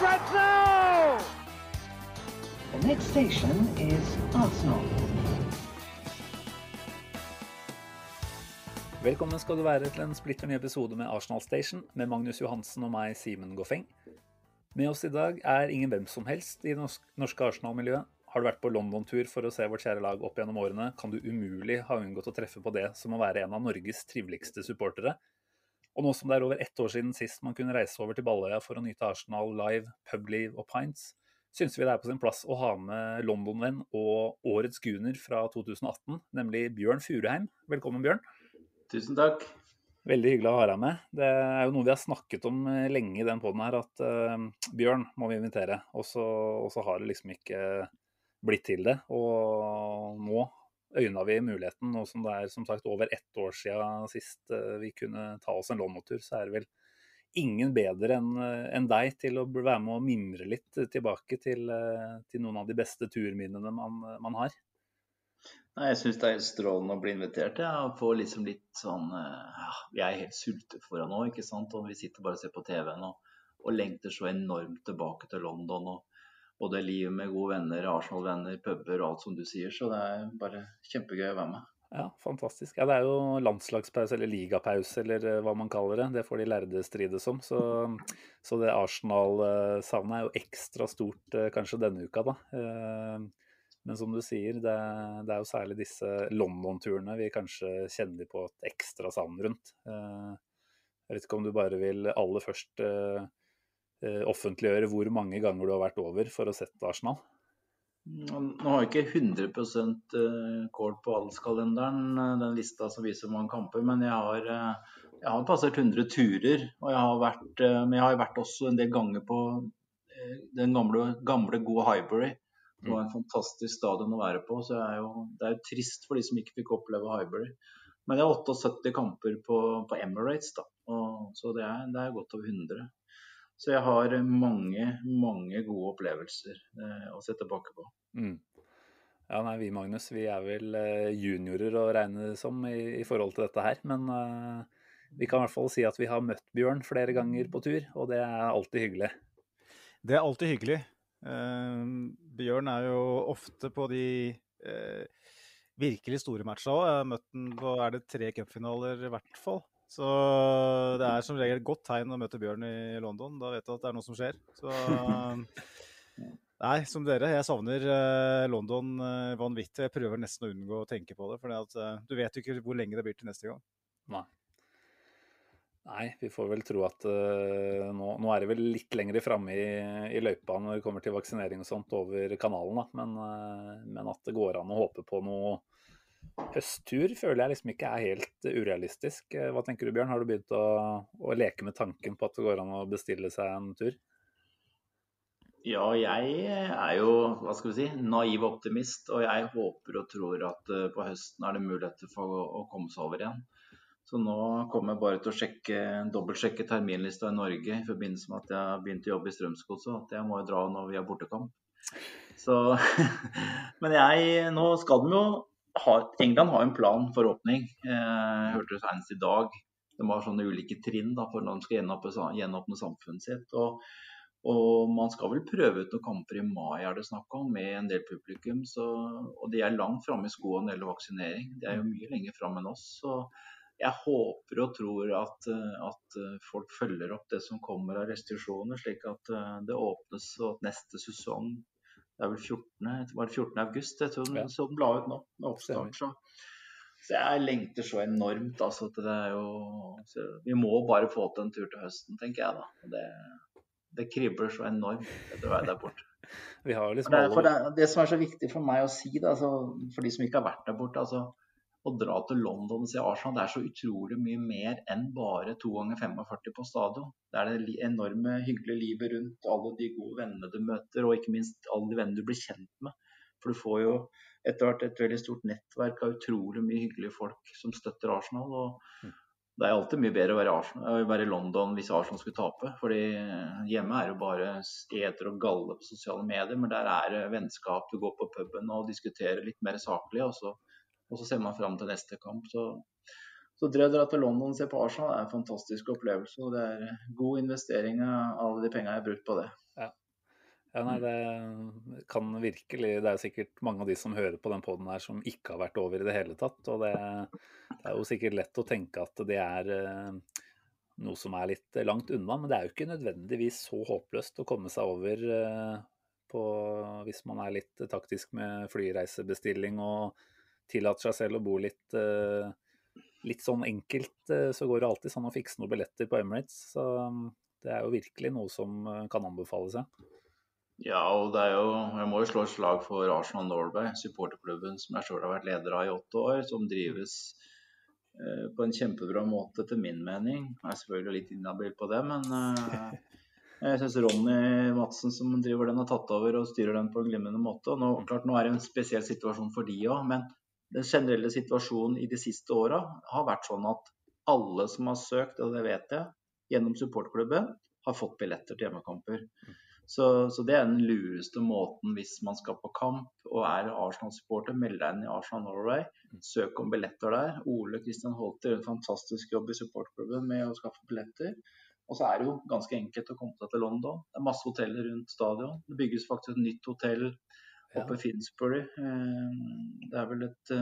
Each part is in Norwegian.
Now! The next station is Arsenal. Velkommen skal du være til en splitter ny episode med Arsenal Station med Magnus Johansen og meg, Simen Goffeng. Med oss i dag er ingen hvem som helst i det norske Arsenal-miljøet. Har du vært på London-tur for å se vårt kjære lag opp gjennom årene, kan du umulig ha unngått å treffe på det som å være en av Norges triveligste supportere. Og nå som det er over ett år siden sist man kunne reise over til Balløya for å nyte Arsenal live, publiv og pints, syns vi det er på sin plass å ha med London-venn og årets guner fra 2018, nemlig Bjørn Furuheim. Velkommen, Bjørn. Tusen takk. Veldig hyggelig å ha deg med. Det er jo noe vi har snakket om eh, lenge i den poden her, at uh, Bjørn må vi invitere. Og så, og så har det liksom ikke blitt til det. Og nå øyna vi muligheten, Og som det er som sagt over ett år siden sist eh, vi kunne ta oss en London-tur, så er det vel ingen bedre enn en deg til å være med og mimre litt tilbake til, eh, til noen av de beste turminnene man, man har. Nei, jeg syns det er strålende å bli invitert. Ja, og få liksom litt sånn eh, ja, Vi er helt sultefòra nå, ikke sant. Og vi sitter bare og ser på TV-en og, og lengter så enormt tilbake til London. og både livet med gode venner, Arsenal-venner, puber og alt som du sier. Så det er bare kjempegøy å være med. Ja, fantastisk. Ja, Det er jo landslagspause eller ligapause eller eh, hva man kaller det. Det får de lærde strides om. Så, så det Arsenal-savnet er jo ekstra stort eh, kanskje denne uka, da. Eh, Men som du sier, det, det er jo særlig disse London-turene vi kanskje kjenner på et ekstra savn rundt. Jeg vet ikke om du bare vil aller først offentliggjøre hvor mange ganger du har vært over for å sette Arsenal? Nå har jeg ikke 100 eh, kål på adelskalenderen, eh, den lista som viser hvor mange kamper, men jeg har, eh, jeg har passert 100 turer. Og jeg har vært, eh, men jeg har vært også en del ganger på eh, den gamle, gamle gode Highbury. Det var en fantastisk stadion å være på, så er jo, det er jo trist for de som ikke fikk oppleve Highbury. Men jeg har 78 kamper på, på Emirates, da, og, så det er, det er godt over 100. Så jeg har mange, mange gode opplevelser eh, å se tilbake på. Mm. Ja, nei, vi Magnus, vi er vel eh, juniorer å regne som i, i forhold til dette her. Men uh, vi kan i hvert fall si at vi har møtt Bjørn flere ganger på tur, og det er alltid hyggelig. Det er alltid hyggelig. Uh, Bjørn er jo ofte på de uh, virkelig store matcha òg. Jeg har møtt den på er det tre cupfinaler i hvert fall. Så det er som regel et godt tegn å møte Bjørn i London. Da vet du at det er noe som skjer. Så Nei, som dere, jeg savner eh, London eh, vanvittig. Jeg prøver nesten å unngå å tenke på det, for du vet jo ikke hvor lenge det blir til neste gang. Nei. Nei, vi får vel tro at uh, nå, nå er det vel litt lenger framme i, i løypa når det kommer til vaksinering og sånt over kanalen, da. Men, uh, men at det går an å håpe på noe høsttur, føler jeg liksom ikke er helt urealistisk. Eh, Hva tenker du, Bjørn? Har du begynt å, å leke med tanken på at det går an å bestille seg en tur? Ja, jeg er jo hva skal vi si, naiv optimist, og jeg håper og tror at eh, på høsten er det muligheter for å, å komme seg over igjen. Så nå kommer jeg bare til å sjekke, dobbeltsjekke terminlista i Norge i forbindelse med at jeg har begynt å jobbe i Strømsgodset. At jeg må jo dra når vi har bortekamp. Så, men jeg, nå skal de jo ha England har en plan for åpning. Jeg hørte det senest i dag. De har sånne ulike trinn da, for når de skal gjenåpne, samfunnet sitt. Og, og man skal vel prøve ut noen kamper i mai, er det snakk om, med en del publikum. Så, og de er langt framme i skoene når det gjelder vaksinering. De er jo mye lenger framme enn oss. Så jeg håper og tror at, at, folk følger opp det som kommer av restriksjoner, slik at det åpnes og at neste sesong Det er vel 14. Var det 14. august? Jeg tror den, så den la ut nå. med oppstart. Så. så jeg lengter så enormt. Altså, det er jo Vi må bare få til en tur til høsten, tenker jeg da. Det, det kribler så enormt etter å være der borte. Vi har liksom det, det, det, som er så viktig for meg å si, da, altså, for de som ikke har vært der borte altså, å dra til London og se Arsenal, det er så utrolig mye mer enn bare to ganger 45 på stadion. Det er det enorme hyggelige livet rundt, alle de gode vennene du møter, og ikke minst alle de vennene du blir kjent med. For du får jo etter hvert et veldig stort nettverk av utrolig mye hyggelige folk som støtter Arsenal. og det er alltid mye bedre å være, Arsenal, å være i London hvis Arsenal skulle tape. fordi hjemme er det jo bare steder og galle på sosiale medier, men der er det vennskap. Du går på puben og diskuterer litt mer saklig, og så, og så ser man fram til neste kamp. Så, så dra til London og se på Arsenal er en fantastisk opplevelse. og Det er god investering av alle de pengene jeg har brukt på det. Ja, nei, det kan virkelig Det er sikkert mange av de som hører på den poden her som ikke har vært over i det hele tatt. Og det, det er jo sikkert lett å tenke at det er eh, noe som er litt langt unna, men det er jo ikke nødvendigvis så håpløst å komme seg over eh, på hvis man er litt taktisk med flyreisebestilling og tillater seg selv å bo litt eh, litt sånn enkelt, eh, så går det alltid sånn å fikse noen billetter på Emirates. Så mm, det er jo virkelig noe som eh, kan anbefale seg. Ja, og det er jo, jeg må jo slå et slag for Arsenal Norway, supporterklubben som jeg selv har vært leder av i åtte år, som drives eh, på en kjempebra måte, etter min mening. Jeg er selvfølgelig litt inhabil på det, men eh, jeg syns Ronny Madsen som driver den, har tatt over og styrer den på en glimrende måte. Og nå, klart, nå er det en spesiell situasjon for de òg, men den generelle situasjonen i de siste åra har vært sånn at alle som har søkt, og det vet jeg, gjennom supportklubben, har fått billetter til hjemmekamper. Så, så, det er den lureste måten hvis man skal på kamp og er Arsenal-supporter. Meld deg inn i Arsenal Norway, søk om billetter der. Ole Kristian Holter gjør en fantastisk jobb i supportklubben med å skaffe billetter. Og så er det jo ganske enkelt å komme seg til London. Det er masse hoteller rundt stadion. Det bygges faktisk et nytt hotell oppe i Finsbury. Det er vel et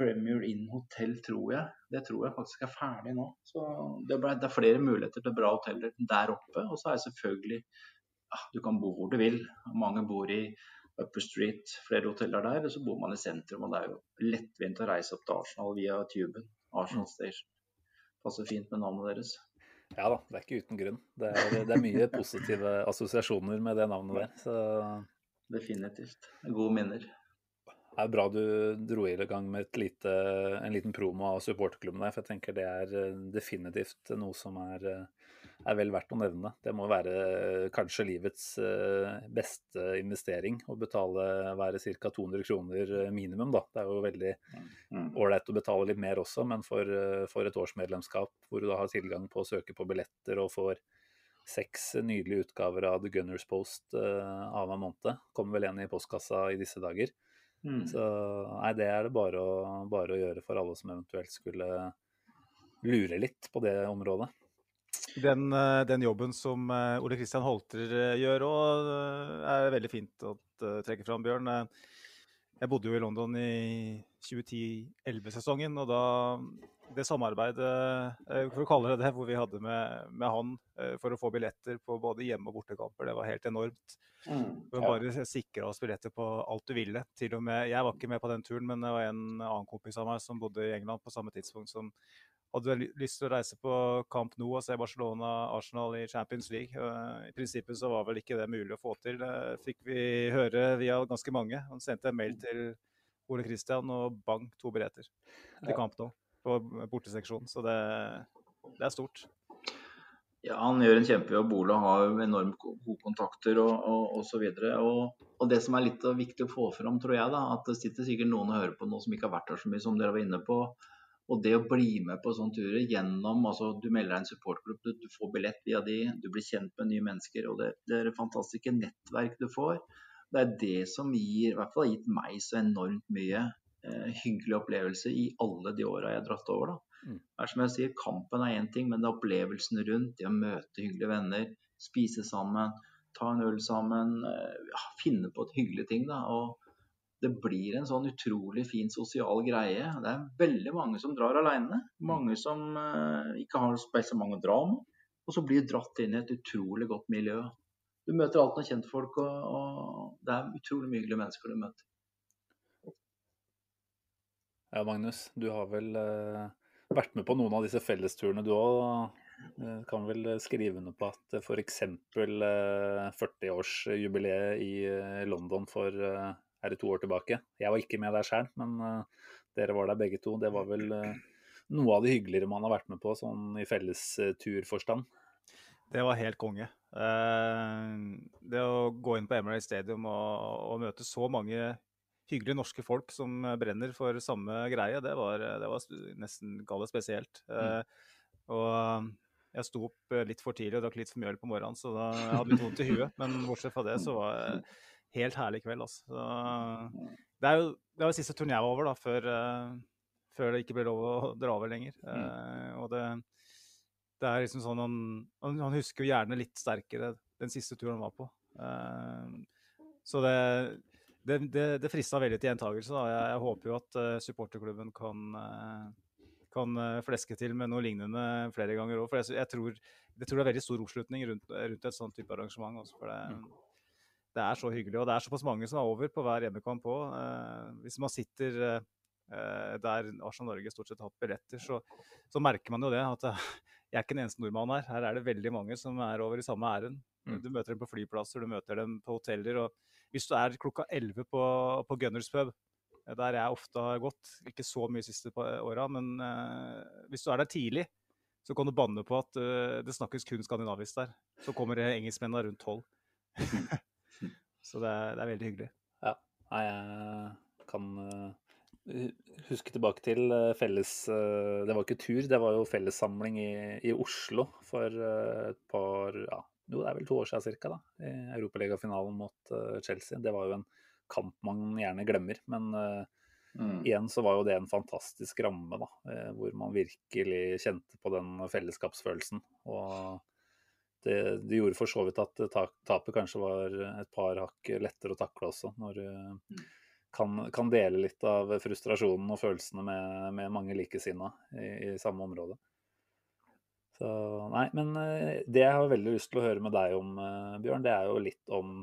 Premier Inn hotell, tror jeg. Det tror jeg faktisk er ferdig nå. Så det, ble, det er flere muligheter til bra hoteller der oppe. Og så er det selvfølgelig ja, Du kan bo hvor du vil. Mange bor i Upper Street, flere hoteller der. Og så bor man i sentrum, og det er jo lettvint å reise opp til Arsenal via tuben. Arsenal Station. Passer fint med navnet deres. Ja da, det er ikke uten grunn. Det er, det er mye positive assosiasjoner med det navnet der. Så Definitivt. Gode minner. Det er bra du dro i gang med lite, en liten promo av supporterklubben der, for jeg tenker det er eh, definitivt noe som er, eh, er vel verdt å nevne. Det må være eh, kanskje livets beste investering å betale være ca. 200 kroner minimum. Da. Det er jo veldig ålreit å betale litt mer også, men for, for et årsmedlemskap hvor du da har tilgang på å søke på billetter og får seks nydelige utgaver av The Gunners Post uh, annenhver måned. Kommer vel en i postkassa i disse dager. Mm. Så nei, det er det bare å, bare å, gjøre for alle som eventuelt skulle lure litt på det området. Den, den jobben som Ole Kristian Holter gjør òg, er veldig fint å trekke fram, Bjørn. Jeg bodde jo i London i 2010-11-sesongen, og da det samarbeidet, for å kalle det det, hvor vi hadde med, med, han for å få billetter på både hjemme- og bortekamper, det var helt enormt. Mm, ja. Bare sikra oss billetter på alt du ville. Til og med, Jeg var ikke med på den turen, men det var en annen kompis av meg som bodde i England på samme tidspunkt, som hadde lyst til å reise på Camp Nou og se Barcelona-Arsenal i Champions League. I prinsippet så var vel ikke det mulig å få til. Det fikk vi høre via ganske mange. Han sendte en mail til Ole Kristian og bang, to billetter til Camp Nou på borteseksjonen. Så det, det, er stort. Ja, han gjør en kjempejobb. Ole har enormt gode kontakter og, og, og så videre. Og, og, det som er litt viktig å få fram, tror jeg, da, at det sitter sikkert noen og hører på nå som ikke har vært der så mye som dere var inne på. Og det å bli med på sånne turer gjennom altså Du melder deg en supportgruppe, du, du, får billett via de, du blir kjent med nye mennesker. og Det, det er fantastiske nettverk du får. Det er det som gir, i hvert fall har gitt meg så enormt mye eh, hyggelig opplevelse i alle de åra jeg har dratt over. da. Mm. Det er som jeg sier, Kampen er én ting, men det er opplevelsen rundt. Det å møte hyggelige venner, spise sammen, ta en øl sammen. Eh, ja, finne på et hyggelig ting. da, og det blir en sånn utrolig fin sosial greie. Det er veldig mange som drar alene. Mange som uh, ikke har så mange å dra med. Og så blir du dratt inn i et utrolig godt miljø. Du møter alt noen kjentfolk, og, og det er utrolig mye hyggelige mennesker du møter. Ja, Magnus, du har vel uh, vært med på noen av disse fellesturene du òg. Uh, kan vel skrive under på at f.eks. Uh, 40-årsjubileet i London for er det to år tilbake. Jeg var ikke med der sjøl, men uh, dere var der begge to. Det var vel uh, noe av det hyggeligere man har vært med på, sånn i fellesturforstand. Det var helt konge. Eh, det å gå inn på Emirates Stadium og, og møte så mange hyggelige norske folk som brenner for samme greie, det var, det var nesten galt spesielt. Eh, og jeg sto opp litt for tidlig og drakk litt for mye øl på morgenen, så da jeg hadde litt vondt i huet. Men bortsett fra det så var helt herlig kveld. Altså. Så, det er jo det var siste turné jeg var over, da, før, uh, før, det ikke ble lov å dra over lenger. Uh, og det, det, er liksom sånn han, han, husker jo gjerne litt sterkere den siste turen han var på. Uh, så det, det, det, det frista veldig til gjentakelse. Jeg, jeg, håper jo at supporterklubben kan, kan fleske til med noe lignende flere ganger òg. For jeg, jeg, tror, jeg, tror, det er veldig stor oppslutning rundt, rundt et sånt type arrangement. Også, for det, mm det er så hyggelig. Og det er såpass mange som er over på hver hjemmekamp òg. Eh, hvis man sitter eh, der Arsenal Norge stort sett har hatt billetter, så, så, merker man jo det. At eh, jeg er ikke den eneste nordmannen her. Her er det veldig mange som er over i samme ærend. Mm. Du møter dem på flyplasser, du møter dem på hoteller. og Hvis du er klokka 11 på, på Gunners pub, eh, der jeg ofte har gått, ikke så mye siste åra, men eh, hvis du er der tidlig, så kan du banne på at uh, det snakkes kun skandinavisk der. Så kommer engelskmennene rundt tolv. Så det er, det er, veldig hyggelig. Ja. Nei, jeg kan uh, huske tilbake til uh, felles uh, Det var ikke tur, det var jo fellessamling i, i Oslo for et par ja, Jo, det er vel to år siden ca. I Europaligafinalen mot Chelsea. Det var jo en kamp man gjerne glemmer. Men Mm. Igjen så var jo det en fantastisk ramme, da, hvor man virkelig kjente på den fellesskapsfølelsen. Og det, det, gjorde for så vidt at tapet kanskje var et par hakk lettere å takle også, når du mm. kan, kan dele litt av frustrasjonen og følelsene med, med mange likesinna i, i, samme område. Så nei, men eh, det jeg har veldig lyst til å høre med deg om, eh, Bjørn, det er jo litt om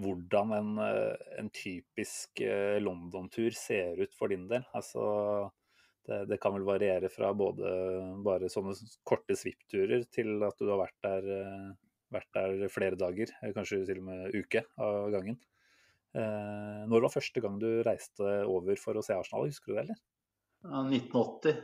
hvordan en, eh, en typisk London-tur ser ut for din del. Altså det, det, kan vel variere fra både bare sånne korte svippturer til at du har vært der, eh, vært der flere dager, kanskje til og med uke av gangen. Eh, når var første gang du reiste over for å se Arsenal, husker du det, eller? Ja, 1980.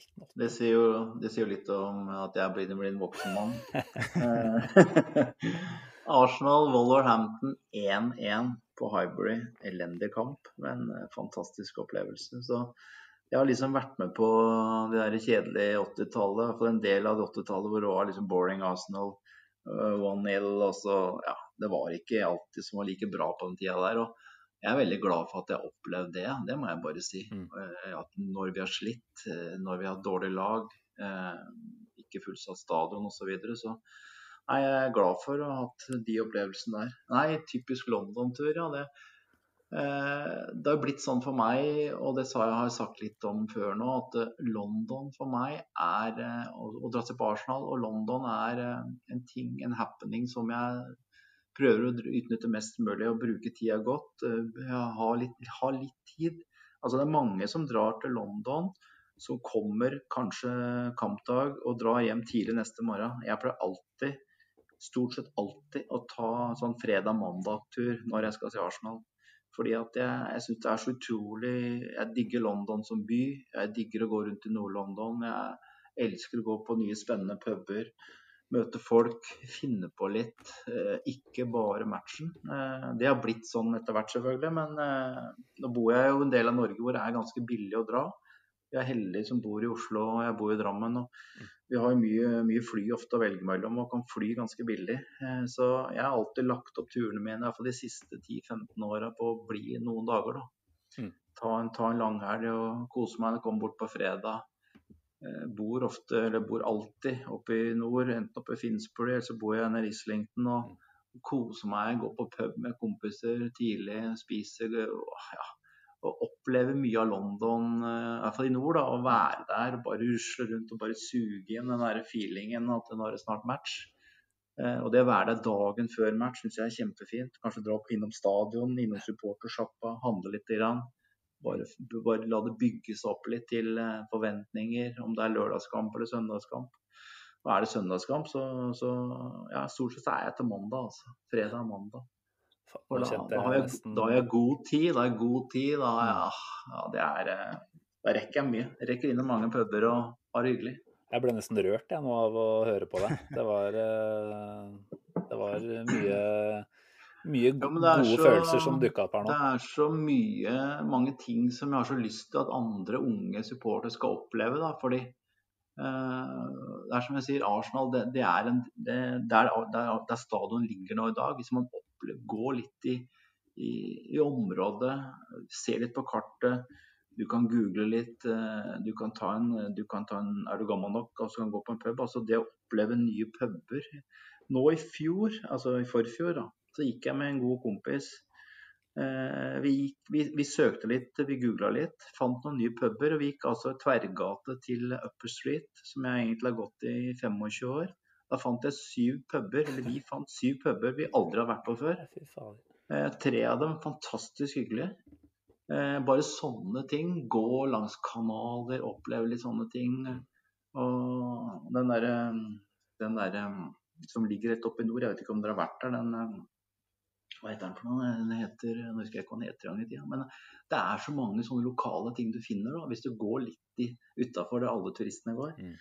1980. Det, sier jo, det sier jo litt om at jeg blir, blir en voksen mann. Arsenal Wolverhampton 1-1 på Highbury. Elendig kamp, men fantastisk opplevelse. Så jeg har liksom vært med på det der kjedelige 80-tallet. For en del av det 80-tallet hvor det var liksom boring Arsenal, uh, og så Ja, det var ikke alltid som var like bra på den tida der. og jeg er veldig glad for at jeg opplevde det, det må jeg bare si. Mm. Uh, at når vi har slitt, uh, når vi har hatt dårlig lag, ikke fullsatt stadion osv., så, videre, så er jeg glad for å ha hatt de opplevelsene der. Nei, typisk London-tur, ja. det Eh, det har blitt sånn for meg, og det har jeg sagt litt om før nå, at eh, London for meg er eh, å dra til Arsenal, og London er en ting, en happening som jeg prøver å utnytte mest mulig og bruke tida godt. Ha litt, ha litt tid. Altså Det er mange som drar til London, som kommer kanskje kampdag og drar hjem tidlig neste morgen. Jeg pleier alltid, stort sett alltid, å ta sånn fredag-mandag-tur når jeg skal til Arsenal. Fordi at jeg, jeg syns det er så utrolig Jeg digger London som by. Jeg digger å gå rundt i Nord-London. Jeg elsker å gå på nye, spennende puber. Møte folk, finne på litt. Eh, ikke bare matchen. Eh, det har blitt sånn etter hvert, selvfølgelig. Men eh, nå bor jeg jo en del av Norge hvor det er ganske billig å dra. Jeg er heldige som bor i Oslo og jeg bor i Drammen. og Vi har mye, mye fly ofte å velge mellom og kan fly ganske billig. Eh, så jeg har alltid lagt opp turene mine iallfall de siste 10-15 åra på å bli noen dager. da. Mm. Ta en, ta en langhelg og kose meg. Komme bort på fredag. Eh, bor ofte, eller bor alltid oppe i nord, enten oppe i Finsbury eller så bor jeg nede i Islington. og mm. Kose meg, gå på pub med kompiser tidlig, spise ja, å oppleve mye av London, eh, i hvert fall i nord. da, Å være der, bare rusle rundt og bare suge inn den der feelingen at nå er det snart match. Eh, og det å være der dagen før match syns jeg er kjempefint. Kanskje dra opp innom stadion, innom supportersjappa, handle litt. Grann. Bare, bare, la det bygge seg opp litt til eh, forventninger, om det er lørdagskamp eller søndagskamp. Og er det søndagskamp, så, så ja, stort sett er jeg til mandag, altså. Fredag og mandag. Da, da, har jeg, nesten da har jeg god tid. Da har jeg god tid. Da, ja, jeg, ja, det er, eh, da rekker jeg mye. Jeg rekker innom mange puber og har det hyggelig. Jeg ble nesten rørt jeg nå av å høre på deg. Det var, eh, det var mye, mye Ja, er gode så- følelser som dukka opp her nå. Det er så mye, mange ting som jeg har så lyst til at andre unge supportere skal oppleve. Da, fordi eh, det er som jeg sier, Arsenal det, det er en, det, der, der, der stadion ligger nå i dag. Hvis man går litt i, i, i området, se litt på kartet, du kan google litt, eh, du kan ta en, du kan ta en Er du gammel nok og så kan du gå på en pub? altså Det å oppleve nye puber. Nå i fjor, altså i forfjor, da, så gikk jeg med en god kompis. Eh, vi, gikk, vi, vi søkte litt, vi googla litt, fant noen nye puber. Og vi gikk altså tverrgate til Upper Street, som jeg egentlig har gått i 25 år. Da fant jeg syv puber, eller vi fant syv puber vi aldri har vært på før. Eh, tre av dem fantastisk hyggelige. Eh, bare sånne ting. Gå langs kanaler, oppleve litt sånne ting. Og den derre den der, som ligger rett oppe i nord, jeg vet ikke om dere har vært der, den eh, Hva heter den for noe? Den heter, Nå husker jeg ikke hva den heter engang i tida. Men det er så mange sånne lokale ting du finner da, hvis du går litt utafor der alle turistene går. Mm.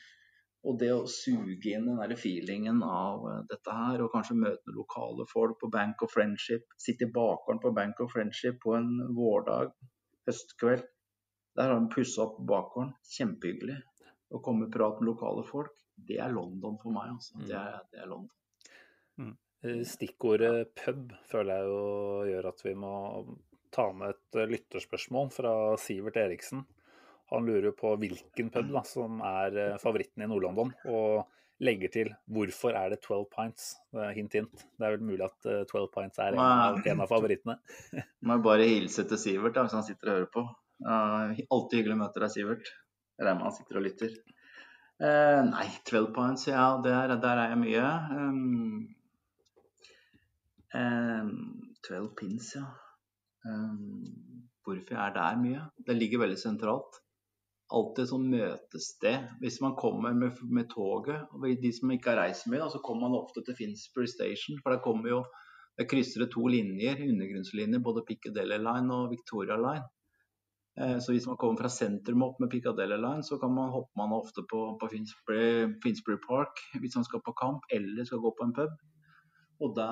Og det å suge inn den der feelingen av eh, dette her, og kanskje møte noen lokale folk på Bank of Friendship, sitte i bakgården på Bank of Friendship på en vårdag, høstkveld. Der har de pussa opp bakgården. Kjempehyggelig. Å komme og prate med lokale folk, det er London for meg. Altså. Det, er, det er London. Mm. Stikkordet pub føler jeg jo gjør at vi må ta med et eh, lytterspørsmål fra Sivert Eriksen. Han lurer på hvilken pub da, som er eh, favoritten i Nord-London, og legger til 'hvorfor er det 12 pints'? Hint, hint. Det er vel mulig at eh, 12 pints er en av, en av favorittene. Må bare hilse til Sivert da, hvis han sitter og hører på. Uh, alltid hyggelig å møte deg, Sivert. Regner med han sitter og lytter. Uh, nei, 12 pints, ja, der, der er jeg mye. Um, um, 12 pins, ja. Um, hvorfor jeg er der mye? Det ligger veldig sentralt. Alltid sånn møtested. Hvis man kommer med, med toget, og de som ikke har reist mye, da, så kommer man ofte til Finsbury Station. For der kommer jo der krysser det to linjer, undergrunnslinjer, både Piccadilly Line og Victoria Line. Eh, Så hvis man kommer fra sentrum opp med Piccadilly Line, så kan man, hopper man ofte på, på Finsbury, Finsbury Park hvis man skal på kamp eller skal gå på en pub. Og da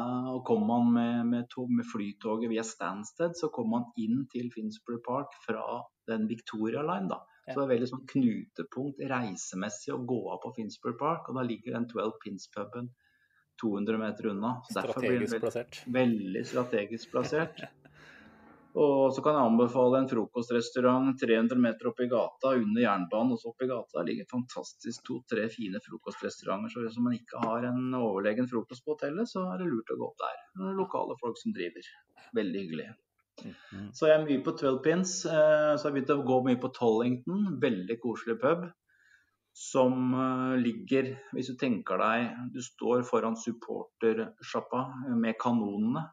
kommer man med, med, tog, med flytoget via Stansted, så kommer man inn til Finsbury Park fra den Victoria Line. da. Så det er veldig sånn knutepunkt reisemessig å gå av på Finsbury Park, og da ligger den 12 Pins-puben 200 meter unna. Så derfor blir den plassert. Veldig strategisk plassert. Og så kan jeg anbefale en frokostrestaurant 300 meter opp i gata, under jernbanen. Og så opp i gata der ligger fantastisk to-tre fine frokostrestauranter. Så hvis man ikke har en overlegen frokost på hotellet, så er det lurt å gå opp der. Det er lokale folk som driver. Veldig hyggelig. Så jeg er mye på 12 pins. Så Så har jeg begynt å gå mye på Tollington. Veldig koselig pub. Som eh, ligger, hvis du tenker deg Du står foran supportersjappa med kanonene.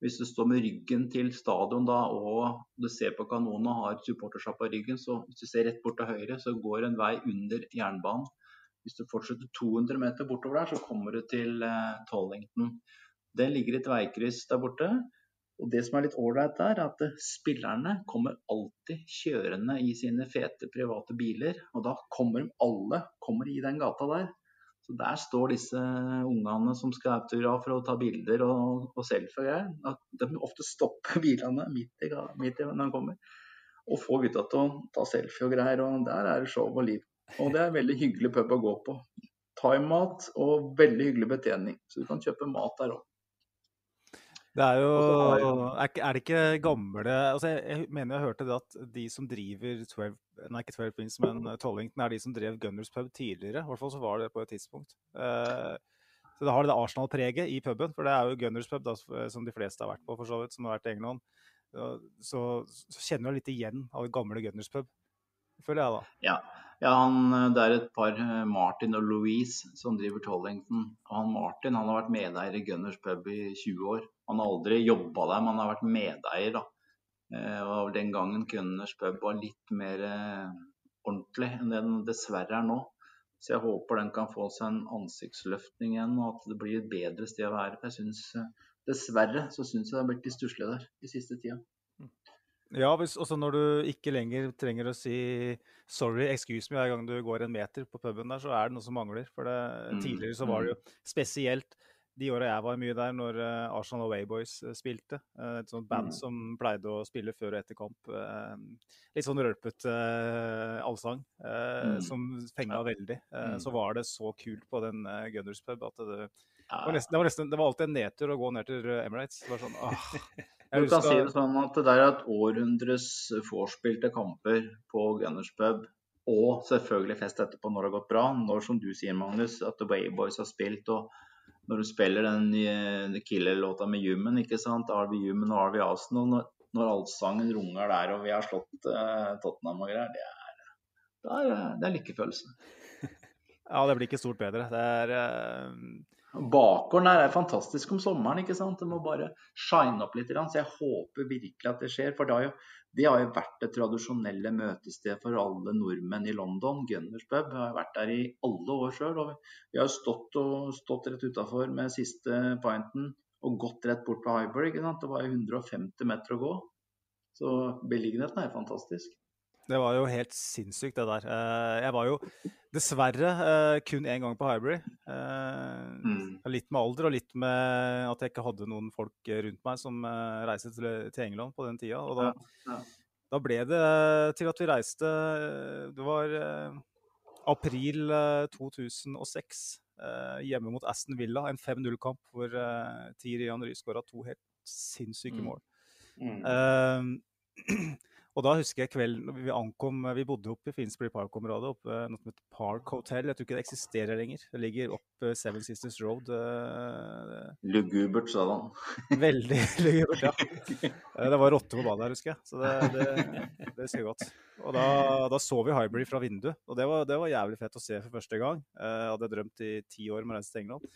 Hvis du står med ryggen til stadion da, og du ser på kanonene og har supportersjappa i ryggen, så hvis du ser rett bort til høyre, så går en vei under jernbanen. Hvis du fortsetter 200 meter bortover der, så kommer du til eh, Tollington. Det ligger et veikryss der borte. Og det som er litt ålreit der, er at eh, spillerne kommer alltid kjørende i sine fete private biler. Og da kommer de alle kommer i den gata der. Så der står disse ungene som skal autograf for å ta bilder og, og selfie og greier. At De ofte stopper bilene midt i, midt i når de kommer. Og får gutta til å ta selfie og greier. Og der er det show og liv. Og det er en veldig hyggelig pub å gå på. Thaimat og veldig hyggelig betjening. Så du kan kjøpe mat der òg. Det er jo er, det ikke gamle altså jeg, jeg mener jeg hørte det at de som driver 12, Nei, ikke 12 Pins, men Tollington er de som drev Gunners pub tidligere. I hvert fall så var det på et tidspunkt. Eh, så det har det Arsenal-preget i puben, for det er jo Gunners pub da, som de fleste har vært på, for så vidt, som har vært i England. Så, så, så kjenner du litt igjen av det gamle Gunners pub, føler jeg da. Ja, ja han, det er et par, eh, Martin og Louise, som driver Tollington. Og han Martin han har vært medeier i Gunners pub i 20 år. Han har aldri jobba der, men han har vært medeier. da. Eh, og Den gangen Gunners pub var litt mer eh, ordentlig enn det den dessverre er nå. Så jeg håper den kan få seg en ansiktsløftning igjen, og at det blir et bedre sted å være. For Jeg synes, dessverre så syns jeg det har blitt litt stusslig der i siste tida. Ja, hvis, også når du ikke lenger trenger å si sorry, excuse me hver gang du går en meter på puben der, så er det noe som mangler. For det, Mm, tidligere så var det jo spesielt de åra jeg var mye der, når eh, Arsenal Away Boys eh, spilte. eh, et sånt band Mm. som pleide å spille før og etter kamp. litt sånn rølpete allsang Mm. som fenga veldig. Eh, Mm. Så var det så kult på den Gunners pub at det, det, var nesten, det, var nesten, det var alltid en nedtur å gå ned til Emirates. Det var sånn, åh, Du kan si det sånn at det der er et århundres vorspielte kamper på Gunners pub. Og selvfølgelig fest etterpå når det har gått bra. Når, som du sier, Magnus, at The Wayboys har spilt. og når du spiller den Killer-låta med Human, ikke sant. Arvi Human og Arby Arsenal. Når, når allsangen runger der og vi har slått eh, Tottenham og greier, det er, det er, det er lykkefølelse. Ja, det blir ikke stort bedre. Det er eh, Bakgården her er fantastisk om sommeren. ikke sant? Det må bare shine opp litt. Så jeg håper virkelig at det skjer. For det har jo, det har jo vært det tradisjonelle møtestedet for alle nordmenn i London. Gunners pub. Jeg har vært der i alle år sjøl. Og vi har stått, stått rett utafor med siste pinten og gått rett bort på Hyber. ikke sant? Det var jo 150 meter å gå. Så beliggenheten er fantastisk. Det var jo helt sinnssykt, det der. Eh, Jeg var jo dessverre eh, kun én gang på. Eh, Mm. Litt med alder og litt med at jeg ikke hadde noen folk rundt meg som eh, reiste til, England på den tida. Og da, Ja, ja. da ble det til at vi reiste Det var eh, april eh, 2006 eh, hjemme mot Aston Villa, en 5-0-kamp hvor uh, Thierry Henry skåra to helt sinnssyke Mm. mål. Mm. Eh, og da husker jeg kvelden vi ankom Vi bodde oppe i Finsbury Park-området, oppe noe som heter Park Hotel. Jeg tror ikke det eksisterer lenger. Det ligger oppe Seven Sisters Road. eh, Lugubert sådan. veldig lugubert, ja. Eh, Det var rotter på badet her, husker jeg. Så det, det, det husker jeg godt. Og da, da så vi Highbury fra vinduet, og det var, det var jævlig fett å se for første gang. Eh, Jeg hadde drømt i ti år om å reise til England.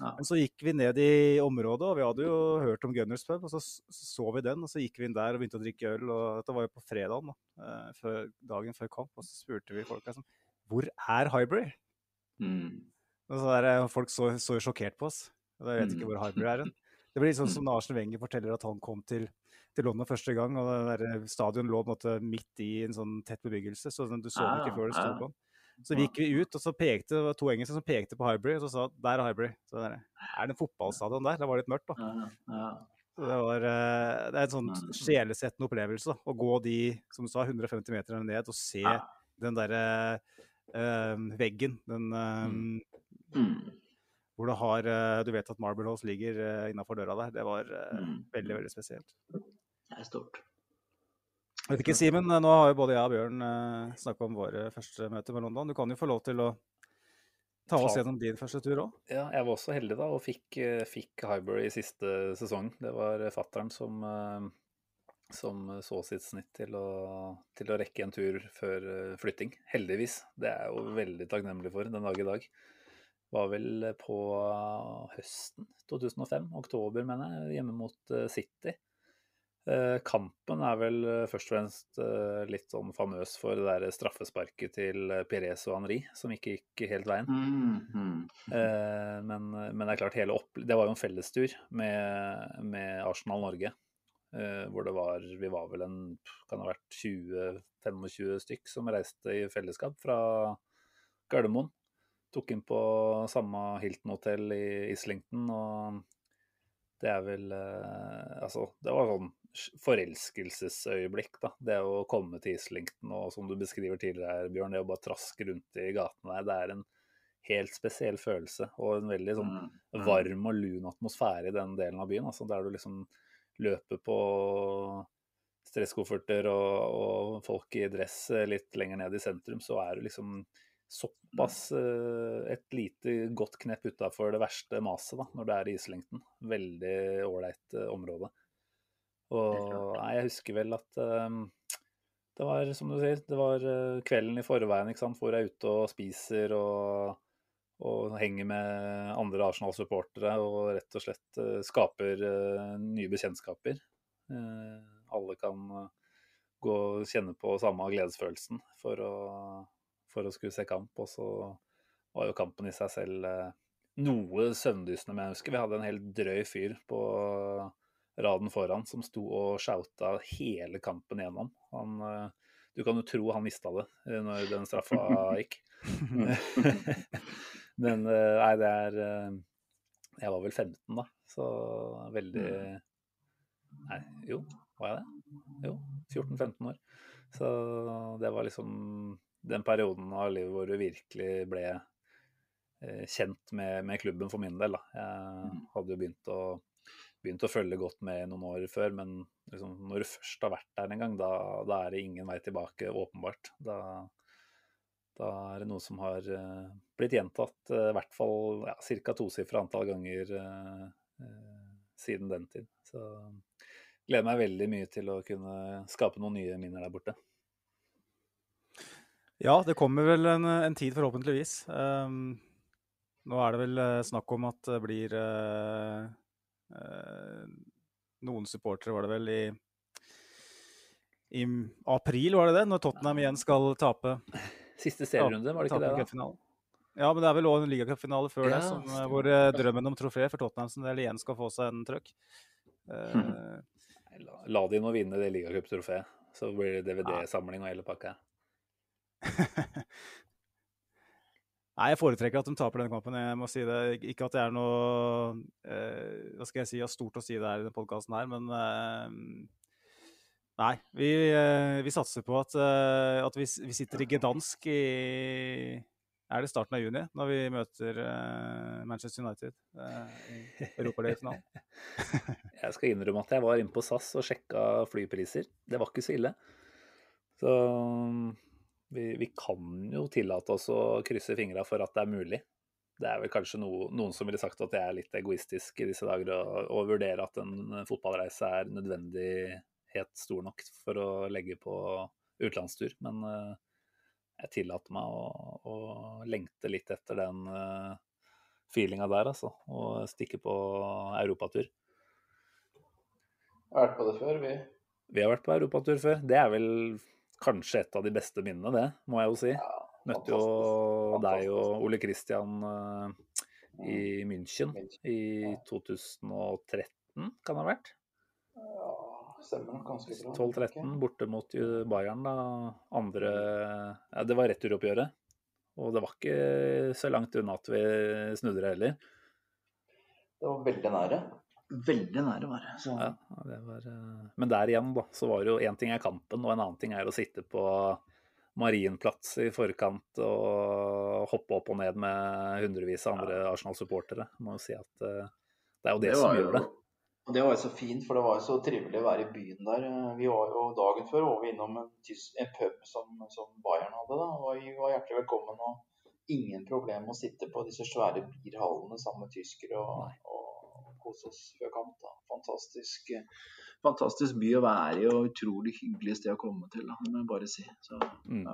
Ja. Men så gikk vi ned i området, og vi hadde jo hørt om Gunners pub. Og så så vi den, og så gikk vi inn der og begynte å drikke øl. og Dette var jo på fredagen, da, eh, før, dagen før kamp. Og så spurte vi folk liksom, hvor er Highbury? Mm. Og så der, folk så, så jo sjokkert på oss. Og jeg vet ikke Mm. hvor Highbury er hen. Det blir sånn som når Arsen Wenger forteller at han kom til, til London første gang, og eh, stadion lå måte midt i en sånn tett bebyggelse, så du så den Ah, ikke før det sto ah. på den. Så gikk vi ut, og så pekte det var to engelske som pekte på Hybrid, og så sa der er Hybrid. Så der, er det en fotballstadion der? Det var litt mørkt, da. Ja, ja. Det, var, eh, det er en sånn Mm. sjelesettende opplevelse da, å gå de som du sa, 150 meter ned og se Ja. den derre øh, veggen. Den øh, Mm. hvor du har eh, Du vet at Marble House ligger uh, innafor døra der. Det var eh, Mm. veldig, veldig spesielt. Det er stort. Jeg vet ikke, Simen, nå har jo både jeg og Bjørn eh, snakka om våre første møter med London. Du kan jo få lov til å ta oss gjennom din første tur òg. Ja, jeg var også heldig da, og fikk, eh, fikk Highbury i siste sesong. Det var fattern som, eh, som så sitt snitt til å, til å rekke en tur før eh, flytting. Heldigvis. Det er jeg jo veldig takknemlig for den dag i dag. Var vel på høsten 2005, oktober mener jeg, hjemme mot eh, City. Eh, Kampen er vel eh, først og fremst eh, litt sånn famøs for det der straffesparket til Perez og Henri, som ikke gikk helt veien. Mm, mm. Men, men det er klart, hele opp, det var jo en fellestur med, med Arsenal Norge. hvor det var Vi var vel en kan ha vært 20-25 stykk som reiste i fellesskap fra Gardermoen. Tok inn på samme Hilton-hotell i Islington, og det er vel Altså, det var sånn forelskelsesøyeblikk, da. Det å komme til Islington og som du beskriver tidligere, Bjørn, det å bare traske rundt i gatene der. Det er en helt spesiell følelse og en veldig sånn Mm, mm. varm og lun atmosfære i den delen av byen. Altså, der du liksom løper på stresskofferter og, og folk i dress eh, litt lenger ned i sentrum, så er du liksom såpass eh, et lite godt knepp utafor det verste maset da, når det er i Islington. Veldig ålreit eh, område. Og nei, jeg husker vel at eh, det var, som du sier, det var eh, kvelden i forveien, ikke sant, hvor jeg er ute og spiser og, og henger med andre Arsenal-supportere og rett og slett uh, skaper uh, nye bekjentskaper. Uh, alle kan gå og kjenne på samme gledesfølelsen for å, for å skulle se kamp. Og så var jo kampen i seg selv noe søvndyssende, men jeg husker vi hadde en helt drøy fyr på raden foran som sto og shouta hele kampen gjennom. Han, eh, du kan jo tro han mista det eh, når den straffa gikk. Men eh, nei, det er Jeg var vel 15 da, så veldig Nei, jo, var jeg det? Jo, 14-15 år. Så det var liksom den perioden av livet hvor du virkelig ble kjent med, med klubben for min del. Da. Jeg hadde jo begynt å begynt å følge godt med noen år før, men liksom, når du først har vært der en gang, da, da, er det ingen vei tilbake, åpenbart. Da, da er det noe som har uh, blitt gjentatt uh, i hvert fall ja, ca. tosifra antall ganger uh, siden den tid. Så gleder meg veldig mye til å kunne skape noen nye minner der borte. Ja, det kommer vel en, en tid, forhåpentligvis. Um, nå er det vel snakk om at det blir uh, Eh, noen supportere var det vel i, i april, var det det? Når Tottenham igjen skal tape. Siste serierunde, var det ikke det? da? Ja, men det er vel òg en ligacupfinale før ja, det, som, hvor uh, drømmen om trofé for Tottenham sin del igjen skal få seg en trøkk. Uh, la, la, de nå vinne det ligacuptrofeet, så blir det DVD-samling og hele pakka. Nei, jeg foretrekker at de taper denne kampen. Jeg må si det. Ikke at det er noe eh, Hva skal jeg si, stort å si det her i denne podkasten her, men eh, Nei, vi, eh, vi, satser på at, eh, at vi, vi, sitter i Gdansk i Er det starten av juni, når vi møter eh, Manchester United eh, i Europaligafinalen? jeg skal innrømme at jeg var inne på SAS og sjekka flypriser. Det var ikke så ille. Så vi, vi, kan jo tillate oss å krysse fingra for at det er mulig. Det er vel kanskje no, noen som ville sagt at jeg er litt egoistisk i disse dager å vurdere at en fotballreise er nødvendighet stor nok for å legge på utenlandstur. Men uh, jeg tillater meg å, å, lengte litt etter den uh, feelinga der, altså. Og stikke på europatur. Har vært på det før, vi. Vi har vært på europatur før. Det er vel kanskje et av de beste minnene, det, må jeg jo si. Ja, Møtte jo deg og Ole Kristian uh, i München i 2013, kan det ha vært? Ja, stemmer nok ganske bra. 12-13, borte mot Bayern, da. Andre ja, Det var returoppgjøret. Og det var ikke så langt unna at vi snudde det heller. Det var veldig nære veldig nære var så. Ja, det var, eh, men der igjen, da, så var det jo én ting er kampen, og en annen ting er å sitte på Marienplats i forkant og hoppe opp og ned med hundrevis av andre Arsenal-supportere. Må jo si at uh, det er jo det, det som gjør det. Og Det var jo så fint, for det var jo så trivelig å være i byen der. Vi var jo Dagen før var vi innom en, en pub som, som, Bayern hadde. da, og Vi var hjertelig velkommen. og Ingen problem å sitte på disse svære bierhallene sammen med tyskere og, og kose oss før kamp. Da. Fantastisk, fantastisk by å være i og utrolig hyggelig sted å komme til. Da. Det må jeg bare si. Så, mm.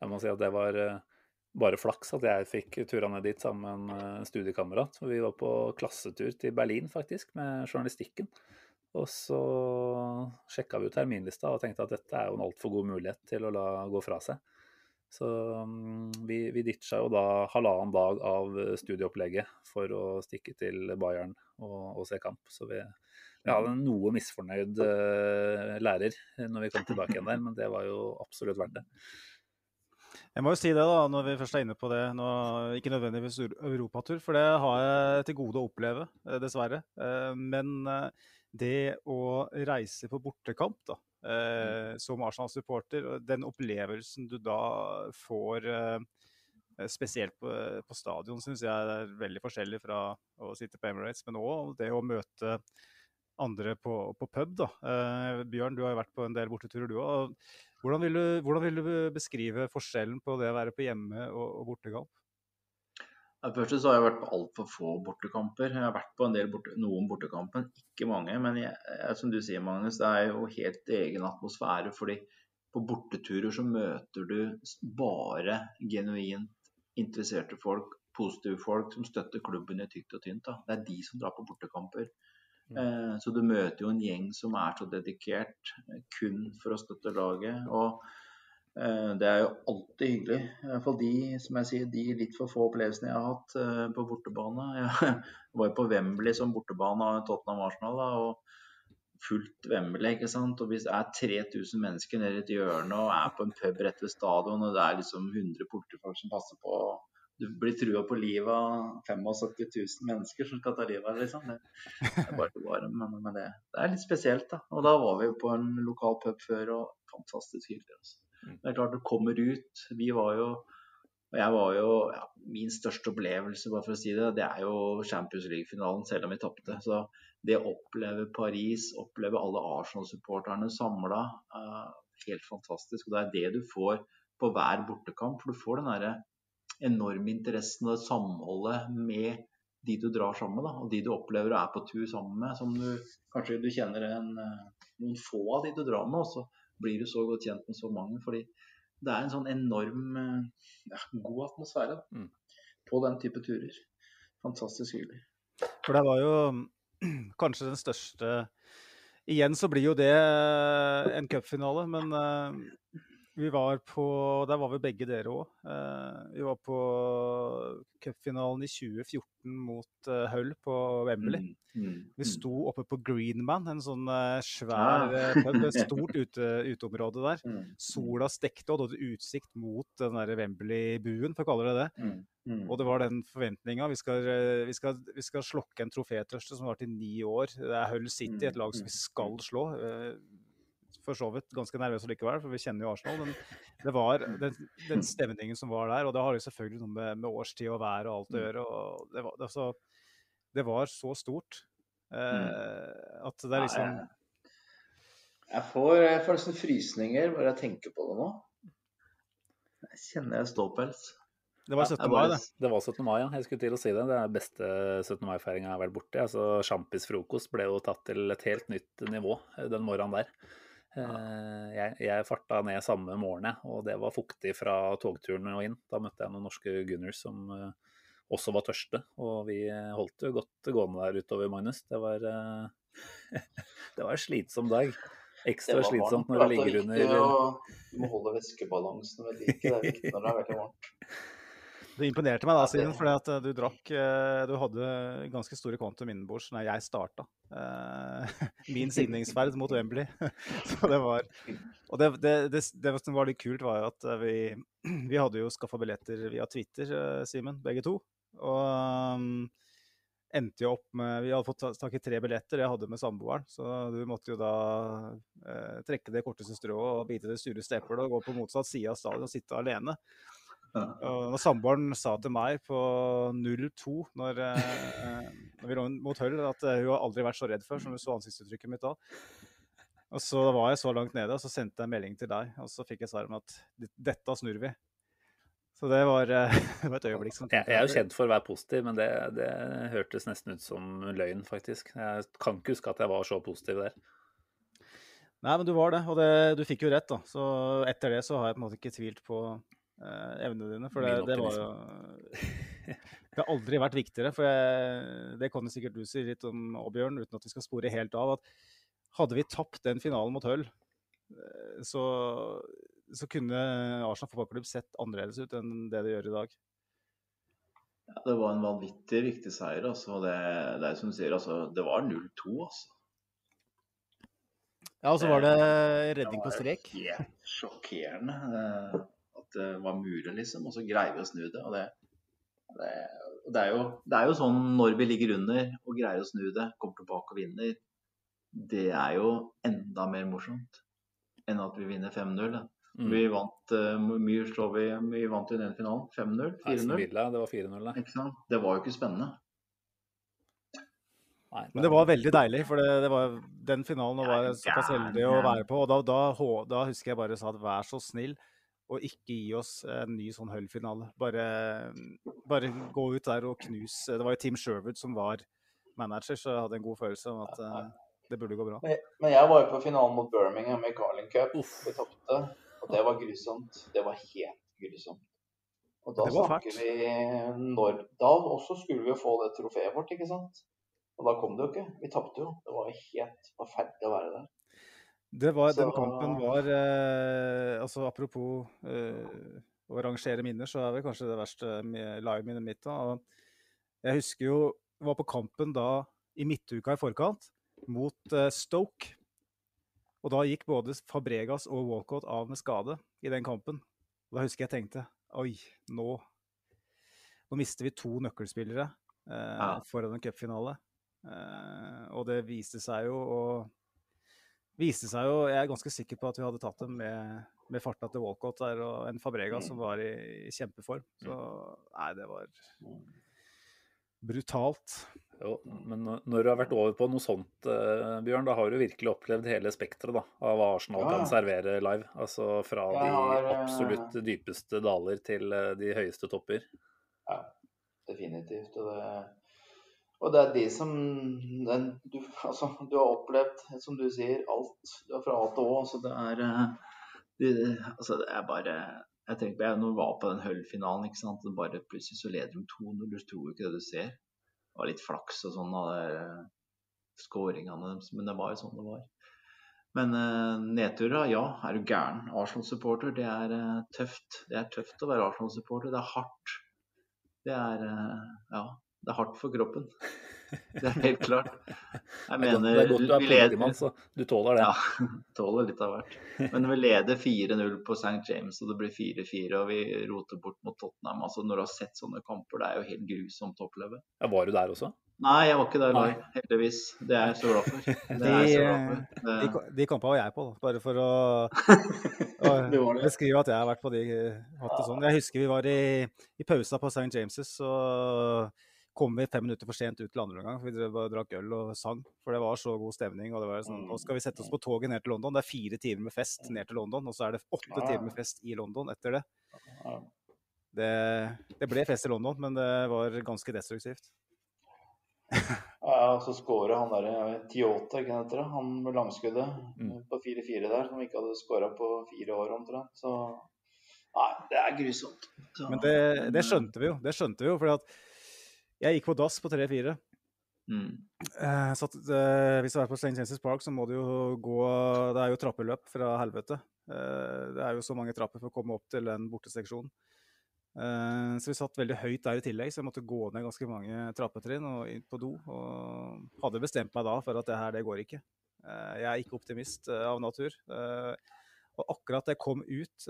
Jeg må si at det var eh, bare flaks at jeg fikk tura ned dit sammen med en studiekamerat. Vi var på klassetur til Berlin faktisk, med journalistikken. Og så sjekka vi ut terminlista og tenkte at dette er jo en altfor god mulighet til å la gå fra seg. Så um, vi, vi ditcha jo da halvannen dag av studieopplegget for å stikke til Bayern og, og se kamp. Så vi, vi hadde en noe misfornøyd uh, lærer når vi kom tilbake igjen der, men det var jo absolutt verdt det. Jeg må jo si det, da, når vi først er inne på det. Nå, ikke nødvendigvis europatur, for det har jeg til gode å oppleve, eh, dessverre. Eh, men det å reise på bortekamp, da, eh, som Arsenal-supporter. Den opplevelsen du da får spesielt på, på stadion, syns jeg er veldig forskjellig fra å sitte på Emirates. Men òg det å møte andre på, på pub. da. Eh, Bjørn, du har jo vært på en del borteturer, du òg. Hvordan, hvordan, vil du beskrive forskjellen på det å være på hjemme- og, og bortekamp? Først så har jeg vært på altfor få bortekamper. Jeg har vært på en borte, noen bortekamper, ikke mange. Men jeg, som du sier, Magnus, det er jo helt egen atmosfære. fordi på borteturer så møter du bare genuint interesserte folk, positive folk som støtter klubben i tykt og tynt. Da. Det er de som drar på bortekamper. Mm. Eh, så du møter jo en gjeng som er så dedikert kun for å støtte laget. og Eh, Det er jo alltid hyggelig. I hvert fall de som jeg sier, de litt for få opplevelsene jeg har hatt eh, på bortebane. Jeg var jo på Wembley som bortebane av Tottenham Arsenal. Da, og fullt Wembley, ikke sant. Og hvis det er 3000 mennesker nede i et hjørne og er på en pub rett ved stadion, og det er liksom 100 politifolk som passer på Du blir trua på livet av 75 000 mennesker som skal ta livet av liksom. Det, det er bare bare, men, men det, det er litt spesielt, da. Og da var vi jo på en lokal pub før, og fantastisk hyggelig. Altså. Det er klart det kommer ut. Vi var jo og jeg var jo ja, Min største opplevelse, bare for å si det, det er jo Champions League-finalen, selv om vi tapte. Så det å oppleve Paris, oppleve alle Arsenal-supporterne samla, uh, helt fantastisk. Og det er det du får på hver bortekamp. For du får den derre enorme interessen og samholdet med de du drar sammen med, da, og de du opplever og er på tur sammen med. som du Kanskje du kjenner en, eh, noen få av de du drar med, og så blir du så godt kjent med så mange. fordi det er en sånn enorm eh, ja, god atmosfære da, Mm. på den type turer. Fantastisk hyggelig. For det var jo kanskje den største. Igjen så blir jo det eh, en cupfinale, men eh, vi var på Der var vi begge dere òg. Vi var på cupfinalen i 2014 mot eh, Hull på Wembley. Mm, mm, Vi mm. sto oppe på Greenman, en sånn eh, svær Ah. eh, pub, et stort ute, uteområde der. Sola stekte, og du hadde utsikt mot den der Wembley-buen, for å kalle det det. Og det var den forventninga. Vi, skal, eh, vi, vi skal slokke en trofétørste som har vært i ni år. Det er Hull City, et lag som vi skal slå. For så vidt ganske nervøse likevel, for vi kjenner jo Arsenal. Men det var den, den stemningen som var der, og det har jo selvfølgelig noe med, med årstid og vær og alt å gjøre. og Det var, det, altså, det var så stort eh, at det er liksom Jeg får, jeg får nesten frysninger bare jeg tenker på det nå. Jeg kjenner jeg ståpels. Det var 17. Ja, mai, det. Det var 17. mai, ja. Jeg skulle til å si det. Det er beste 17. mai-feiringa jeg har vært borti. Altså, Sjampisfrokost ble jo tatt til et helt nytt nivå eh, den morgenen der. Eh, Jeg, jeg farta ned samme morgen, og det var fuktig fra togturen og inn. Da møtte jeg noen norske gunners som eh, også var tørste, og vi holdt jo godt gående der utover, Magnus. Det var, eh, det var en slitsom dag. Ekstra slitsomt når du ligger under Du må holde væskebalansen ved like. Det er viktig når det er veldig varmt. Det imponerte meg da, Siden, Simen, fordi at eh, du drakk eh, Du hadde ganske store kvantum innenbords da jeg starta. Eh, Min signingsferd mot Wembley. Så det var Og det, det, det, det som var litt kult, var jo at vi, vi hadde jo skaffa billetter via Twitter, Simen, begge to. Og um, endte jo opp med Vi hadde fått tak i tre billetter, jeg hadde med samboeren. Så du måtte jo da eh, trekke det korteste strået og bite det sureste eplet og gå på motsatt side av stadion og sitte alene. Og samboeren sa til meg på 0-2 når, eh, når vi lå mot Hull, at eh, hun har aldri vært så redd før, som hun så ansiktsuttrykket mitt da. Og så var jeg så langt nede, og så sendte jeg en melding til deg, og så fikk jeg svar om at dette snur vi. Så det var, eh, det var et øyeblikk som Jeg, jeg er jo kjent for å være positiv, men det, det hørtes nesten ut som løgn, faktisk. Jeg kan ikke huske at jeg var så positiv der. Nei, men du var det, og det, du fikk jo rett, da. Så etter det så har jeg på en måte ikke tvilt på eh, evnene dine. For det, det var jo Det har aldri vært viktigere, for jeg, det kan jo sikkert du si litt om òg, Bjørn, uten at vi skal spore helt av. at Hadde vi tapt den finalen mot Hull, eh, så, så kunne Arsenal fotballklubb sett annerledes ut enn det det gjør i dag. Ja, det var en vanvittig viktig seier. Altså. Det, det er som du sier, altså, det var 0-2. Altså. Ja, og så var det redning på Det var strek. Helt sjokkerende eh, det var mulig, liksom. Og så greier vi å snu det. Og det, det, det, er jo, det er jo sånn når vi ligger under og greier å snu det, kommer tilbake og vinner, det er jo enda mer morsomt enn at vi vinner 5-0. Mm. Vi vant uh, mye slår vi, vi vant i den finalen. 5-0, 4-0. Det var 4-0, da. Det var jo ikke spennende. Nei, Men det var veldig deilig, for det, det var, den finalen var jeg såpass heldig å være på. Og da, da, da husker jeg bare sa at vær så snill og ikke gi oss en ny sånn Hull-finale. Bare, bare gå ut der og knus Det var jo Team Sherwood som var manager, så jeg hadde en god følelse om at uh, det burde gå bra. Men, men jeg var jo på finalen mot Birmingham i Carling Cup. Uff. Vi tapte. Og det var grusomt. Det var helt grusomt. Og da Det var snakker fælt. vi når Da også skulle vi jo få det trofeet vårt, ikke sant? Og da kom det jo ikke. Vi tapte jo. Det var helt forferdelig å være der. Det var, Den kampen var eh, altså Apropos eh, å rangere minner, så er vel kanskje det verste mi- live-minnet mitt. da. Jeg husker jo var på kampen da i midtuka i forkant mot eh, Stoke. Og da gikk både Fabregas og Walcott av med skade i den kampen. Og da husker jeg tenkte Oi, nå Nå mister vi to nøkkelspillere eh, Ja. foran en cupfinale. Eh, og det viste seg jo å viste seg jo, Jeg er ganske sikker på at vi hadde tatt dem med, med farta til Walcott der, og en Fabrega som var i, i kjempeform. Så nei, det var brutalt. Jo, men når- du har vært over på noe sånt, eh, Bjørn, da har du virkelig opplevd hele spekteret da, av hva Arsenal Ja. kan servere live. Altså fra de har, eh, absolutt dypeste daler til eh, de høyeste topper. Ja, definitivt. Og det, og det er de som den, du, altså, du har opplevd, som du sier, alt. Fra A til Å. Så det er eh, altså det er bare Jeg tenker på jeg når var på den Hull-finalen, ikke sant. Bare plutselig så leder de 2-0. Du tror ikke det du ser. Det var litt flaks og sånn av skåringene deres, men det var jo sånn det var. Men uh, nedturer, ja. Er du gæren? Arsenal-supporter, det er uh, tøft. Det er tøft å være Arsenal-supporter. Det er hardt. Det er uh, ja, det er hardt for kroppen. Det er helt klart. Jeg Det er godt, mener det er godt du er politimann, så du tåler det. ja, tåler litt av hvert. Men vi leder 4-0 på St. James, og det blir 4-4, og vi roter bort mot Tottenham. Altså, når du har sett sånne kamper, det er jo helt grusomt å oppleve. Ja, var du der også? Nei, jeg var ikke der Nei. heldigvis. Det er jeg så glad for. Det De, er jeg så glad for. de, Det, ka- de kampene var jeg på, da, bare for å, å det det. beskrive at jeg har vært på de. Hatt det sånn. Jeg husker vi var i, i pausa på St. James', så kom vi fem minutter for sent ut til andre omgang. for Vi og drakk øl og sang, for det var så god stemning. og det var sånn, Nå skal vi sette oss på toget ned til London. Det er fire timer med fest ned til London, og så er det åtte timer med fest i London etter det. Det, det ble fest i London, men det var ganske destruktivt. Ja, og så skåra han derre Tiota, ikke heter det? Han med langskuddet Mm. på 4-4 der, som ikke hadde skåra på fire år omtrent. Så Nei, det er grusomt. Så, Men det, det skjønte vi jo. Det skjønte vi jo, fordi at jeg gikk på dass på 3-4. mm, Eh, så at, eh, hvis du er på St. James' Park, så må du jo gå Det er jo trappeløp fra helvete. Uh, det er jo så mange trapper for å komme opp til den borteseksjonen. Så vi satt veldig høyt der i tillegg, så jeg måtte gå ned ganske mange trappetrinn og inn på do. Og hadde bestemt meg da for at det her, det går ikke. Jeg er ikke optimist av natur. Og akkurat da jeg kom ut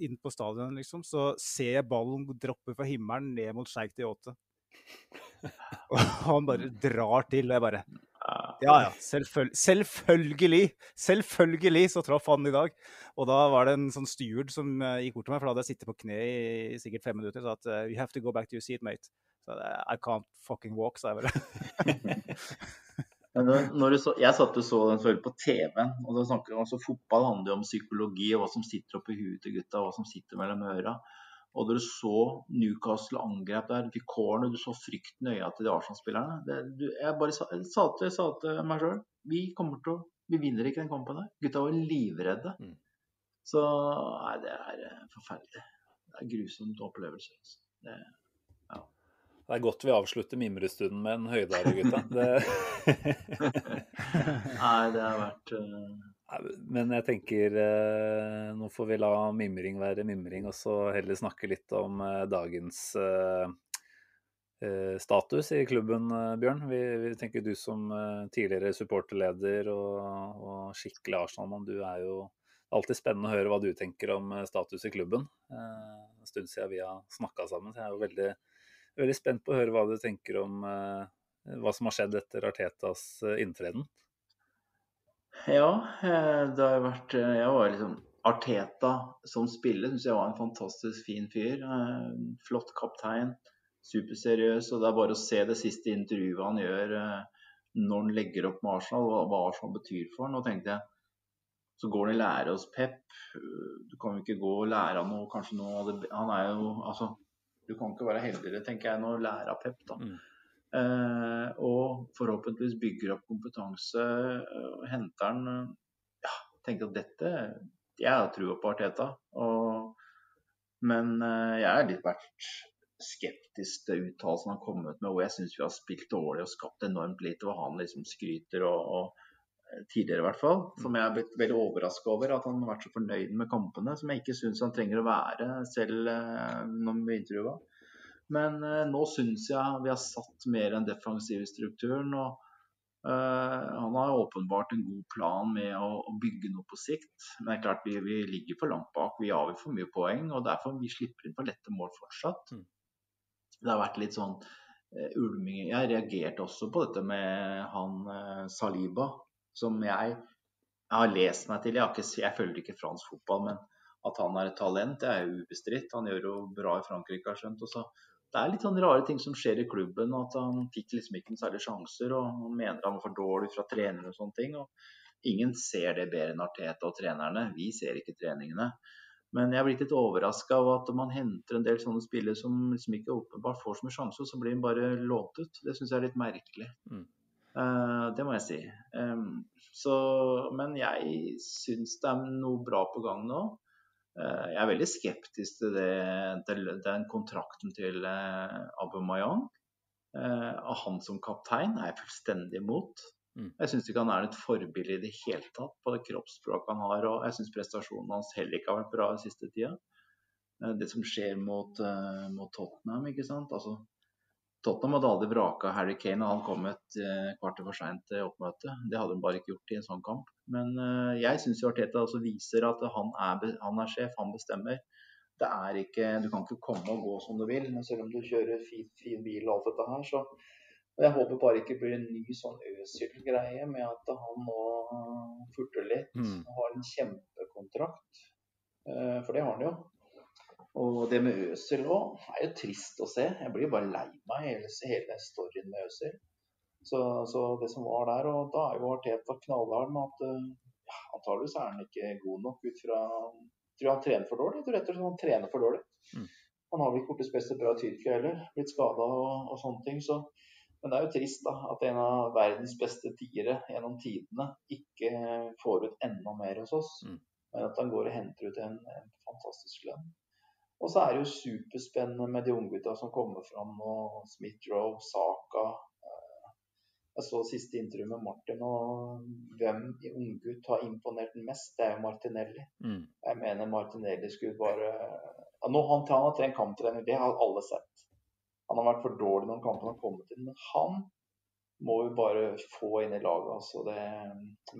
inn på stadion, liksom, så ser jeg ballen droppe fra himmelen ned mot Sheikh Diyote. Og han bare drar til, og jeg bare Ja ja, selvføl selvfølgelig! Selvfølgelig så traff han i dag. Og da var det en sånn steward som eh, gikk bort til meg, for da hadde jeg sittet på kne i sikkert fem minutter, og sa at eh, You have to go back to your seat, mate. Så I can't fucking walk, sa jeg bare. Så, jeg satt og så den selvfølgelig på TV-en, og da snakker altså Fotball handler jo om psykologi og hva som sitter oppi huet til gutta, og hva som sitter mellom øra. Og du så Newcastle angrep der, fikk corner, du så frykten i øya til de Arsenal-spillerne. Jeg bare sa, jeg sa, til, sa til meg sjøl vi kommer til å Vi vinner ikke den kampen der. Gutta var livredde. Mm. Så nei, det er eh, forferdelig. Det er grusomt opplevelse. Altså. Det, Det er godt vi avslutter mimrestunden med en høydare, gutta. Det... nei, det har vært Nei, Men jeg tenker eh, nå får vi la mimring være mimring, og så heller snakke litt om eh, dagens eh, status i klubben, Bjørn. Vi, vi tenker du som tidligere supporterleder og, og skikkelig Arsenal-mann, du er jo alltid spennende å høre hva du tenker om status i klubben. En stund siden vi har snakka sammen, så jeg er jo veldig, veldig spent på å høre hva du tenker om hva som har skjedd etter Artetas inntreden. Ja, eh, det har jo vært eh, Jeg var liksom Arteta som spiller syns jeg var en fantastisk fin fyr. Eh, Flott kaptein. Superseriøs. Og det er bare å se det siste intervjuet han gjør når han legger opp med Arsenal, hva, Arsenal betyr for han. Og tenkte jeg så går han i lære hos Pep. Du kan jo ikke gå og lære av noe, kanskje noe av det Han er jo Altså, du kan ikke være heldigere, tenker jeg, enn å lære av Pep, da. Mm. Eh, og forhåpentligvis bygger opp kompetanse eh, og henter han eh, Ja, tenker at dette Jeg har trua på Arteta. Og, men jeg har litt vært skeptisk til uttalelsene han har kommet med, hvor jeg syns vi har spilt dårlig og skapt enormt lite, og han liksom skryter og, og tidligere i hvert fall. Som jeg har blitt veldig overraska over. At han har vært så fornøyd med kampene. Som jeg ikke syns han trenger å være selv når vi intervjua. Men eh, nå syns jeg vi har satt mer enn defensiv i strukturen. og Uh, han har åpenbart en god plan med å, bygge noe på sikt. Men det er klart vi, vi ligger for langt bak. Vi avgir for mye poeng. og Derfor vi slipper inn for lette mål fortsatt. Mm. Det har vært litt sånn uh, ulming. Jeg reagerte også på dette med han Saliba, som jeg, jeg, har lest meg til. Jeg, ikke, jeg følger ikke fransk fotball, men at han er et talent, det er jo ubestridt. Han gjør jo bra i Frankrike, har skjønt. Også det er litt sånn rare ting som skjer i klubben. At han fikk liksom ikke noen særlige sjanser. og Han mener han var for dårlig fra trener og sånne ting. og Ingen ser det bedre enn Arteta og trenerne. Vi ser ikke treningene. Men jeg er blitt litt overraska av at man henter en del sånne spillere som liksom ikke åpenbart får så mye sjanser, og så blir de bare lånt ut. Det syns jeg er litt merkelig. Mm. Uh, det må jeg si. Um, så, men jeg syns det er noe bra på gang nå. Eh, jeg er veldig skeptisk til, det, til den kontrakten til eh, Aubameyang. Eh, av han som kaptein er jeg fullstendig imot. Mm. Jeg syns ikke han er et forbilde i det hele tatt på det kroppsspråket han har. Og jeg syns prestasjonen hans heller ikke har vært bra den siste tida. Det som skjer mot, mot Tottenham, ikke sant. Altså, Tottenham hadde aldri vraka Harry Kane og han kom et eh, kvarter for seint til oppmøtet. Det hadde de bare ikke gjort i en sånn kamp. Men eh, jeg syns Arteta også viser at han er, han er, sjef, han bestemmer. Det er ikke, Du kan ikke komme og gå som du vil, men selv om du kjører fin, fin bil og alt dette her, så Jeg håper bare ikke blir en ny sånn Øsil-greie med at han nå furter litt. Mm. Har en kjempekontrakt. Eh, for det har han jo. Og det med Øsel òg er jo trist å se. Jeg blir bare lei meg hele, hele storyen med Øsel. Så, så, det som var der, og da er jo Arteta knallhard med at uh, ja, antageligvis er han ikke god nok ut fra tror han trener for dårlig. Tror rett og slett han trener for dårlig. Mm. Han har vel ikke blitt spesielt bra i Tyrkia heller. Blitt skada og, og, sånne ting. Så, men det er jo trist da, at en av verdens beste tiere gjennom tidene ikke får ut enda mer hos oss. Mm. Men at han går og henter ut en, en fantastisk lønn. Og så er det jo superspennende med de unggutta som kommer fram nå. Smith-Roe, Saka. Eh, jeg så siste intervju med Martin, og hvem i unggutt har imponert mest, det er jo Martinelli. Mm. Jeg mener Martinelli skulle bare ja, Nå han, han har trent kamptrening, det har alle sett. Han har vært for dårlig når kampene har kommet inn. Men han må vi bare få inn i laget. Altså det,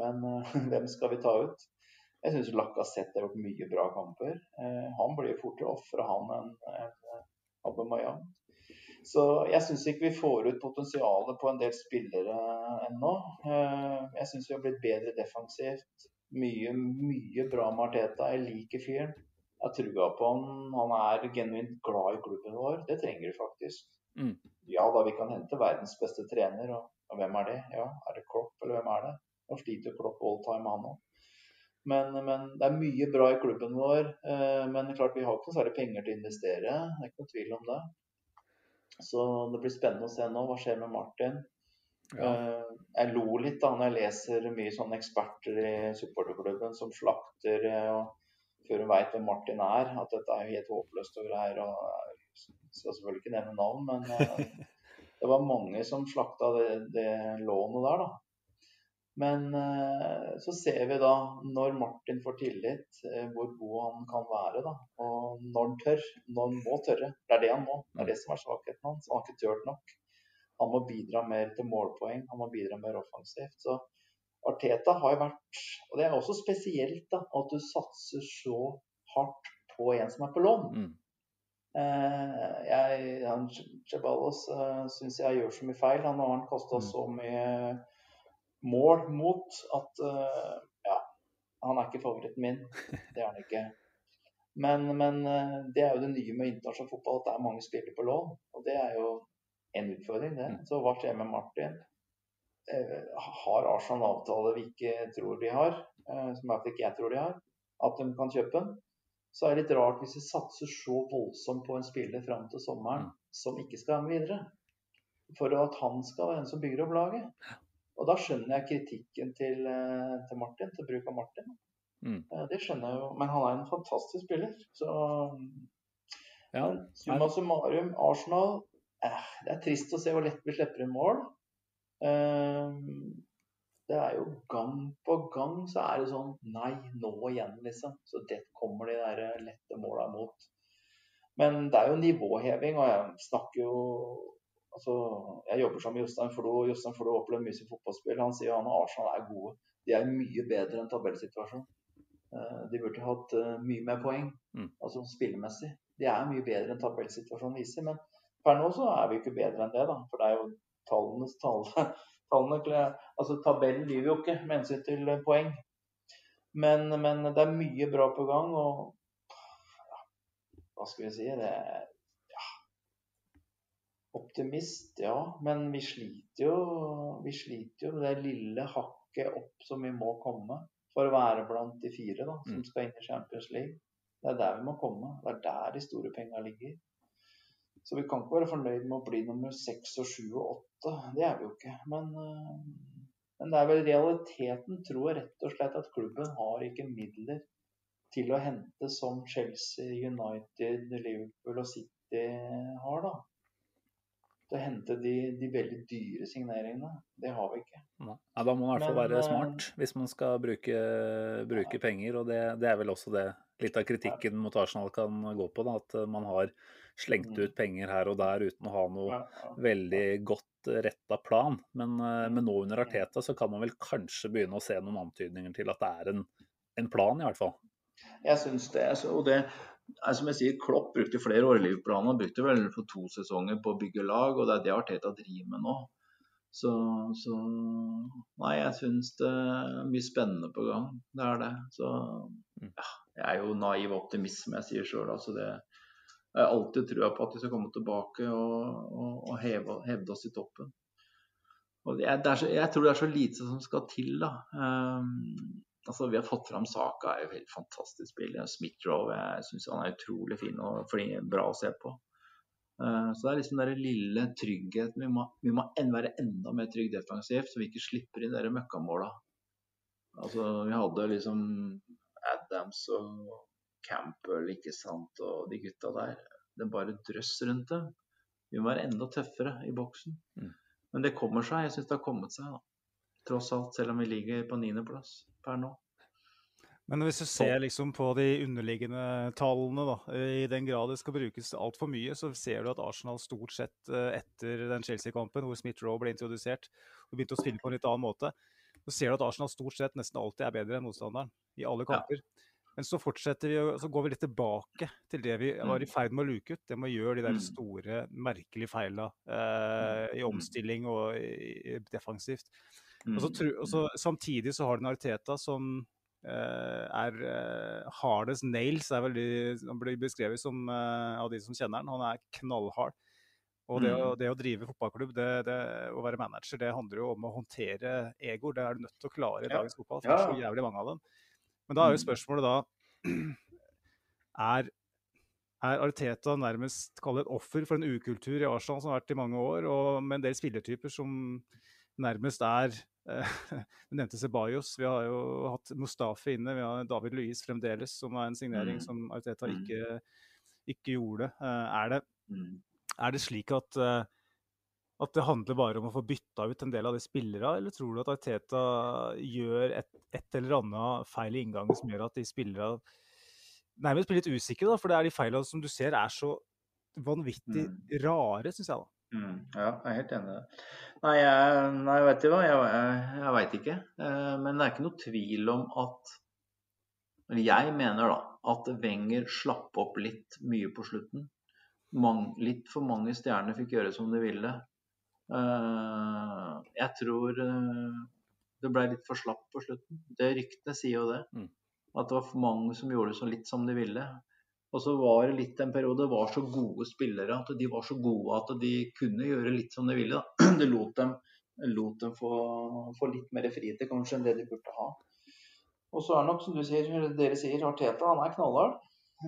men hvem skal vi ta ut? Jeg syns Lacassette har gjort mye bra kamper. Eh, han blir fortere ofre, han, enn en Aubameyang. Så jeg syns ikke vi får ut potensialet på en del spillere ennå. Eh, jeg syns vi har blitt bedre defensivt. Mye, mye bra med Arteta. Jeg liker fyren. Jeg har trua på han. Han er genuint glad i klubben vår. Det trenger vi faktisk. Mm. Ja da, vi kan hente verdens beste trener, og, og hvem er det? Ja, Er det Klopp, eller hvem er det? Nå sliter Klopp all time, han òg. Men, men, det er mye bra i klubben vår. Eh, men klart vi har ikke noe særlig penger til å investere. Det er ikke noe tvil om det. Så det blir spennende å se nå. Hva skjer med Martin? Ja. Eh, jeg lo litt da når jeg leser mye sånne eksperter i supporterklubben som slakter eh, før hun veit hvem Martin er, at dette er jo helt håpløst og greier. og Jeg skal selvfølgelig ikke nevne navn, men det var mange som slakta det, det lånet der. da. Men eh, så ser vi da, når Martin får tillit, eh, hvor god han kan være. da, Og når han tør. Når han må tørre. Det er det han må. Det er det som er svakheten hans. Han har ikke turt nok. Han må bidra mer til målpoeng. Han må bidra mer offensivt. Så Arteta har jo vært Og det er også spesielt da, at du satser så hardt på en som er på lån. Mm. Eh, jeg, han, Ceballos syns jeg gjør så mye feil. Han har kosta mm. så mye mål mot at uh, ja, han er ikke favoritten min. Det er han ikke. Men, men uh, det er jo det nye med internasjonal fotball, at det er mange spillere på lån. Og det er jo en utfordring, det. Mm. Så hva skjer med Martin? Uh, har Arsenal avtale vi ikke tror de har, som i ikke jeg tror de har, at de kan kjøpe den? Så er det litt rart hvis vi satser så voldsomt på en spiller fram til sommeren mm. som ikke skal være med videre. For at han skal være den som bygger opp laget. Og da skjønner jeg kritikken til, eh, til Martin, til bruk av Martin. Mm. Eh, det skjønner jeg jo, men han er en fantastisk spiller. Så ja, summa summarum, Arsenal eh, Det er trist å se hvor lett vi slipper inn mål. Eh, det er jo gang på gang så er det sånn Nei, nå igjen, liksom. Så det kommer de der lette måla mot. Men det er jo nivåheving, og jeg snakker jo altså, Jeg jobber sammen med Jostein Flo. Jostein Flo opplever mye som fotballspill. Han sier han og Arsenal er gode. De er mye bedre enn tabellsituasjonen. Eh, De burde hatt eh, mye mer poeng, Mm. altså spillemessig. De er mye bedre enn tabellsituasjonen viser. Men per nå så er vi ikke bedre enn det, da. For det er jo tallenes tale. Tallene, altså Tabellen lyver jo ikke med hensyn til eh, poeng. Men, men det er mye bra på gang, og ja, hva skal vi si det er. Optimist, ja. Men vi sliter jo vi sliter jo med det lille hakket opp som vi må komme for å være blant de fire da, som Mm. skal inn i Champions League. Det er der vi må komme. Det er der de store penga ligger. Så vi kan ikke være fornøyd med å bli nummer seks og sju og åtte. Det er vi jo ikke. Men, øh, men det er vel realiteten, tror jeg rett og slett, at klubben har ikke midler til å hente som Chelsea, United, Liverpool og City har, da. Til å hente de, de veldig dyre signeringene. Det har vi ikke. Nei, Ja, da må man i hvert fall være eh, smart hvis man skal bruke, bruke penger. Og det, det er vel også det litt av kritikken mot Arsenal kan gå på. Da, at man har slengt ut penger her og der uten å ha noe Ja, ja. veldig godt retta plan. Men, eh, men nå under Arteta så kan man vel kanskje begynne å se noen antydninger til at det er en, en plan, i hvert fall. Jeg syns det. så- Og det er som jeg sier, Klopp brukte flere år i Liverpool. Han brukte vel for to sesonger på å bygge lag, og det er det Arteta driver med nå. Så, så Nei, jeg syns det er mye spennende på gang. Det er det. Så ja, jeg er jo naiv optimist, som jeg sier sjøl. Altså det jeg har alltid trua på at vi skal komme tilbake og, og, og heve, hevde oss i toppen. Er, er så, jeg tror det er så lite som skal til. da. Um, altså Vi har fått fram Saka, er jo helt fantastisk spiller. Smith-Roe jeg syns han er utrolig fin og bra å se på. Uh, så det er liksom den lille tryggheten. Vi må, vi må en, være enda mer trygg defensivt, så vi ikke slipper inn de møkkamåla. Altså, vi hadde liksom Adams og Campbell, ikke sant, og de gutta der. Det er bare drøss rundt dem. Vi må være enda tøffere i boksen. Mm. Men det kommer seg. Jeg syns det har kommet seg, da. Tross alt, selv om vi ligger på niendeplass per nå. Men hvis du ser liksom på de underliggende tallene, da, i den grad det skal brukes altfor mye, så ser du at Arsenal stort sett eh, etter den Chelsea-kampen hvor Smith-Roe ble introdusert og begynte å spille på en litt annen måte, så ser du at Arsenal stort sett nesten alltid er bedre enn motstanderen i alle Ja. kamper. Men så fortsetter vi, så går vi litt tilbake til det vi var i ferd med å luke ut. Det med å gjøre de der Mm. store, merkelige feilene eh, i Mm. omstilling og i, i defensivt. Mm. Og så, og så, samtidig så har du en Arteta som uh, er uh, hardest nails. Er veldig, han blir beskrevet som uh, av de som kjenner han. Han er knallhard. Og det, å, Mm. det å drive fotballklubb, det, det, å være manager, det handler jo om å håndtere egoer. Det er du nødt til å klare i Ja. dagens fotball, for det er så jævlig mange av dem. Men da er jo Mm. spørsmålet da Er, er Arteta nærmest kall et offer for en ukultur i Arsenal som har vært i mange år, og med en del spillertyper som nærmest er Du nevnte Sebajos. Vi har jo hatt Mustafi inne. Vi har David Luiz fremdeles, som er en signering Mm. som Arteta Mm. ikke, ikke gjorde. Eh, er, det, Mm. er det slik at eh, at det handler bare om å få bytta ut en del av de spillerne, eller tror du at Arteta gjør et, et eller annet feil i inngangen som gjør at de spillerne nærmest blir litt usikre, da, for det er de feilene som du ser er så vanvittig Mm. rare, syns jeg, da. Mm, ja, jeg er helt enig i det. Nei, jeg, nei, vet du hva, jeg, jeg, jeg veit ikke. Eh, men det er ikke noe tvil om at jeg mener da at Wenger slapp opp litt mye på slutten. Mang, litt for mange stjerner fikk gjøre som de ville. Eh, jeg tror eh, det ble litt for slapp på slutten. Det Ryktene sier jo det. Mm. At det var for mange som gjorde det så litt som de ville. Og så var det litt en periode var så gode spillere at de var så gode at de kunne gjøre litt som de ville. Da. Det lot dem, lot dem få, få litt mer frihet kanskje enn det de burde ha. Og så er det nok, som du sier, dere sier, Arteta han er knallhard.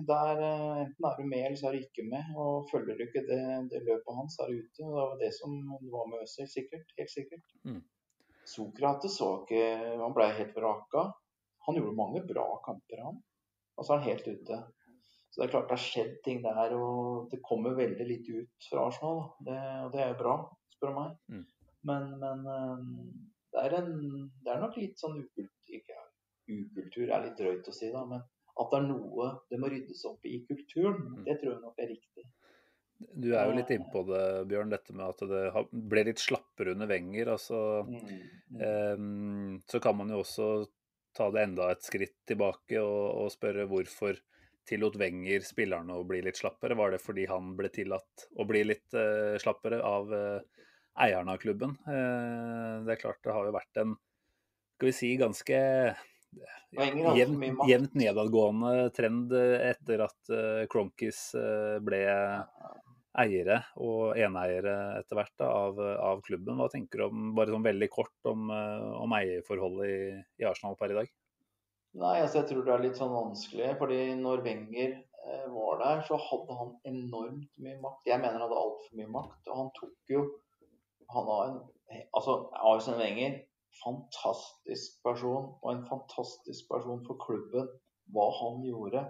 Der, eh, enten er du med eller så er du ikke med. Og følger du ikke det, det løpet hans, er du ute. Og det var det som var med Øzil, sikkert. Helt sikkert. Mm. Sokrates så ikke Han ble helt vraka. Han gjorde mange bra kamper, han. Og så er han helt ute. Så det er klart det har skjedd ting der, og det kommer veldig lite ut fra Arsenal. Det, og det er jo bra, spør du meg. Mm. Men, men eh, det er, en, det er nok litt sånn ukultur, ikke, ukultur er litt drøyt å si, da, men at det er noe det må ryddes opp i i kulturen, Mm. det tror jeg nok er riktig. Du er jo litt innpå det, Bjørn, dette med at det ble litt slappere under Wenger. Altså, Mm. um, så kan man jo også ta det enda et skritt tilbake og, og spørre hvorfor tillot Wenger spillerne å bli litt slappere? Var det fordi han ble tillatt å bli litt eh, slappere av eh, eierne av klubben? Eh, det er klart det har jo vært en skal vi si ganske Wenger jevnt, nedadgående trend eh, etter at uh, Kronkis eh, ble eiere og eneiere etter hvert da, av, av klubben. Hva tenker du om, bare sånn veldig kort om, eh, om eierforholdet i, i Arsenal per i dag? Nei, altså jeg tror det er litt sånn vanskelig. fordi når Wenger eh, var der, så hadde han enormt mye makt. Jeg mener han hadde altfor mye makt. Og han tok jo Han har en Altså, Arsen Wenger, fantastisk person. Og en fantastisk person for klubben. Hva han gjorde.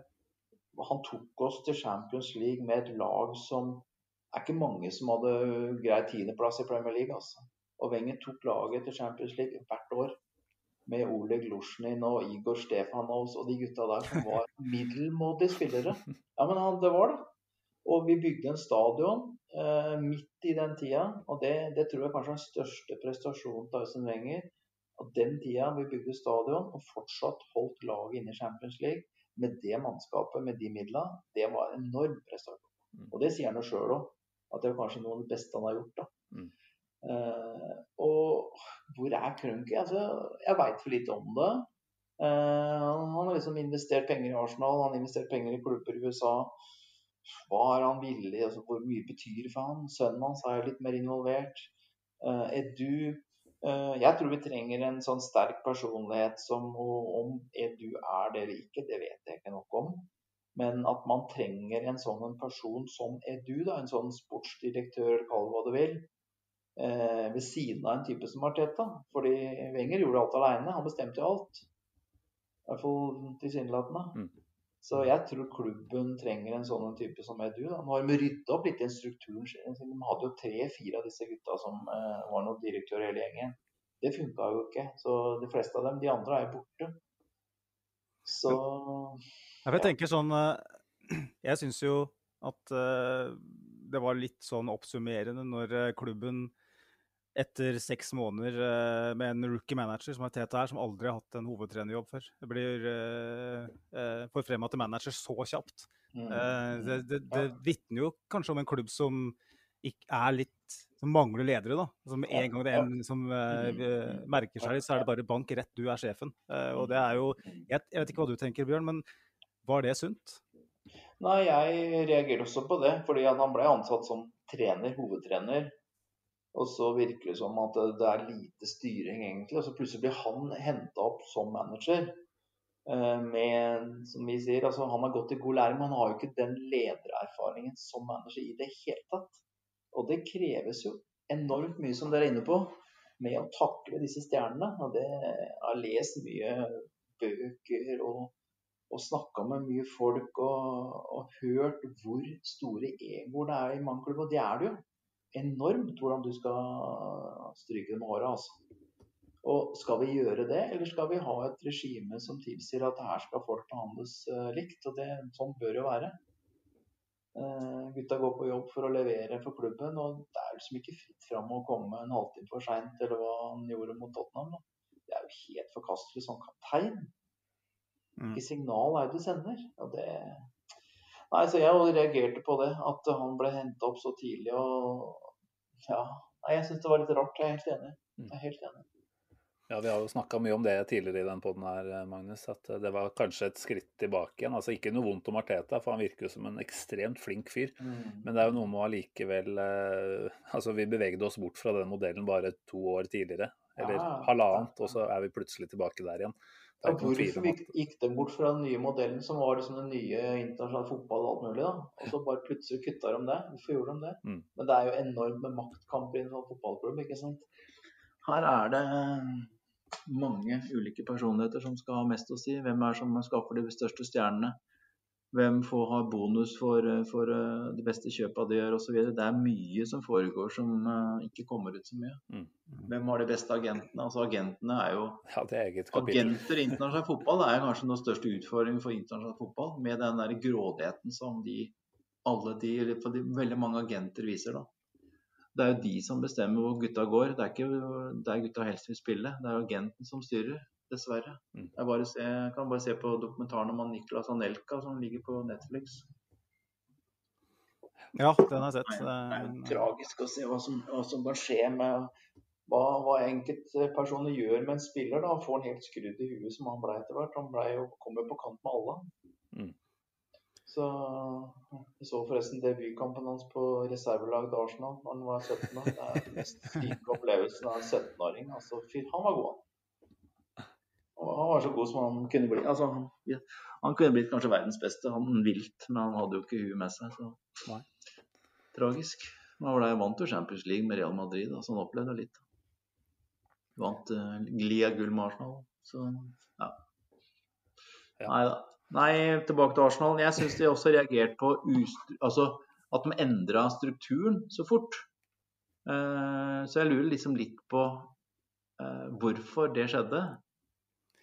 Han tok oss til Champions League med et lag som er ikke mange som hadde greit tiendeplass i Premier League. altså. Og Wenger tok laget til Champions League hvert år med Oleg Lusjnin og Igor Stefanovs og de gutta der som var middelmådige spillere. Ja, men han, det var det. Og vi bygde en stadion eh, midt i den tida, og det, det tror jeg kanskje er den største prestasjonen til Øystein Wenger. At den tida vi bygde stadion og fortsatt holdt laget inne i Champions League med det mannskapet, med de midlene, det var en enorm prestasjon. Mm. Og det sier han jo sjøl òg, at det er kanskje noe av det beste han har gjort. da. Eh, og hvor er Krunky? Altså, jeg veit for lite om det. Uh, han har liksom investert penger i Arsenal, han har investert penger i klubber i USA. Hva er han villig altså Hvor mye betyr det for han? Sønnen hans er jo litt mer involvert. Eh, Edu Jeg tror vi trenger en sånn sterk personlighet som Om Edu er det eller ikke, det vet jeg ikke nok om. Men at man trenger en sånn en person som Edu, da, en sånn sportsdirektør, kall det hva du vil, eh, ved siden av en type som Arteta. Fordi Wenger gjorde alt alene, han bestemte jo alt. I hvert fall tilsynelatende. Mm. Så jeg tror klubben trenger en sånn type som Edu. Da. Nå har de rydda opp litt i strukturen. sin. De hadde jo tre-fire av disse gutta som eh, var noen direktør i hele gjengen. Det funka jo ikke. Så de fleste av dem, de andre er jo borte. Så Ja, jeg tenker sånn eh, Jeg syns jo at eh, det var litt sånn oppsummerende når eh, klubben etter seks måneder eh, med en rookie manager som har Teta her, som aldri har hatt en hovedtrenerjobb før, det blir uh, får frem til manager så kjapt. mm, Eh, det det, det vitner jo kanskje om en klubb som ikke er litt som mangler ledere, da. Som med en gang det er en som eh, mm, merker seg litt, så er det bare bank rett, du er sjefen. Uh, og det er jo jeg, jeg vet ikke hva du tenker, Bjørn, men var det sunt? Nei, jeg reagerer også på det. Fordi han ble ansatt som trener, hovedtrener. Og så virker det som at det er lite styring, egentlig. Og så plutselig blir han henta opp som manager. eh, Med, som vi sier, altså Han har gått i god læring, men han har jo ikke den ledererfaringen som manager i det hele tatt. Og det kreves jo enormt mye, som dere er inne på, med å takle disse stjernene. Og det har lest mye bøker og og snakka med mye folk og, og hørt hvor store egoer det er i mange klubber. Og det er det jo. Enormt hvordan du skal stryke med håret. Altså. Og skal vi gjøre det, eller skal vi ha et regime som tilsier at her skal folk behandles eh, likt? Og det, sånn bør jo være. Uh, gutta går på jobb for å levere for klubben, og det er liksom ikke fritt fram å komme en halvtime for seint, eller hva han gjorde mot Tottenham. Da. Det er jo helt forkastelig som kaptein. Mm. Signal er det du sender? Og det... Nei, så Jeg reagerte på det, at han ble henta opp så tidlig. og ja, Nei, Jeg syns det var litt rart. Jeg er helt enig. Jeg er helt enig. Ja, Vi har jo snakka mye om det tidligere i den poden her, Magnus. At det var kanskje et skritt tilbake igjen. Altså Ikke noe vondt om Arteta, for han virker jo som en ekstremt flink fyr. Men det er jo noe med å allikevel eh, Altså, vi bevegde oss bort fra den modellen bare to år tidligere. Eller Ja, halvannet, og så er vi plutselig tilbake der igjen. Ja, hvorfor gikk, gikk de bort fra den nye modellen som var liksom den nye internasjonale fotball og alt mulig, da? Og så bare plutselig kutta de det? Hvorfor gjorde de det? Mm. Men det er jo enormt med maktkamper i en sånn fotballklubb, ikke sant? Her er det mange ulike personligheter som skal ha mest å si. Hvem er det som skaffer de største stjernene? Hvem får ha bonus for, eh, for eh, de beste kjøpa de gjør osv. Det er mye som foregår som eh, ikke kommer ut så mye. Mm. Hvem har de beste agentene? Altså Agentene er jo Ja, det er. Agenter i internasjonal fotball er kanskje den største utfordringen for internasjonal fotball. Med den der grådigheten som de, alle de, eller de, veldig mange agenter viser. da. Det er jo de som bestemmer hvor gutta går. Det er ikke der gutta helst vil spille. Det er agenten som styrer, dessverre. Mm. Jeg, bare se, jeg kan bare se på dokumentaren om han Niklas Anelka som ligger på Netflix. Ja, den har jeg sett. Det er jo Det- tragisk å se hva som, hva som kan skje med hva, hva enkeltpersoner gjør med en spiller. da, Han får en helt skrudd i huet som han ble etter hvert. Han ble jo, kom jo på kant med alle. Mm. Så Jeg så forresten debutkampen hans på reservelaget til Arsenal da han var 17 år. Det er den mest fine opplevelsen av en 17-åring. Altså, han var god, han. Og han var så god som han kunne bli. Altså, han, han kunne blitt kanskje verdens beste, han vilt, men han hadde jo ikke huet med seg. så Nei. tragisk. Han ble vant til Champions League med Real Madrid, så han opplevde litt. Vant uh, glia gull med Arsenal. Så ja. Ja. Nei da. Nei, tilbake til Arsenal. Jeg syns de også reagerte på altså, at de endra strukturen så fort. Uh, så jeg lurer liksom litt på uh, hvorfor det skjedde.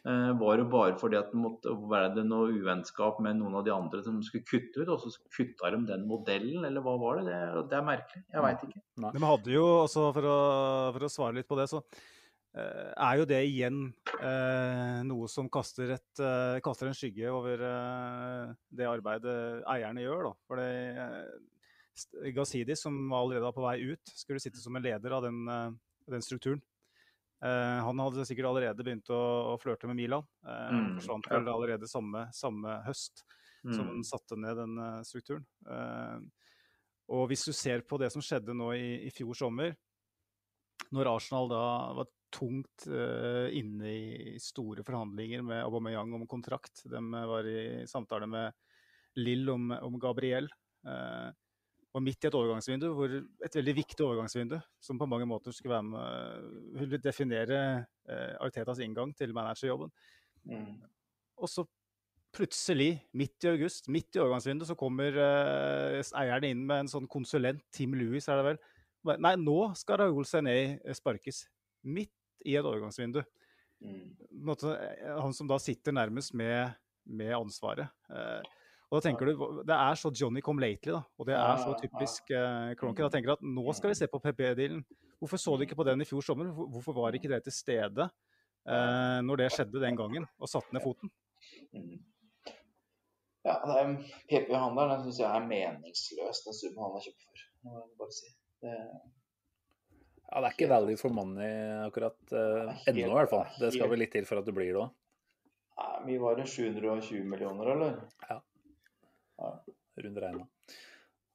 Eh, var det bare fordi at det måtte være noe uvennskap med noen av de andre som skulle kutte ut, og så kutta de den modellen, eller hva var det? Det, det er merkelig. Jeg veit ikke. De hadde jo også, for å, for å svare litt på det, så eh, er jo det igjen eh, noe som kaster, et, eh, kaster en skygge over eh, det arbeidet eierne gjør. Da. For det, eh, Gazidis, som var allerede var på vei ut, skulle sitte som en leder av den, den strukturen. Eh, han hadde sikkert allerede begynt å, å flørte med Milan. Eh, Mm, forsvant ja. vel allerede samme, samme høst som Mm. han satte ned den eh, strukturen. Og hvis du ser på det som skjedde nå i, i fjor sommer, når Arsenal da var tungt uh, inne i store forhandlinger med Aubameyang om kontrakt, de var i samtale med Lill om, om Gabriel, eh, og midt i et overgangsvindu, et veldig viktig overgangsvindu, som på mange måter skulle være med, ville definere eh, Artetas inngang til managerjobben. Mm. Og så plutselig, midt i august, midt i overgangsvinduet, så kommer eh, eierne inn med en sånn konsulent, Tim Lewis er det vel. Nei, nå skal Raoul Sené sparkes. Midt i et overgangsvindu. Mm. Eh, Han som da sitter nærmest med, med ansvaret. Eh, og da tenker du, Det er så Johnny come lately, da. Og det er så Ja, ja, ja. typisk eh, Kroenke. Da tenker du at nå skal vi se på PP-dealen. Hvorfor så du ikke på den i fjor sommer? Hvorfor var ikke det til stede eh, når det skjedde den gangen, og satte ned foten? Mm. Ja, PP-handelen den syns jeg er meningsløs, den summen han har kjøpt for. må jeg bare si. Det, Ja, det er ikke value for money akkurat helt- ennå, i hvert fall. det skal vel litt til for at det blir det òg. Mye var det 720 millioner, eller? Regna.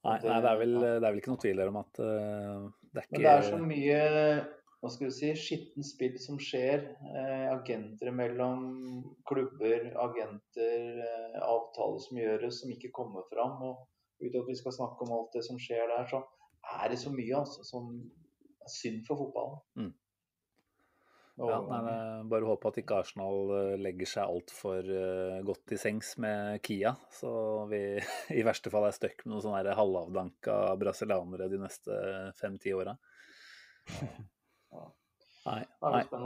Nei, nei det, er vel, det er vel ikke noe tvil om at uh, det er ikke Men det er så mye hva skal vi si, skitten spill som skjer. Eh, agenter mellom klubber, agenter, eh, avtaler som gjøres som ikke kommer fram. Og uten at vi skal snakke om alt det som skjer der, så er det så mye altså, som er synd for fotballen. Mm. Og- Ja, nei, bare håpe at ikke Arsenal eh, legger seg altfor uh, godt i sengs med Kia. Så vi i verste fall er stuck med noen sånne halvavdanka brasilianere de neste fem-ti åra. Nei, nei. Det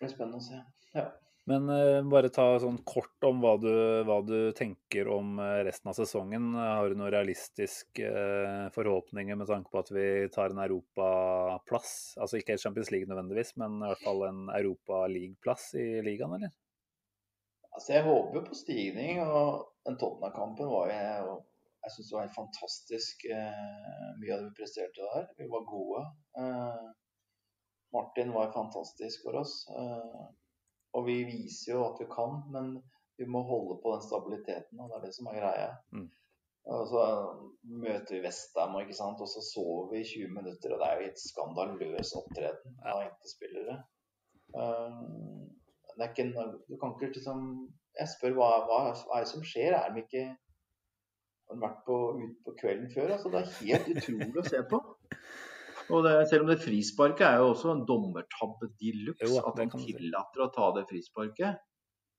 blir spennende å se. Ja. Men eh, bare ta sånn kort om hva du, hva du tenker om eh, resten av sesongen. Har du noen realistiske eh, forhåpninger med tanke på at vi tar en europaplass? Altså ikke Champions League nødvendigvis, men i hvert fall en Europa-league-plass i ligaen, eller? Altså, jeg håper jo på stigning, og den Tottenham-kampen var jo Jeg syns det var helt fantastisk eh, mye av det vi presterte der. Vi var gode. Eh, Martin var fantastisk for oss. Eh, og vi viser jo at vi kan, men vi må holde på den stabiliteten, og det er det som er greia. Mm. Og så møter vi Vestheim, ikke sant? og så sover vi i 20 minutter, og det er jo helt skandaløs opptreden av enkeltspillere. Um, det er ikke en, du kan ikke liksom Jeg spør hva, hva, hva er det som skjer? Er de ikke Har de vært på, ute på kvelden før? Altså, det er helt utrolig å se på. Og det, selv om det frisparket er jo også en dommertabbe de luxe, at han tillater å ta det frisparket.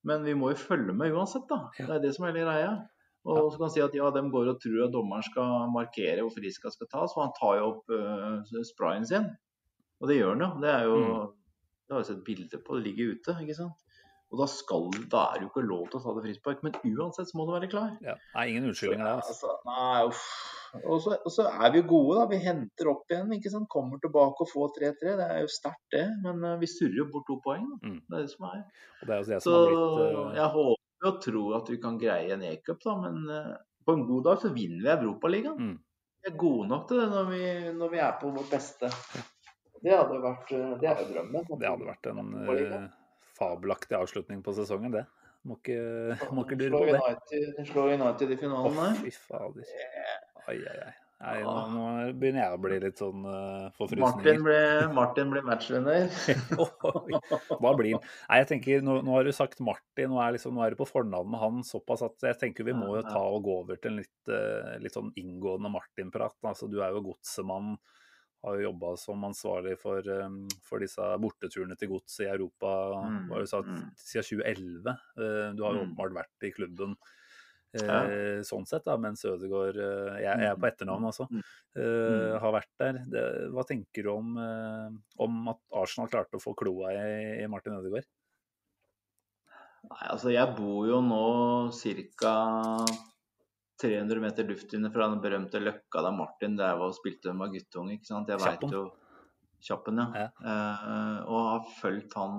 Men vi må jo følge med uansett, da. Det er det som er hele greia. Og så kan han si at ja, de går og tror at dommeren skal markere hvor friska skal tas, og han tar jo opp uh, sprayen sin. Og det gjør han jo. Det er jo Mm. Det har vi sett bilde på, det ligger ute, ikke sant. Og da, skal, da er det jo ikke lov til å ta det frispark, men uansett så må du være klar. Ja. Nei, ingen unnskyldninger der. Altså. Altså. Og så, og så er vi jo gode, da. Vi henter opp igjen, ikke sant. Kommer tilbake og får 3-3. Det er jo sterkt, det. Men eh, vi surrer jo bort to poeng. Da. Mm. Det er det som er. Og det er jo det Så som har blitt uh... jeg håper og tror at vi kan greie en e-cup, da. Men uh, på en god dag så vinner vi Europaligaen. Mm. Vi er gode nok til det når vi, når vi er på vårt beste. Det hadde vært Det er jo drømmen. Det hadde vært en fabelaktig avslutning på sesongen, det. Må ikke, må ikke lure på det. United, slå United i finalen der. fy fader. Ai, ai, ai. Nei, nå, nå begynner jeg å bli litt sånn uh, Martin forfrysninger. Martin blir matchvinner. Hva blir han? Nei, jeg tenker, nå, nå har du sagt Martin, nå er, liksom, nå er du på fornavn med han såpass at jeg tenker vi må jo ta og gå over til en litt, uh, litt sånn inngående Martin-prat. Altså, du er jo godsemann, har jo jobba som ansvarlig for, eh, for disse borteturene til gods i Europa Mm, sagt, mm. siden 2011. Eh, Du har jo Mm. åpenbart vært i klubben. eh, Ja. Sånn sett, da, mens Ødegaard eh, Jeg, jeg er på etternavn, altså. Mm. har vært der. Det, hva tenker du om, om at Arsenal klarte å få kloa i, i Martin Ødegaard? Nei, altså jeg bor jo nå ca. 300 meter luftlinje fra den berømte Løkka da Martin der var og spilte med guttunge. ikke sant? Jeg vet jo Kjappen, ja. Ja. Uh, og har fulgt han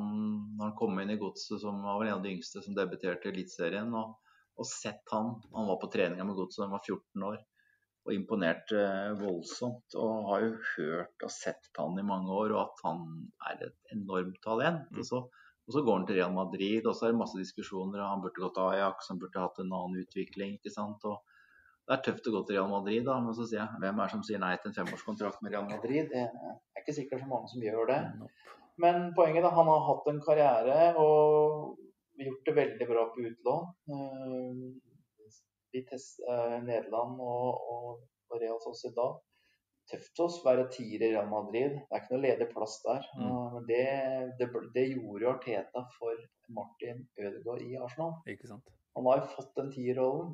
når han kom inn i godset, som var vel en av de yngste som debuterte i Eliteserien. Og, og sett han. Han var på treninga med godset da han var 14 år. Og imponerte voldsomt. Og har jo hørt og sett han i mange år, og at han er et enormt talent. Mm. Og så og så går han til Real Madrid, og så er det masse diskusjoner. og Han burde gått til Ajax, han burde hatt en annen utvikling. ikke sant? Og Det er tøft å gå til Real Madrid, da. Men så sier jeg, hvem er det som sier nei til en femårskontrakt med Real Madrid? Det er ikke sikkert så mange som gjør det. Men poenget er at han har hatt en karriere og gjort det veldig bra på utlån. Eh, Vi test, eh, Nederland og, og Real Sociedad. Tøft å være tier i Real Madrid. Det er ikke noe ledig plass der. Mm. Men det, det, det gjorde jo Arteta for Martin Ødegaard i Arsenal. Ikke sant? Han har jo fått den tierrollen.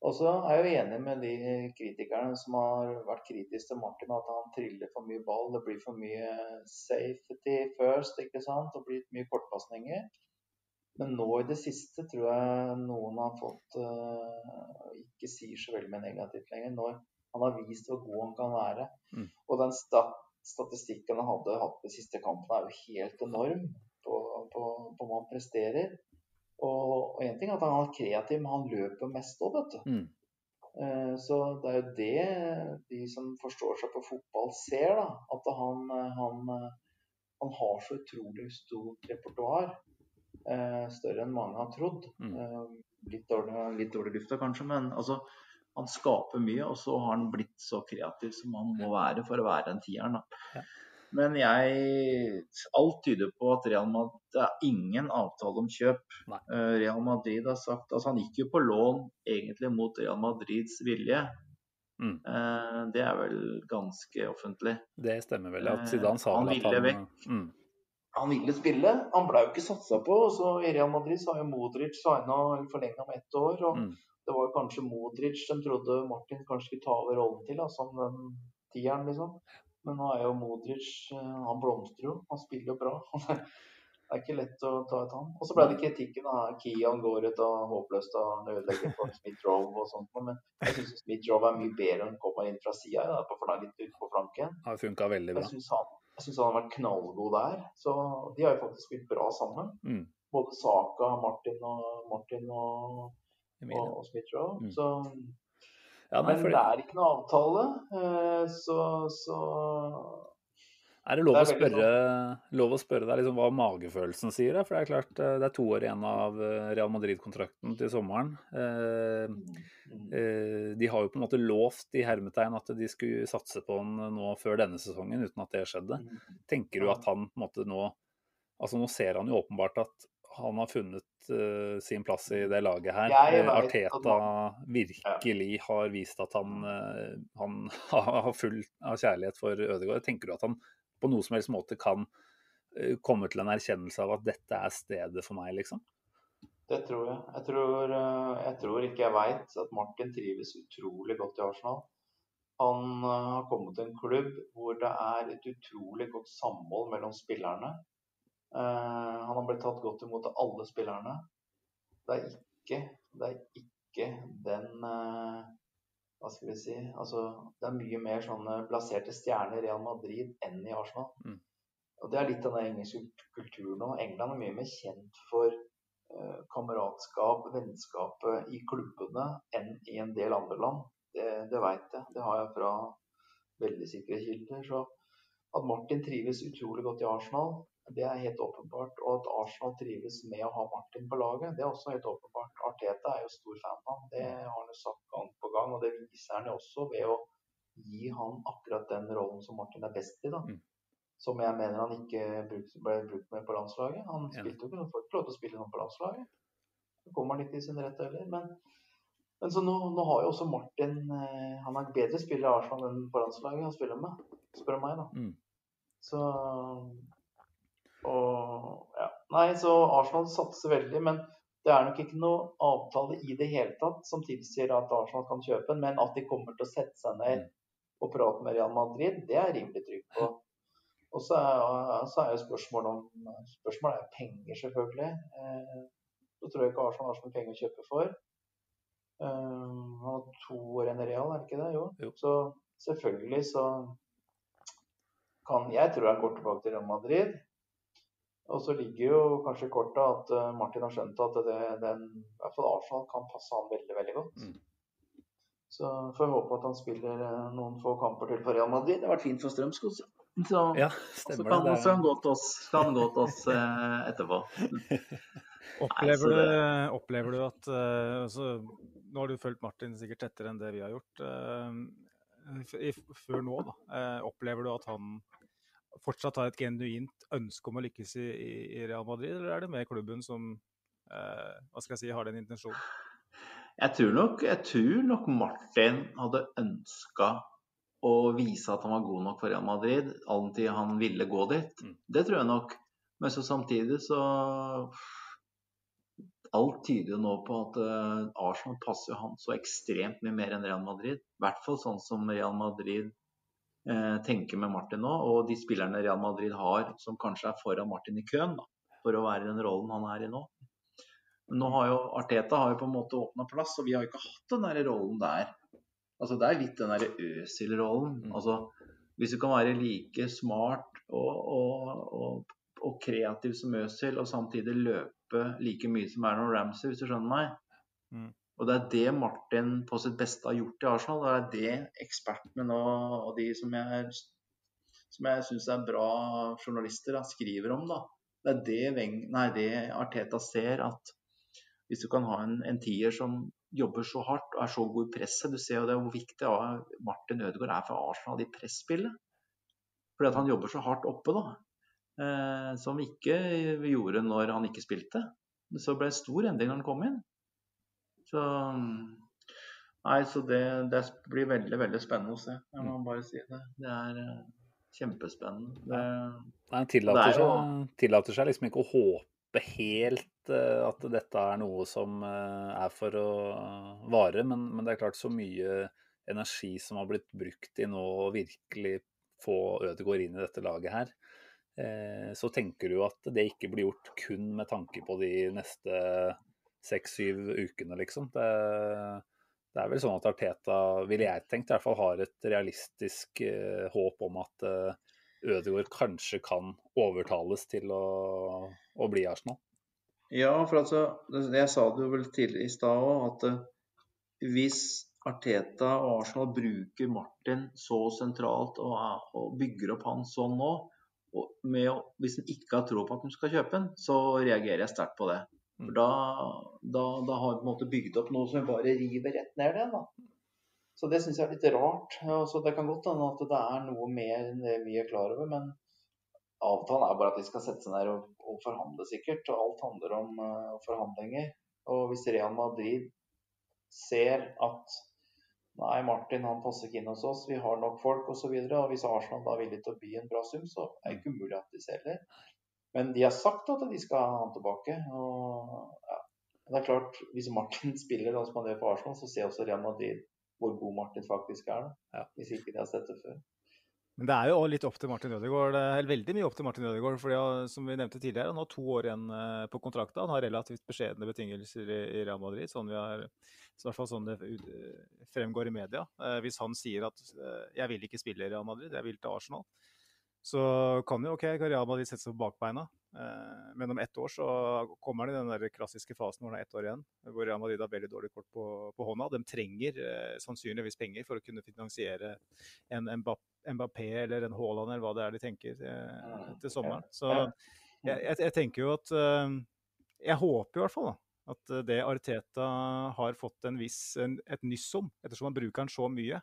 Og så er jeg jo enig med de kritikerne som har vært kritiske til Martin, at han triller for mye ball. Det blir for mye safety first, ikke sant. Det blir mye kortpasninger. Men nå i det siste tror jeg noen har fått uh, ikke sier så veldig mye negativt lenger. Når han har vist hvor god han kan være. Mm. Og den stat statistikken han hadde hatt de siste kampene, er jo helt enorm på, på, på hva han presterer. Og én ting er at han er kreativ, men han løper mest òg, vet du. Mm. Eh, Så det er jo det de som forstår seg på fotball, ser. da, At han, han, han har så utrolig stort repertoar. eh, Større enn mange har trodd. Mm. Eh, Litt dårlig, litt dårlig lufta kanskje, men altså, han skaper mye. Og så har han blitt så kreativ som han må være for å være en tieren. da. Ja. Men jeg Alt tyder på at Real Madrid Det er ingen avtale om kjøp. Nei. Eh, Real Madrid har sagt altså Han gikk jo på lån egentlig mot Real Madrids vilje. Mm. Eh, Det er vel ganske offentlig. Det stemmer vel. At Eh, Zidane sa han at ville han vekk. Mm. Han ville spille, han ble jo ikke satsa på. så I Real Madrid så har jo Modric signa forlenga med ett år. og Mm. Det var jo kanskje Modric de trodde Martin kanskje skulle ta over rollen til, da, som den tieren, liksom. Men nå er jo Modric eh, Han blomstrer jo. Han spiller jo bra. Det er ikke lett å ta ut han. Og så ble det kritikken av Kian går ut og håpløst og ødelegger for Smith Rowe og sånt. Men jeg syns Smith Rowe er mye bedre enn kommer inn fra sida, på er litt ut på flanken. Har funka veldig bra. Jeg syns han, han har vært knallgod der. Så de har jo faktisk spilt bra sammen. Mm. Både Saka, Martin og, Martin og, og, og Smith Rowe. Mm. Så, Ja, nei, men for det er ikke noe avtale, eh, så, så Er det lov, Det er å, spørre, lov å spørre deg liksom hva magefølelsen sier? da? For det er klart, eh, det er to år igjen av eh, Real Madrid-kontrakten til sommeren. Mm, eh, de har jo på en måte lovt i hermetegn at de skulle satse på han nå før denne sesongen, uten at det skjedde. mm. Tenker du at han på en måte nå Altså Nå ser han jo åpenbart at han har funnet uh, sin plass i det laget her. Jeg Eh, Arteta virkelig har vist at han, uh, han har full av kjærlighet for Ødegaard. Tenker du at han på noe som helst måte kan uh, komme til en erkjennelse av at dette er stedet for meg, liksom? Det tror jeg. Jeg tror, jeg tror ikke jeg veit at Martin trives utrolig godt i Arsenal. Han har kommet til en klubb hvor det er et utrolig godt samhold mellom spillerne. Eh, han har blitt tatt godt imot av alle spillerne. Det er ikke, det er ikke den eh, Hva skal vi si altså, Det er mye mer sånne plasserte stjerner i Real Madrid enn i Arsenal. Mm. Og Det er litt av den engelske kulturen nå. England er mye mer kjent for eh, kameratskap, vennskapet i klubbene enn i en del andre land. Det, det veit jeg. Det har jeg fra veldig sikre kilder. Så at Martin trives utrolig godt i Arsenal, det er helt åpenbart. Og at Arsenal trives med å ha Martin på laget, det er også helt åpenbart. Arteta er jo stor fan av ham. Det har han jo sagt gang på gang, og det viser han jo også ved å gi han akkurat den rollen som Martin er best i. da. Mm. Som jeg mener han ikke ble brukt med på landslaget. Han spilte jo ikke noen får ikke lov til å spille noen på landslaget. Så kommer han ikke i sin rett heller. Men, men så nå, nå har jo også Martin eh, Han er bedre spiller i Arsenal enn på landslaget han spiller med, spør du meg. da. Mm. Så og ja. Nei, så Arsenal satser veldig, men det er nok ikke noe avtale i det hele tatt som tilsier at Arsenal kan kjøpe den, men at de kommer til å sette seg ned og prate med Real Madrid, det er jeg rimelig trygg på. Og så er, så er jo spørsmålet om Spørsmålet er penger, selvfølgelig. Eh, så tror jeg ikke Arsenal har så mye penger å kjøpe for. Eh, han har to år enn Real, er det ikke det? Jo. Jo. Så selvfølgelig så kan Jeg tror han går tilbake til Real Madrid. Og så ligger jo kanskje i kortet at eh, Martin har skjønt at det, den, i hvert fall Arsenal kan passe han veldig, veldig godt. Mm. Så får jeg håpe at han spiller eh, noen få kamper til for Real Madrid. Det har vært fint for Strømskog. Så, Ja, så kan det. så kan han gå til oss, kan gå til oss eh, etterpå. Opplever, så du, opplever du at uh, altså, Nå har du fulgt Martin sikkert tettere enn det vi har gjort. uh, i, før nå, da. Uh, opplever du at han fortsatt har et genuint ønske om å lykkes i, i, i Real Madrid, eller er det mer klubben som eh, hva skal jeg si, har den intensjonen? Jeg tror nok, jeg tror nok Martin hadde ønska å vise at han var god nok for Real Madrid, all den tid han ville gå dit. Mm. Det tror jeg nok. Men så samtidig så Alt tyder jo nå på at eh, Arsenal passer jo han så ekstremt mye mer enn Real Madrid. I hvert fall sånn som Real Madrid tenker med Martin nå, og de spillerne Real Madrid har som kanskje er foran Martin i køen da, for å være i den rollen han er i nå. Men nå har jo Arteta har jo på en måte åpna plass, og vi har jo ikke hatt den der rollen der. Altså Det er litt den der Øzil-rollen. Mm. Altså Hvis du kan være like smart og, og, og, og kreativ som Øzil, og samtidig løpe like mye som Erna Ramsey, hvis du skjønner meg. Og det er det Martin på sitt beste har gjort i Arsenal. Det er det ekspertene nå, og de som jeg, som jeg syns er bra journalister, da, skriver om. da. Det er det, Veng, nei, det Arteta ser, at hvis du kan ha en, en tier som jobber så hardt og er så god i presset Du ser jo det hvor viktig Martin Ødegaard er for Arsenal i presspillet. Fordi at han jobber så hardt oppe, da. Eh, som ikke gjorde når han ikke spilte. Så ble det stor endring når han kom inn. Så Nei, så det, det blir veldig, veldig spennende å se. Jeg må bare si det. Det er eh, kjempespennende. Det, Nei, tillater, Det seg, tillater seg liksom ikke å håpe helt eh, at dette er noe som eh, er for å vare, men, men det er klart så mye energi som har blitt brukt i nå å virkelig få Ødegaard inn i dette laget her. Så tenker du at det ikke blir gjort kun med tanke på de neste seks-syv ukene, liksom. Det, det er vel sånn at Arteta, ville jeg tenkt, i hvert fall har et realistisk eh, håp om at eh, Ødegaard kanskje kan overtales til å, å bli Arsenal. Ja, for altså, jeg sa det jo vel tidligere i stad òg, at eh, hvis Arteta og Arsenal bruker Martin så sentralt og, og bygger opp han sånn nå, og med, hvis en ikke har tro på at de skal kjøpe den, så reagerer jeg sterkt på det. For da, da, da har vi på en måte bygd opp noe som bare river rett ned da. Så det syns jeg er litt rart. Altså, det kan godt hende at det er noe mer enn det vi er klar over, men avtalen er bare at de skal sette seg ned og, og forhandle, sikkert. Og alt handler om uh, forhandlinger. Og hvis Real Madrid ser at Nei, Martin han passer ikke inn hos oss, vi har nok folk osv. Og, og hvis Arsenal da er villig til å by en bra sum, så er det ikke umulig at de selger. Men de har sagt at de skal ha han tilbake. Og ja, det er klart, hvis Martin spiller sånn som han gjør på Arsenal, så ser også Real Madrid hvor god Martin faktisk er. Da. Ja. Hvis ikke de har sett det før. Men det er jo litt opp til Martin Ødegaard, eller veldig mye opp til Martin Ødegaard. For som vi nevnte tidligere, han har to år igjen eh, på kontrakta. Han har relativt beskjedne betingelser i, Real Madrid, sånn vi har, så i hvert fall sånn det eh, fremgår i media. Eh, hvis han sier at 'jeg vil ikke spille i Real Madrid, jeg vil til Arsenal', så kan jo ok, Real Madrid sette seg på bakbeina. Eh, men om ett år så kommer han i den der klassiske fasen hvor han har ett år igjen, hvor Real Madrid har veldig dårlig kort på, på hånda. De trenger eh, sannsynligvis penger for å kunne finansiere en Mbapp- Mbappé eller en Haaland eller hva det er de tenker eh, til sommeren. Så jeg, jeg, jeg tenker jo at eh, Jeg håper i hvert fall da, at eh, det Arteta har fått en viss, en, et nyss om, ettersom han bruker den så mye,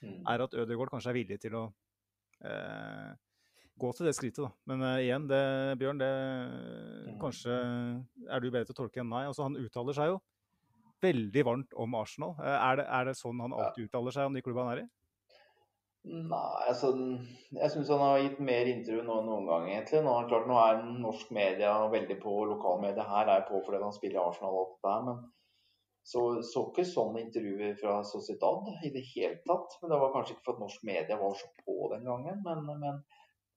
Mm. er at Ødegaard kanskje er villig til å eh, gå til det skrittet. da. Men uh, igjen, det, Bjørn, det kanskje er du bedre til å tolke enn meg. Altså, han uttaler seg jo veldig varmt om Arsenal. Uh, er, det, er det sånn han alltid uttaler seg om de klubbene han er i? Nei, altså Jeg syns han har gitt mer intervju nå enn noen gang, egentlig. Nå, klart, nå er norsk media veldig på, lokalmedia her er på fordi han spiller i Arsenal og alt det der, men så, så ikke sånne intervjuer fra Sociedad i det hele tatt. Men det var kanskje ikke for at norsk media var så på den gangen, men, men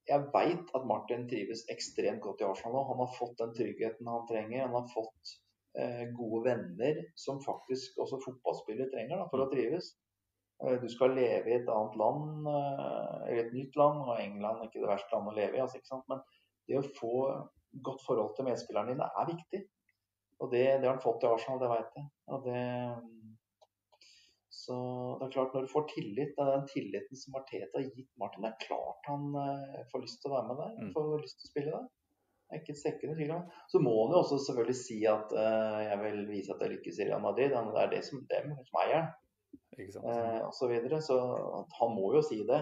jeg veit at Martin trives ekstremt godt i Arsenal nå. Han har fått den tryggheten han trenger. Han har fått eh, gode venner som faktisk også fotballspillere trenger da, for å trives. Eh, Du skal leve i et annet land, eh, eller et nytt land, og England er ikke det verste landet å leve i. Altså? Men det å få godt forhold til medspillerne dine er viktig. Og det, det har han fått i Arsenal, det vet jeg. Og det, så det er klart, når du får tillit, det er den tilliten som Arteta har gitt Martin, det er klart han eh, får lyst til å være med der. Mm. Får lyst til å spille der. Det er ikke et sekund i tvil om. Så må han jo også selvfølgelig si at uh, jeg vil vise at jeg lykkes i Real Madrid. Det er det som, dem som eier eh, og så videre. Så han må jo si det.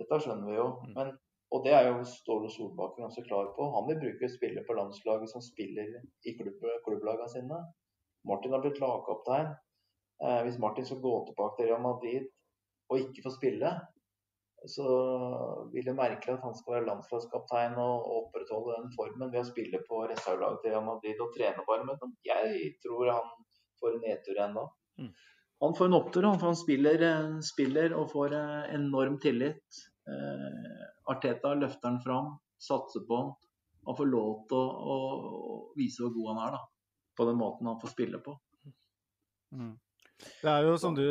Dette skjønner vi jo. Mm. Men, og det er jo Ståle Solbakken også klar på. Han vil bruke spillere på landslaget som spiller i klubb, klubblagene sine. Martin har blitt lagkaptein. Eh, hvis Martin skal gå tilbake til Real Madrid og ikke få spille, så vil det merkelig at han skal være landslagskaptein og opprettholde den formen ved å spille på reservelaget til Real Madrid og trene bare med dem. Jeg tror han får en nedtur ennå. Mm. Han får en opptur, han, får han spiller, eh, spiller og får eh, enorm tillit. Eh, Arteta løfter han fram, satser på han. Han får lov til å, å, å vise hvor god han er, da. På den måten han får spille på. Det er jo som du,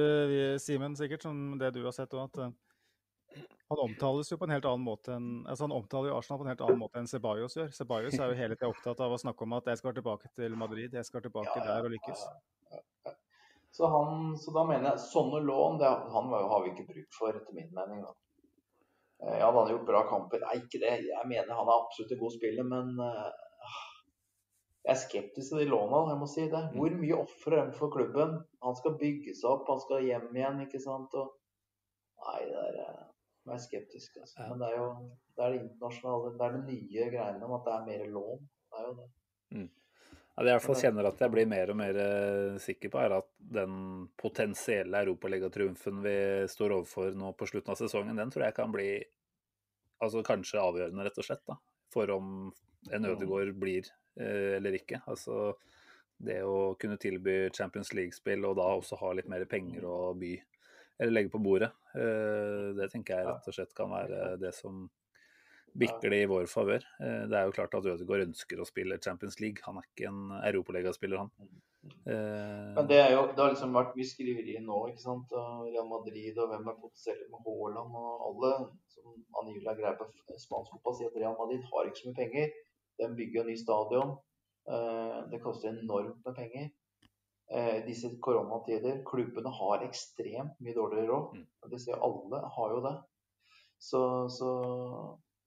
Simen, sikkert, som det du har sett òg, at eh, han omtales jo på en helt annen måte enn altså Han omtaler jo Arsenal på en helt annen måte enn Ceballos gjør. Ceballos er jo hele tida opptatt av å snakke om at jeg skal tilbake til Madrid, jeg skal tilbake Ja, ja, der og lykkes. ja. Så, han, så da mener jeg sånne lån det, han jo- har vi ikke bruk for, etter min mening. da. Eh, Ja, han hadde gjort bra kamper. Nei, ikke det. Jeg mener han er absolutt en god spiller, men eh, jeg er skeptisk til de låna, jeg må si det. Hvor mye ofrer de for klubben? Han skal bygge seg opp, han skal hjem igjen, ikke sant. Og... Nei, det er, eh, jeg er skeptisk. Altså. Ja. Men det er jo det er det internasjonale, det er de nye greiene om at det er mer lån. Det er jo det. Ja, det jeg i hvert fall kjenner at jeg blir mer og mer eh, sikker på, er at den potensielle europaligatriumfen vi står overfor nå på slutten av sesongen, den tror jeg kan bli altså kanskje avgjørende, rett og slett, da, for om en Ødegaard blir eh, eller ikke. Altså det å kunne tilby Champions League-spill og da også ha litt mer penger å by eller legge på bordet, eh, det tenker jeg rett og slett kan være det som bikker det i vår favør. Eh, Det er jo klart at Ødegaard ønsker å spille Champions League. Han er ikke en europalegaspiller, han. Eh, Men det, er jo, det har liksom vært mye skriverier nå, ikke sant. Real Madrid og hvem er potensielle med Haaland og alle som angivelig har greie på spansk fotball, sier at Real Madrid har ikke så mye penger. De bygger jo ny stadion. Eh, Det koster enormt med penger. Eh, Disse koronatider, klubbene har ekstremt mye dårligere råd. Mm. Det ser alle har jo det. Så, så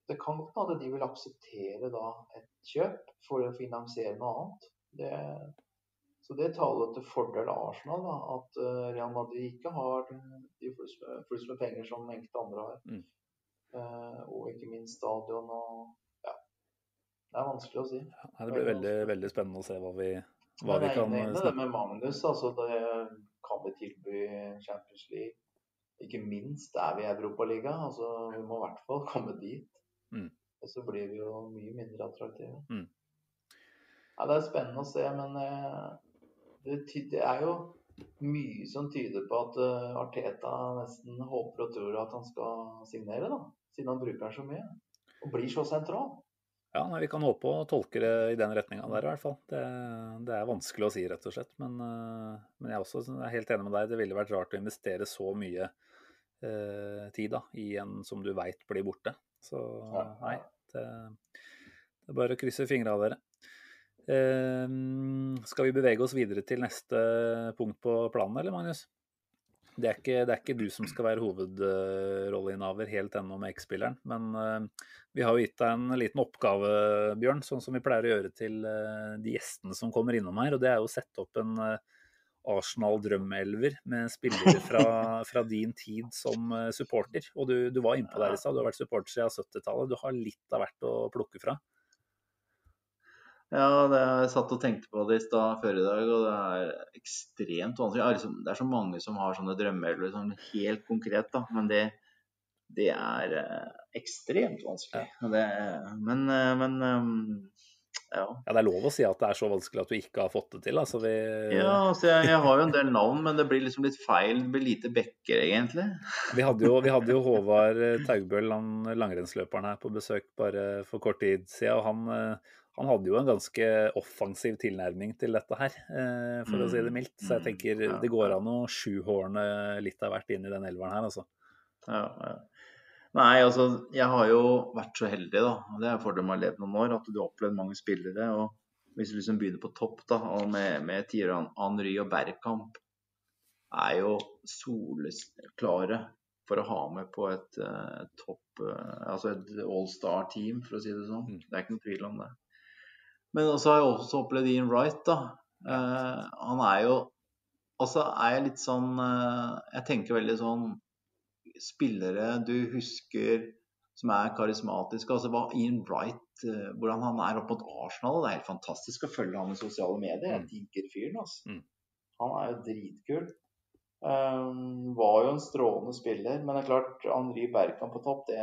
det kan godt hende de vil akseptere da et kjøp for å finansiere noe annet. Det, så det taler til fordel av Arsenal, da, at eh, Real Madrid ikke har de flust med, med penger som enkelte andre har. Mm. Og ikke minst stadion og. Det er vanskelig å si. Nei, det blir veldig, veldig spennende å se hva vi, hva vi kan enig i det med Magnus. altså det Kan vi tilby Champions League? Ikke minst er vi i Europaligaen. Altså, vi må i hvert fall komme dit. Mm. Og så blir vi jo mye mindre attraktive. Mm. Ja, det er spennende å se, men eh, det, det er jo mye som tyder på at eh, Arteta nesten håper og tror at han skal signere, da. Siden han bruker den så mye. Og blir så sentral. Ja, nei, Vi kan håpe å tolke det i den retninga der, i hvert fall. Det, det er vanskelig å si, rett og slett. Men, eh, men jeg er også jeg er helt enig med deg. Det ville vært rart å investere så mye eh, tid da, i en som du veit blir borte. Så nei, det, det er bare å krysse fingra av dere. Eh, skal vi bevege oss videre til neste punkt på planen, eller Magnus? Det er ikke, det er ikke du som skal være hovedrolleinnehaver helt ennå med X-spilleren, men uh, vi har jo gitt deg en liten oppgave, Bjørn, sånn som vi pleier å gjøre til uh, de gjestene som kommer innom her. Og det er jo å sette opp en uh, Arsenal drømmelver med spillere fra, fra din tid som supporter. Og du, du var innpå der i stad, du har vært supporter siden 70-tallet. Du har litt av hvert å plukke fra. Ja, det, jeg satt og tenkte på det i stad før i dag, og det er ekstremt vanskelig. Liksom, det er så mange som har sånne drømmeelver sånn helt konkret, da. Men det, det er eh, ekstremt vanskelig. Det, men, eh, men eh, ja. Ja, Det er lov å si at det er så vanskelig at du ikke har fått det til. Altså, vi, Ja, altså jeg, jeg har jo en del navn, men det blir liksom litt feil. Det blir lite bekker, egentlig. vi, hadde jo, vi hadde jo Håvard Taugbøll, han langrennsløperen her, på besøk bare for kort tid siden. og han, han hadde jo en ganske offensiv tilnærming til dette her, eh, for å si det mildt. Så jeg tenker Mm, ja, det går an å sjuhårene litt av hvert inn i den elveren her, altså. Ja, ja. Nei, altså, jeg har jo vært så heldig, da. og Det er fordelen med å ha levd noen år, at du har opplevd mange spillere. og Hvis du liksom begynner på topp, da, og med, med Tiran Henry og Bergkamp, er jo soleklare for å ha med på et uh, topp uh, Altså et all star-team, for å si det sånn. Mm. Det er ikke noen tvil om det. Men også har jeg også opplevd Ian Wright, da. Uh, han er jo Altså er jeg litt sånn uh, Jeg tenker veldig sånn spillere du husker som er karismatiske. altså hva Ian Wright, uh, hvordan han er opp mot Arsenal. Det er helt fantastisk å følge han i sosiale medier. Jeg digger fyren. altså. Mm. Han er jo dritkul. Um, var jo en strålende spiller, men det er klart Henri Berkan på topp, det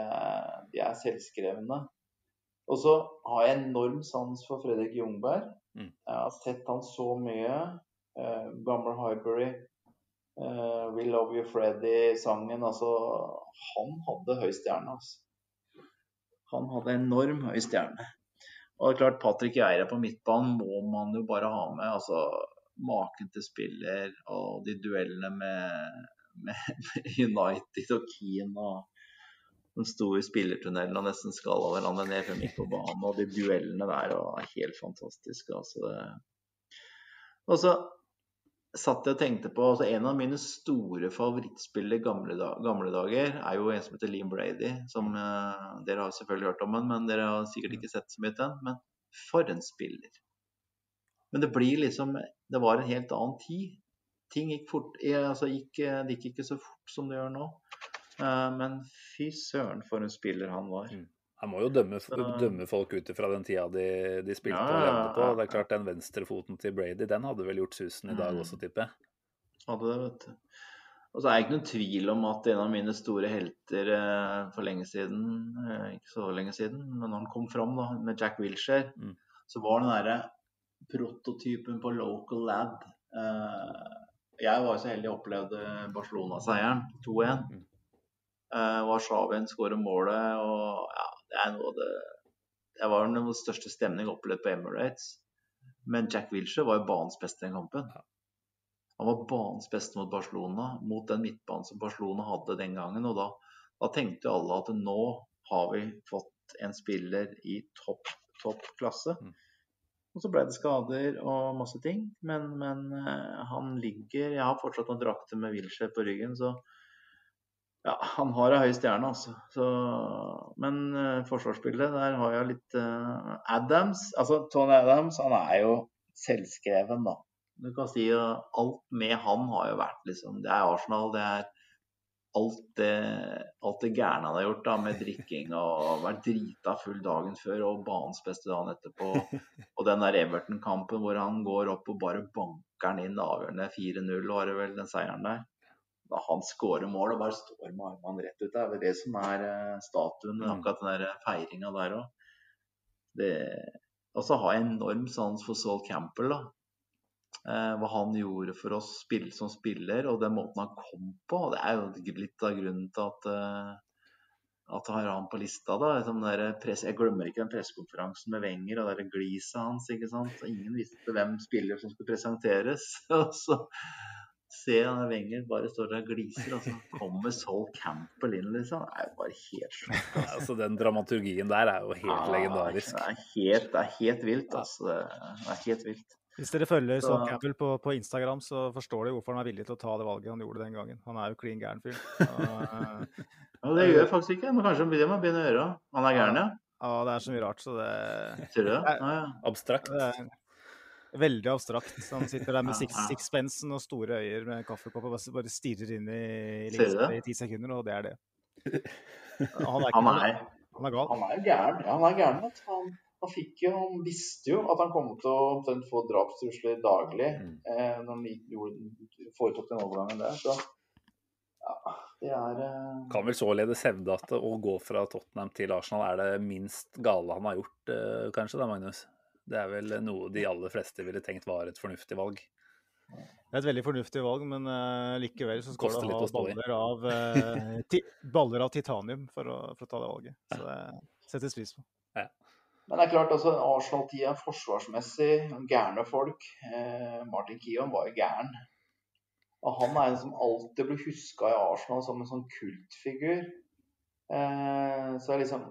de er selvskrevne. Og så har jeg enorm sans for Fredrik Jungberg. Mm. Jeg har sett han så mye. Uh, Gammer Highbury, uh, We Love You Freddy-sangen. Altså, han hadde høy stjerne. Altså. Han hadde enorm høy stjerne. Og det er klart, Patrick Geira på midtbanen må man jo bare ha med. altså Maken til spiller og de duellene med, med, med United og Keane og den store spillertunnelen og nesten skalla hverandre ned før midt på banen. Og de duellene der er helt fantastiske. Altså det. Og så satt jeg og tenkte på altså En av mine store favorittspillere i gamle, da, gamle dager er jo en som heter Liam Brady. Som eh, dere har selvfølgelig hørt om, han, men dere har sikkert ikke sett så mye til den. Men for en spiller. Men det blir liksom Det var en helt annen tid. Ting gikk fort eh, altså gikk, Det gikk ikke så fort som det gjør nå. Eh, Men fy søren for en spiller han var. han må jo dømme, dømme folk ut ifra den tida de, de spilte Ja, og levde på. Det er klart Den venstrefoten til Brady den hadde vel gjort susen i dag Mm. også, tipper jeg. Hadde det, vet du. Og så er jeg ikke noen tvil om at en av mine store helter eh, for lenge siden, eh, ikke så lenge siden, men når han kom fram da, med Jack Wilshere, Mm. så var den derre prototypen på local lad. Jeg var så heldig jeg opplevde Barcelona-seieren 2-1. Mm. Eh, Warszawaen skårer målet, og ja, det er noe av det Det var den største stemning opplevd på Emirates. Men Jack Wilshere var jo banens beste den kampen. Han var banens beste mot Barcelona, mot den midtbanen som Barcelona hadde den gangen. Og da, da tenkte jo alle at nå har vi fått en spiller i topp, topp klasse. Mm. Og så ble det skader og masse ting. Men, men eh, han ligger Jeg har fortsatt noen drakter med Wilshere på ryggen, så ja, han har ei høy stjerne, altså. Så, men uh, forsvarsspillet, der har jeg litt uh, Adams. Altså Tony Adams, han er jo selvskreven, da. Du kan si at alt med han har jo vært liksom Det er Arsenal, det er alt det, alt det gærne han har gjort da, med drikking og vært drita full dagen før og banens beste dagen etterpå. Og den der Everton-kampen hvor han går opp og bare banker den inn avgjørende 4-0, var det vel, den seieren der. Da han skårer mål og bare står med armene rett ut. Det er vel det som er eh, statuen, Mm. akkurat den der feiringa der òg. Og så har jeg enorm sans for Saul Campbell, da Eh, hva han gjorde for oss spill, som spiller, og den måten han kom på. Det er jo litt av grunnen til at eh, at jeg har han på lista. da, press, Jeg glemmer ikke den pressekonferansen med Wenger og gliset hans. ikke sant, Ingen visste hvem spiller som skulle presenteres. og så ser jeg Wenger bare står der og gliser, og så kommer Sol Campbell inn, liksom. Det er jo bare helt sjukt. Altså, den dramaturgien der er jo helt legendarisk. Det er helt, det er helt vilt, altså. Det er helt vilt. Hvis dere følger Så- Sol Campbell på, på Instagram, så forstår dere hvorfor han er villig til å ta det valget han gjorde den gangen. Han er jo klin gæren fyr. Og, eh, Ja, det gjør jeg faktisk ikke, men kanskje det må begynne å gjøre. Han er gæren, ja? ja, det er så mye rart, så det, Tror du det? Ja, ja. Abstrakt. det er veldig abstrakt. Han sitter der med six, sixpensen og store øyer med kaffekopp og bare- stirrer inn i det? i ti sekunder, og det er det. Han er, ikke, Han er, han er gal. Han er gæren. Ja, han er gæren. vet. Han, han, fikk jo, han visste jo at han kom til å omtrent få drapstrusler daglig Mm. eh, når han gjorde, foretok den overgangen der. Så ja, det er eh, Kan vel således hevde at å gå fra Tottenham til Arsenal er det minst gale han har gjort, eh, kanskje da, Magnus? Det er vel noe de aller fleste ville tenkt var et fornuftig valg. Det er et veldig fornuftig valg, men uh, likevel så skal Koster du ha baller av, uh, ti, baller av titanium for å, for å ta det valget. Så det settes pris på. Men det er klart, altså, Arsenal-tida forsvarsmessig, gærne folk. Eh, Martin Kion var jo gæren. Og han er en som alltid blir huska i Arsenal som en sånn kultfigur. Eh, så jeg liksom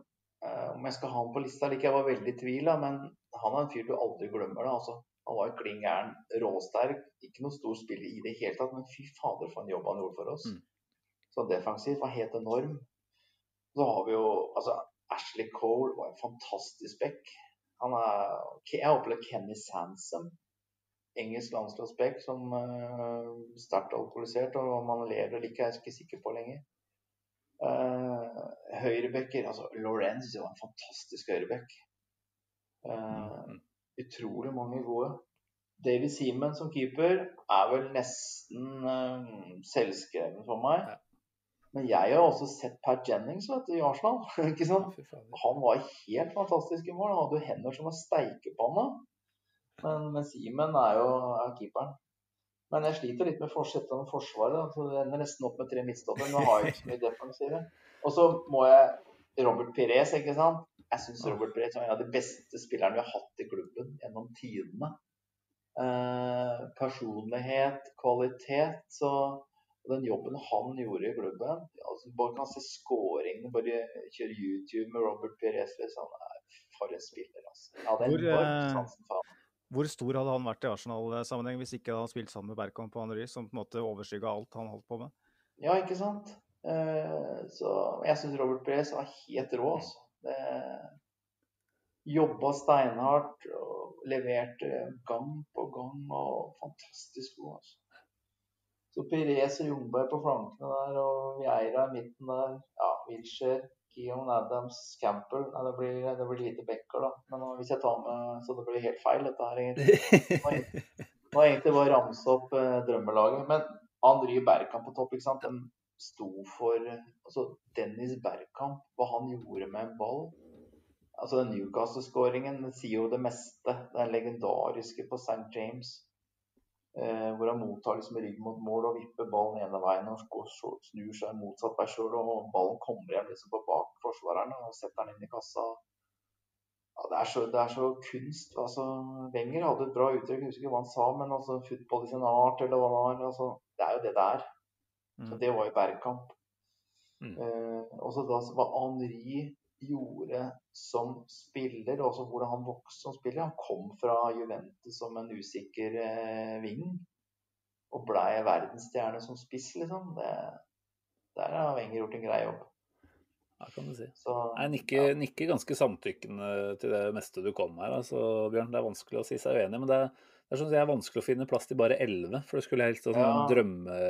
eh, Om jeg skal ha han på lista eller ikke, jeg var veldig i tvil, da, men han er en fyr du aldri glemmer. da, altså. Han var klin gæren, råsterk, ikke noe stor spiller i det hele tatt, men fy fader for en jobb han gjorde for oss. Mm. Så defensivt var helt enorm. Så har vi jo altså Ashley Cole var en fantastisk back. Han er Jeg har opplevd Kenny Sansom, engelsk landslagsback, som uh, sterkt alkoholisert. Og om han lever eller ikke, er jeg ikke sikker på lenger. Uh, høyrebacker altså Lorenz var en fantastisk høyreback. Eh, utrolig mange gode. David Seaman som keeper er vel nesten uh, selvskreven for meg. Ja. Men jeg har også sett Pat Jennings vet du, i Arsenal. ikke sant? Han var helt fantastisk i mål. Han hadde jo hender som var steikepanna. Men, men Simen er jo er keeperen. Men jeg sliter litt med forsettet om forsvaret. da, så Det ender nesten opp med tre midtstoppere. Nå har jeg ikke så mye defensive. Og så må jeg Robert Pires, ikke sant. Jeg syns Robert Pires er en av de beste spillerne vi har hatt i klubben gjennom tidene. Eh, personlighet, kvalitet. Så den jobben han gjorde i klubben altså Bare kan se scoringene, bare kjøre YouTube med Robert Pires. Liksom. Nei, For en spiller, altså. Ja, er Hvor, enormt eh, han. Hvor stor hadde han vært i Arsenal-sammenheng hvis ikke han spilt sammen med Berkamp og Henry, som på en måte overskygga alt han holdt på med? Ja, ikke sant? Eh, så jeg syns Robert Pires var helt rå, altså. Jobba steinhardt og leverte gang på gang og fantastisk god, altså. Så Pires og Jungberg på flankene der og Vieira i midten der. Ja, Wilshere, Keon Adams, Campbell. Nei, det blir, det blir lite backer, da. Men hvis jeg tar med Så det blir helt feil, dette her, egentlig. Nå har egentlig bare ramset opp eh, drømmelaget. Men André Bergkamp på topp, ikke sant. Den sto for Altså Dennis Bergkamp, hva han gjorde med en ball. Altså den Newcastle-skåringen sier jo det meste. Den legendariske på St. James. Eh, hvor han mottar liksom rygg mot mål og vipper ballen ene veien og snur seg motsatt vei sjøl. Og ballen kommer hjem liksom på bak forsvareren og setter den inn i kassa. Ja, det, er så, det er så kunst. altså Wenger hadde et bra uttrykk, jeg husker ikke hva han sa, men altså football i sin art, eller hva det var. altså Det er jo det det er. Så Mm. det var jo Bergkamp. Mm. Eh, og så da hva Henri gjorde som spiller, og også hvordan han vokste som spiller. Han kom fra Juventus som en usikker eh, ving og blei verdensstjerne som spiss, liksom. Det, der har Wenger gjort en grei jobb. Ja, kan du si. Så, Jeg nikker, nikker ganske samtykkende til det meste du kom her, altså, Bjørn. Det er vanskelig å si seg uenig, men det er, det er sånn det er vanskelig å finne plass til bare 11. For det skulle helst en sånn Ja. drømme...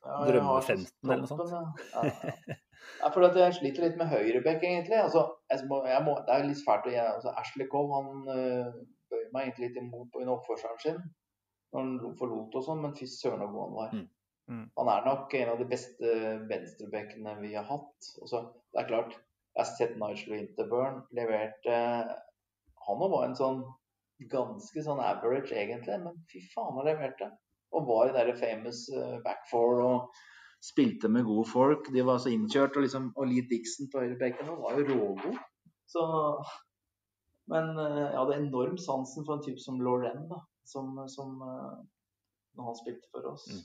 Ja, jeg drømme-15 eller noe sånt. Ja. Ja, for jeg sliter litt med høyrebekk, egentlig. Altså, jeg må, jeg må, det er litt fælt å gjøre. Altså, Ashley Cove han øh, bøyer meg egentlig litt imot på en oppførselen sin når han forlot og sånn, men fy søren så god han var. Mm. Mm. Han er nok en av de beste venstrebekkene vi har hatt. Også, det er klart, jeg har sett Nigel Winterburn leverte Han òg var en sånn ganske sånn average, egentlig. Men fy faen, han leverte. Og var i der famous eh, back four og spilte med gode folk. De var så innkjørt. Og, liksom, og Lee Dixon på høyrebekken var jo rågod. Så Men eh, jeg hadde enorm sansen for en type som Lauren, da. Som, som eh, når han spilte for oss. Mm.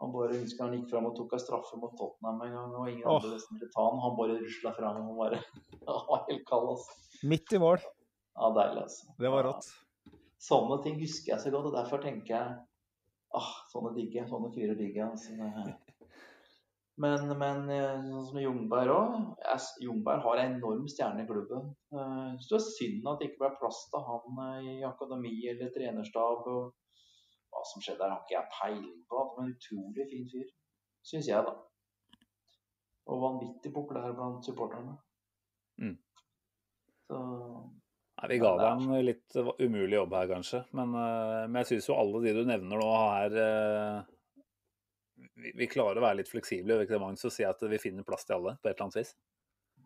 Han bare husker han gikk fram og tok en straffe mot Tottenham en gang. og ingen oh. andre nesten ville ta han. Han bare rusla fram og bare var helt kald, altså. Midt i mål. Ja, deilig, altså. Det var Ja. rått. Sånne ting husker jeg så godt, og derfor tenker jeg ah, sånne digger. Sånne fyrer digger. Altså, men, men eh, sånn som Jungberg òg. Jungberg har en enorm stjerne i klubben. Eh, Så det er synd at det ikke ble plass til han eh, i akademi eller trenerstab. og Hva som skjedde der, har ikke jeg peiling på. Han var en utrolig fin fyr, syns jeg, da. Og vanvittig populær blant supporterne. Mm. Så Nei, vi ga deg en litt umulig jobb her, kanskje. Men, eh, men jeg syns jo alle de du nevner nå, er eh, vi, vi klarer å være litt fleksible det, Magnus, og si at vi finner plass til alle på et eller annet vis.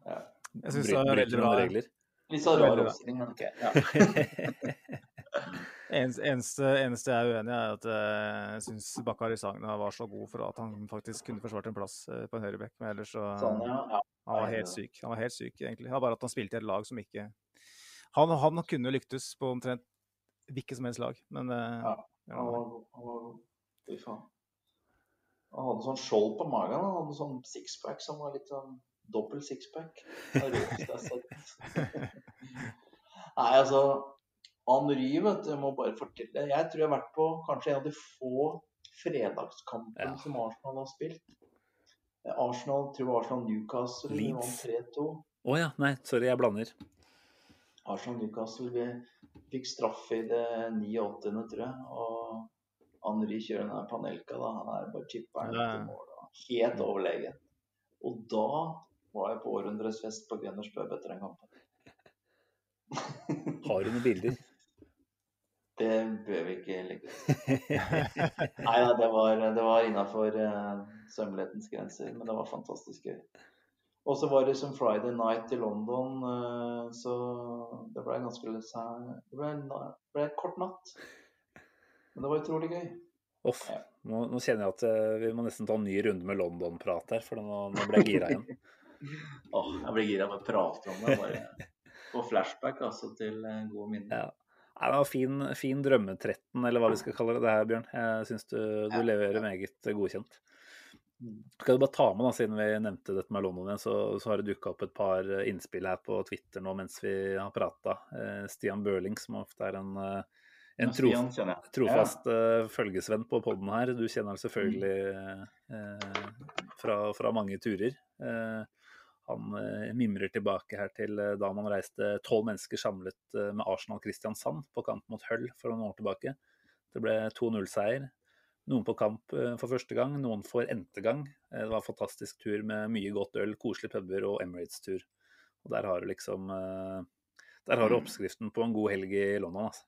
ja. Jeg synes det er veldig bra. regler. Litt så rar oppstilling, men ok. Ja. Eneste, eneste, jeg er uenig i, er at eh, jeg syns Bakari Sagna var så god for at han faktisk kunne forsvart en plass eh, på en høyrebekk. Men ellers så Sånn, ja. ja. Han var helt syk. Han var helt syk, egentlig. Det var bare at han spilte i et lag som ikke Han, han kunne lyktes på omtrent hvilket som helst lag, men eh, Ja. Han var, han var Fy faen. Han hadde sånn skjold på magen. Han hadde sånn sixpack som var litt sånn dobbel sixpack. Nei, altså Henry, vet du, jeg må bare fortelle. Jeg tror jeg har vært på kanskje en av de få fredagskampene Ja. som Arsenal har spilt. Arsenal, tror Arsenal Newcastle Leeds. vant 3-2. Å ja, nei, sorry, jeg blander. Arsenal Newcastle vi fikk straffe i det 89. tror jeg. Og Henri kjører den Panelka, da. Han er bare chipper Ja. til mål. da. Helt overlegen. Og da var jeg på århundrets fest på Gunners pub etter den kampen. Har du noen bilder? Det bør vi ikke legge ut. Nei da, det var, det var innafor uh, sømmelighetens grenser, men det var fantastisk gøy. Og så var det som Friday night i London, eh, så det ble ganske Det ble en, det ble en kort natt. Men det var utrolig gøy. Uff. Nå, nå kjenner jeg at eh, vi må nesten ta en ny runde med London-prat her, for nå, nå ble jeg gira igjen. Åh, jeg blir gira av å prate om det. Bare få flashback altså, til eh, gode minner. Ja. Nei, det var fin, fin drømmetretten, eller hva vi skal kalle det, det her, Bjørn. Jeg syns du, du Ja. leverer meget godkjent. Mm. Skal du bare ta med, da, siden vi nevnte dette med London igjen, så, så har det dukka opp et par innspill her på Twitter nå mens vi har prata. Eh, Stian Børling, som ofte er en, eh, en Ja, trof, trofast eh, følgesvenn på poden her. Du kjenner selvfølgelig eh, fra, fra mange turer. Eh, han eh, mimrer tilbake her til eh, da man reiste tolv mennesker samlet eh, med Arsenal-Kristiansand på kamp mot Hull for noen år tilbake. Det ble 2-0-seier. Noen på kamp eh, for første gang, noen for n-te gang. Eh, det var en fantastisk tur med mye godt øl, koselige puber og Emirates-tur. Og der har du liksom eh, Der har du oppskriften på en god helg i London, altså.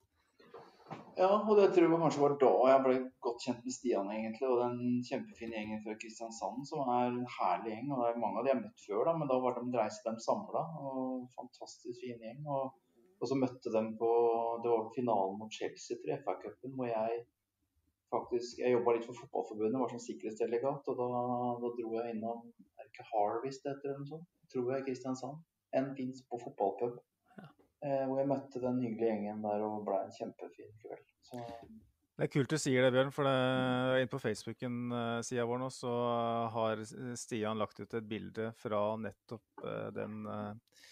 Ja, og det tror jeg kanskje var da jeg ble godt kjent med Stian, egentlig. Og den kjempefine gjengen fra Kristiansand, som er en herlig gjeng. Og det er mange av de jeg har møtt før, da, men da var de reiste dem samla. Og fantastisk fin gjeng. Og, og så møtte dem på Det var finalen mot Chelsea til FA-cupen, hvor jeg faktisk Jeg jobba litt for Fotballforbundet, var som sikkerhetsdelegat. Og da, da dro jeg innom Er ikke Harvest det heter, eller noe sånt? Tror jeg, Kristiansand. En pins på fotballpub. Eh, hvor jeg møtte den hyggelige gjengen der og ble en kjempefin kveld. Så Det er kult du sier det, Bjørn. For Inne inn på Facebooken-sida vår nå, så har Stian lagt ut et bilde fra nettopp eh, den, eh,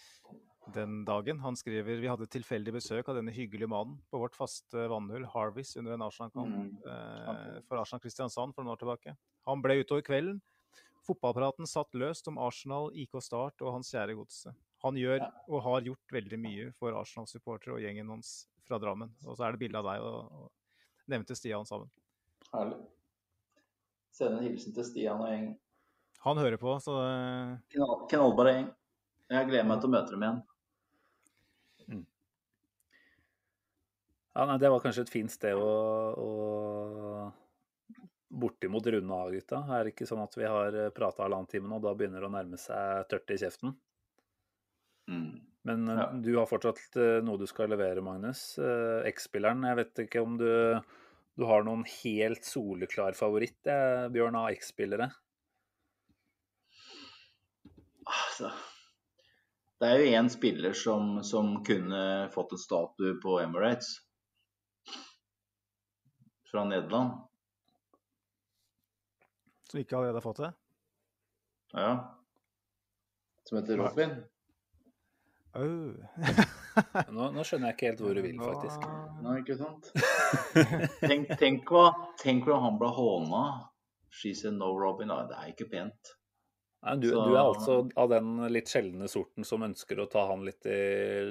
den dagen. Han skriver vi hadde tilfeldig besøk av denne hyggelige mannen på vårt faste vannhull, Harvis, under en Arsenal-kamp Mm. eh, for Arsenal Kristiansand for noen år tilbake. Han ble utover kvelden. Fotballpraten satt løst om Arsenal, IK Start og hans kjære godset. Han gjør og har gjort veldig mye for Arsenal-supportere og gjengen hans fra Drammen. Og så er det bilde av deg og, og nevnte Stian sammen. herlig. Send en hilsen til Stian og gjengen. Han hører på, så eh, knallbare gjeng. Jeg gleder meg til å møte dem igjen. Ja, nei, det var kanskje et fint sted å, å bortimot runde av, gutta. Er det ikke sånn at vi har prata halvannen time nå, og da begynner det å nærme seg tørt i kjeften? Mm. Men eh, Ja. du har fortsatt eh, noe du skal levere, Magnus. Eh, X-spilleren. Jeg vet ikke om du, du har noen helt soleklar favoritt, jeg, Bjørn, av X-spillere? Altså, det er jo én spiller som, som kunne fått en statue på Emirates. Fra Nederland. Som ikke allerede har fått det. Ja. Som heter Robin. Au. Nå, nå skjønner jeg ikke helt hvor du vil, faktisk. Nei, ikke sant? Tenk, tenk, hva, tenk hva han ble håna. She said no, Robin. Nei, det er ikke pent. Nei, du, Så- du er altså av den litt sjeldne sorten som ønsker å ta han litt i,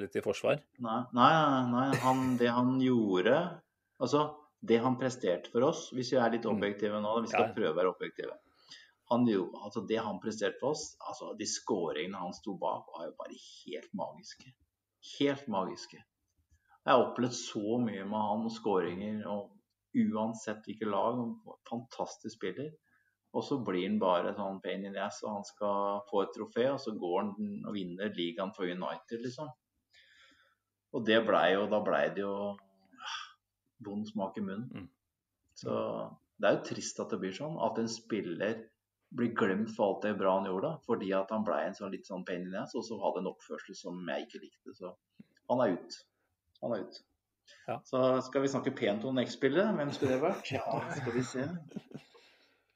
litt i forsvar? Nei, nei, nei. Han, det han gjorde Altså, det han presterte for oss, hvis vi er litt objektive nå, vi skal Ja. prøve å være objektive han jo, altså Det han presterte for oss, altså de skåringene han sto bak, var jo bare helt magiske. Helt magiske. Jeg har opplevd så mye med han og skåringer, og uansett hvilket lag. Fantastisk spiller. Og så blir han bare sånn pain in the ass, og han skal få et trofé, og så går han og vinner ligaen for United, liksom. Og det blei jo Da blei det jo vond smak i munnen. Mm. Så det er jo trist at det blir sånn. At en spiller blir glemt for alt det bra han gjorde, fordi at han ble en sånn litt sånn pain in ass, og så hadde en oppførsel som jeg ikke likte. Så han er ut. Han er ut. Ja. Så skal vi snakke pent om X-spillet. Hvem skulle det vært? Ja, skal vi se.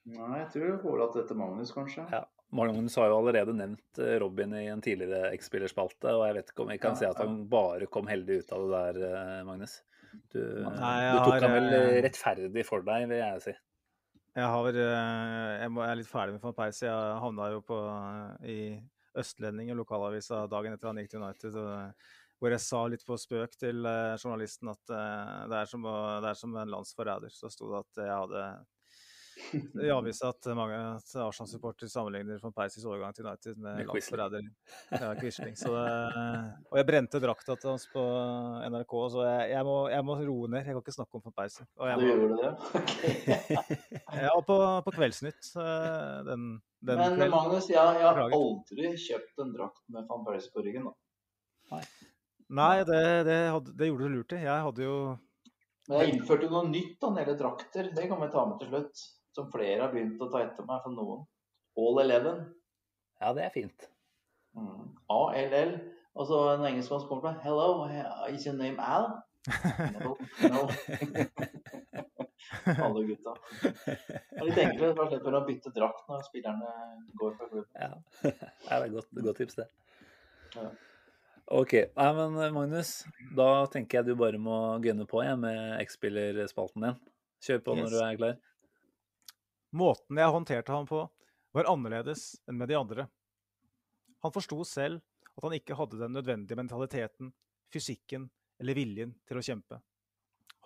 Nei, jeg tror jeg får det til Magnus, kanskje. Ja. Magnus har jo allerede nevnt eh, Robin i en tidligere X-spillerspalte, og jeg vet ikke om vi kan Ja, si at han bare kom heldig ut av det der, eh, Magnus. Du, Nei, du tok ham vel eh, eh, rettferdig for deg, vil jeg si. Jeg, har, eh, jeg, må, jeg er litt ferdig med van Persie. Jeg havna jo på, i Østlendingen, lokalavisa, dagen etter han gikk til United. Hvor jeg sa litt på spøk til journalisten at det, er som, det er som en landsforræder. Så sto det at jeg hadde i avisa at mange Arsenal-supportere sammenligner van Persies overgang til United med Med landsforræder. Ja, Quisling. Og jeg brente drakta til oss på NRK, så jeg, jeg, må, jeg må roe ned. Jeg kan ikke snakke om van Persie. Og jeg Du må, det? ja, og på, på Kveldsnytt eh, den, den Men kvelden. Magnus, jeg, jeg har aldri kjøpt en drakt med van Persie på ryggen. da. Nei, det, det, hadde, det gjorde du lurt i. Jeg hadde jo Men jeg innførte jo noe nytt da, når det gjelder drakter. Det kan vi ta med til slutt. Som flere har begynt å ta etter meg for noen. All Eleven. Ja, det er fint. Mm. ALL. Og så en engelskmann som kommer til meg. Hello, is your name Al? No. no. Alle gutta. Det er litt enklere. Bare slipper å bytte drakt når spillerne går fra klubben. Ja, det er godt, godt tips, det. Ja. OK. Nei, men Magnus, da tenker jeg du bare må gunne på jeg, med X-spillerspalten din. Kjør på når du er klar. Måten jeg håndterte ham på, var annerledes enn med de andre. Han forsto selv at han ikke hadde den nødvendige mentaliteten, fysikken eller viljen til å kjempe.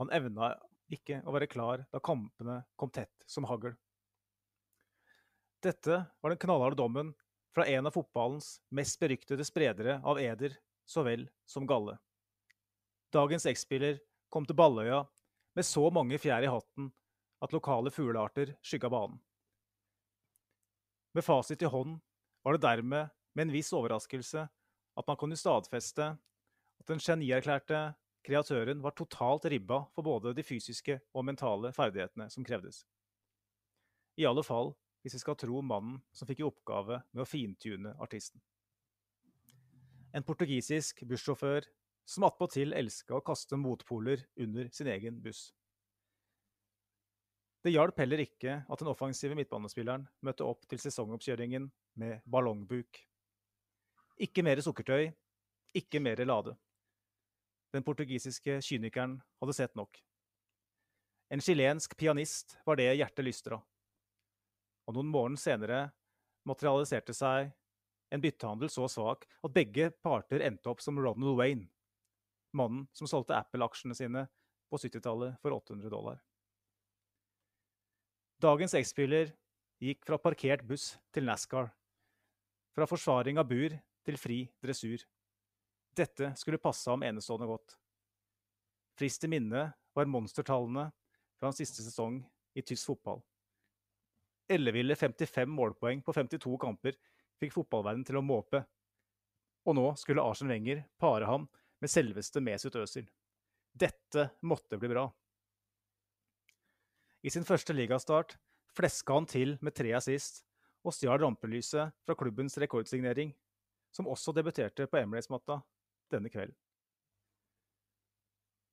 Han evna ikke å være klar da kampene kom tett som hagl. Dette var den knallharde dommen fra en av fotballens mest beryktede spredere av eder så vel som galle. Dagens X-spiller kom til Balløya med så mange fjær i hatten at lokale fuglearter skygga banen. Med fasit i hånd var det dermed med en viss overraskelse at man kunne stadfeste at den genierklærte kreatøren var totalt ribba for både de fysiske og mentale ferdighetene som krevdes. I alle fall hvis vi skal tro mannen som fikk i oppgave med å fintune artisten. En portugisisk bussjåfør som attpåtil elska å kaste motpoler under sin egen buss. Det hjalp heller ikke at den offensive midtbanespilleren møtte opp til sesongoppkjøringen med ballongbuk. Ikke mer sukkertøy, ikke mer lade. Den portugisiske kynikeren hadde sett nok. En chilensk pianist var det hjertet lystra. Og noen morgen senere materialiserte seg en byttehandel så svak at begge parter endte opp som Ronald Wayne, mannen som solgte Apple-aksjene sine på 70-tallet for 800 dollar. Dagens X-spiller gikk fra parkert buss til NASCAR. Fra forsvaring av bur til fri dressur. Dette skulle passe ham enestående godt. Frist til minne var monstertallene fra hans siste sesong i tysk fotball. Elleville 55 målpoeng på 52 kamper fikk fotballverdenen til å måpe. Og nå skulle Arsen Wenger pare ham med selveste Mesut Özil. Dette måtte bli bra. I sin første ligastart fleska han til med tre assist og stjal rampelyset fra klubbens rekordsignering, som også debuterte på Emirates-matta denne kvelden.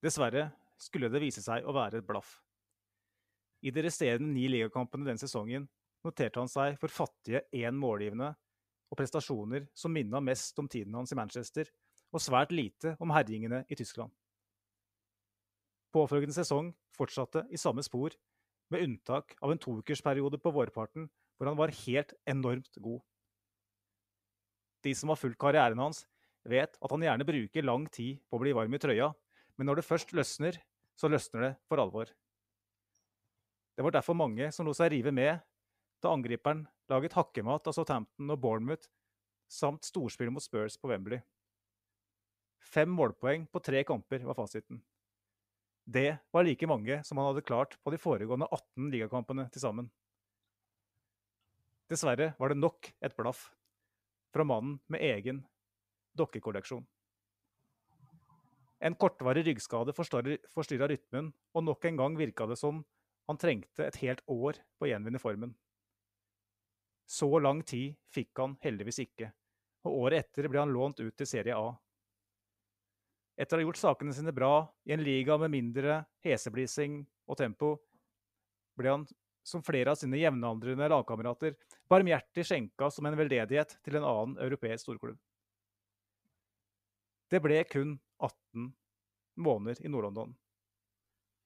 Dessverre skulle det vise seg å være et blaff. I de resterende ni ligakampene den sesongen noterte han seg for fattige én målgivende og prestasjoner som minna mest om tiden hans i Manchester, og svært lite om herjingene i Tyskland. Påfølgende sesong fortsatte i samme spor, med unntak av en toukersperiode på vårparten hvor han var helt enormt god. De som har fulgt karrieren hans, vet at han gjerne bruker lang tid på å bli varm i trøya, men når det først løsner, så løsner det for alvor. Det var derfor mange som lot seg rive med da angriperen laget hakkemat av Southampton og Bournemouth, samt storspill mot Spurs på Wembley. Fem målpoeng på tre kamper var fasiten. Det var like mange som han hadde klart på de foregående 18 ligakampene til sammen. Dessverre var det nok et blaff fra mannen med egen dokkekolleksjon. En kortvarig ryggskade forstyrra rytmen, og nok en gang virka det som han trengte et helt år på å gjenvinne formen. Så lang tid fikk han heldigvis ikke, og året etter ble han lånt ut til Serie A. Etter å ha gjort sakene sine bra i en liga med mindre heseblising og tempo, ble han, som flere av sine jevnaldrende lagkamerater, barmhjertig skjenka som en veldedighet til en annen europeisk storklubb. Det ble kun 18 måneder i Nord-London.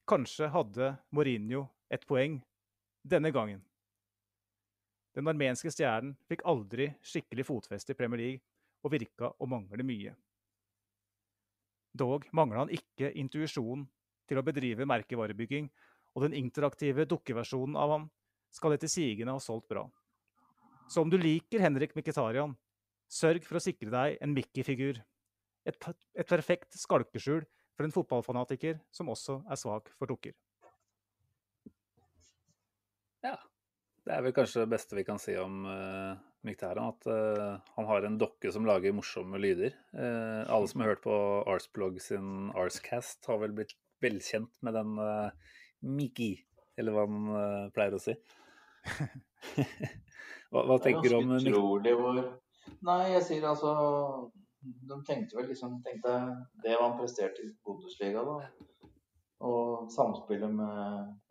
Kanskje hadde Mourinho et poeng denne gangen. Den armenske stjernen fikk aldri skikkelig fotfeste i Premier League og virka å mangle mye. Dog mangla han ikke intuisjon til å bedrive merkevarebygging, og den interaktive dukkeversjonen av ham skal etter sigende ha solgt bra. Så om du liker Henrik Mkhitarian, sørg for å sikre deg en Mickey-figur. Et, et perfekt skalkeskjul for en fotballfanatiker som også er svak for dukker. Ja. Det er vel kanskje det beste vi kan si om uh, Mykteran, At uh, han har en dokke som lager morsomme lyder. Uh, alle som har hørt på Arsblog sin Arscast, har vel blitt velkjent med den uh, Miki, eller hva han uh, pleier å si. hva, hva tenker du om Det er ganske utrolig hvor Nei, jeg sier altså De tenkte vel liksom tenkte Det var han presterte i Bundesliga, da. Og samspillet med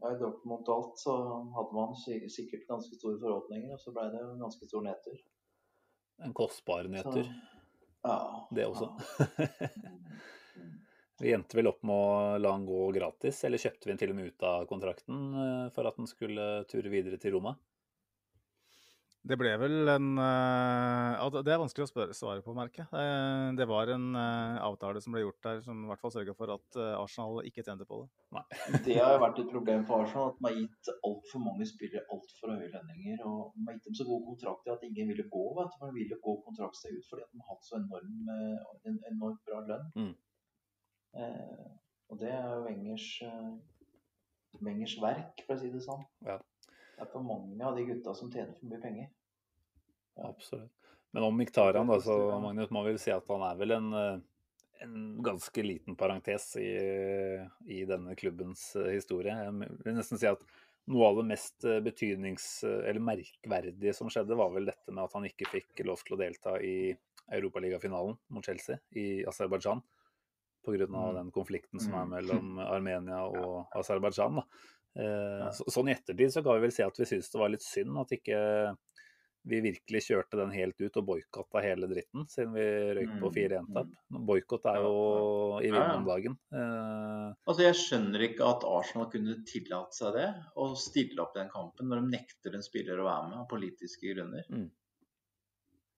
ja, Dortmund og alt, så hadde man sikkert ganske store forhåpninger. Og så ble det en ganske stor nedtur. En kostbar nedtur. ja, det også. Ja. Vi endte vel opp med å la han gå gratis, eller kjøpte vi han til og med ut av kontrakten eh, for at han skulle ture videre til Roma? Det ble vel en uh, Det er vanskelig å spørre, svare på, merket. Uh, det var en uh, avtale som ble gjort der som i hvert fall sørga for at Arsenal ikke tjente på det. Nei. Det har jo vært et problem for Arsenal at man har gitt altfor mange spillere altfor høye lønninger. Og man har gitt dem så gode kontrakter at ingen ville gå. vet du. Man ville gå kontraktsteg ut fordi at de har hatt så enorm, en enormt bra lønn. Mm. og det er jo Wengers, Wengers verk, for å si det sånn. Ja. Det er for mange av de gutta som tjener for mye penger. Absolutt. Men om Miktarian, da, så Magnus, må vi si at han er vel en, en ganske liten parentes i, i, denne klubbens historie. Jeg vil nesten si at noe av det mest betydnings- eller merkverdige som skjedde, var vel dette med at han ikke fikk lov til å delta i Europaligafinalen mot Chelsea i Aserbajdsjan. Pga. Mm. den konflikten som er mellom Armenia og Aserbajdsjan. Eh, så, sånn i ettertid så kan vi vel si at vi syns det var litt synd at ikke vi virkelig kjørte den helt ut og boikotta hele dritten, siden vi røyk på 4-1-tap. Boikott er jo i vinden om dagen. Eh, altså Jeg skjønner ikke at Arsenal kunne tillate seg det, å stille opp i den kampen når de nekter en spiller å være med av politiske grunner. Mm.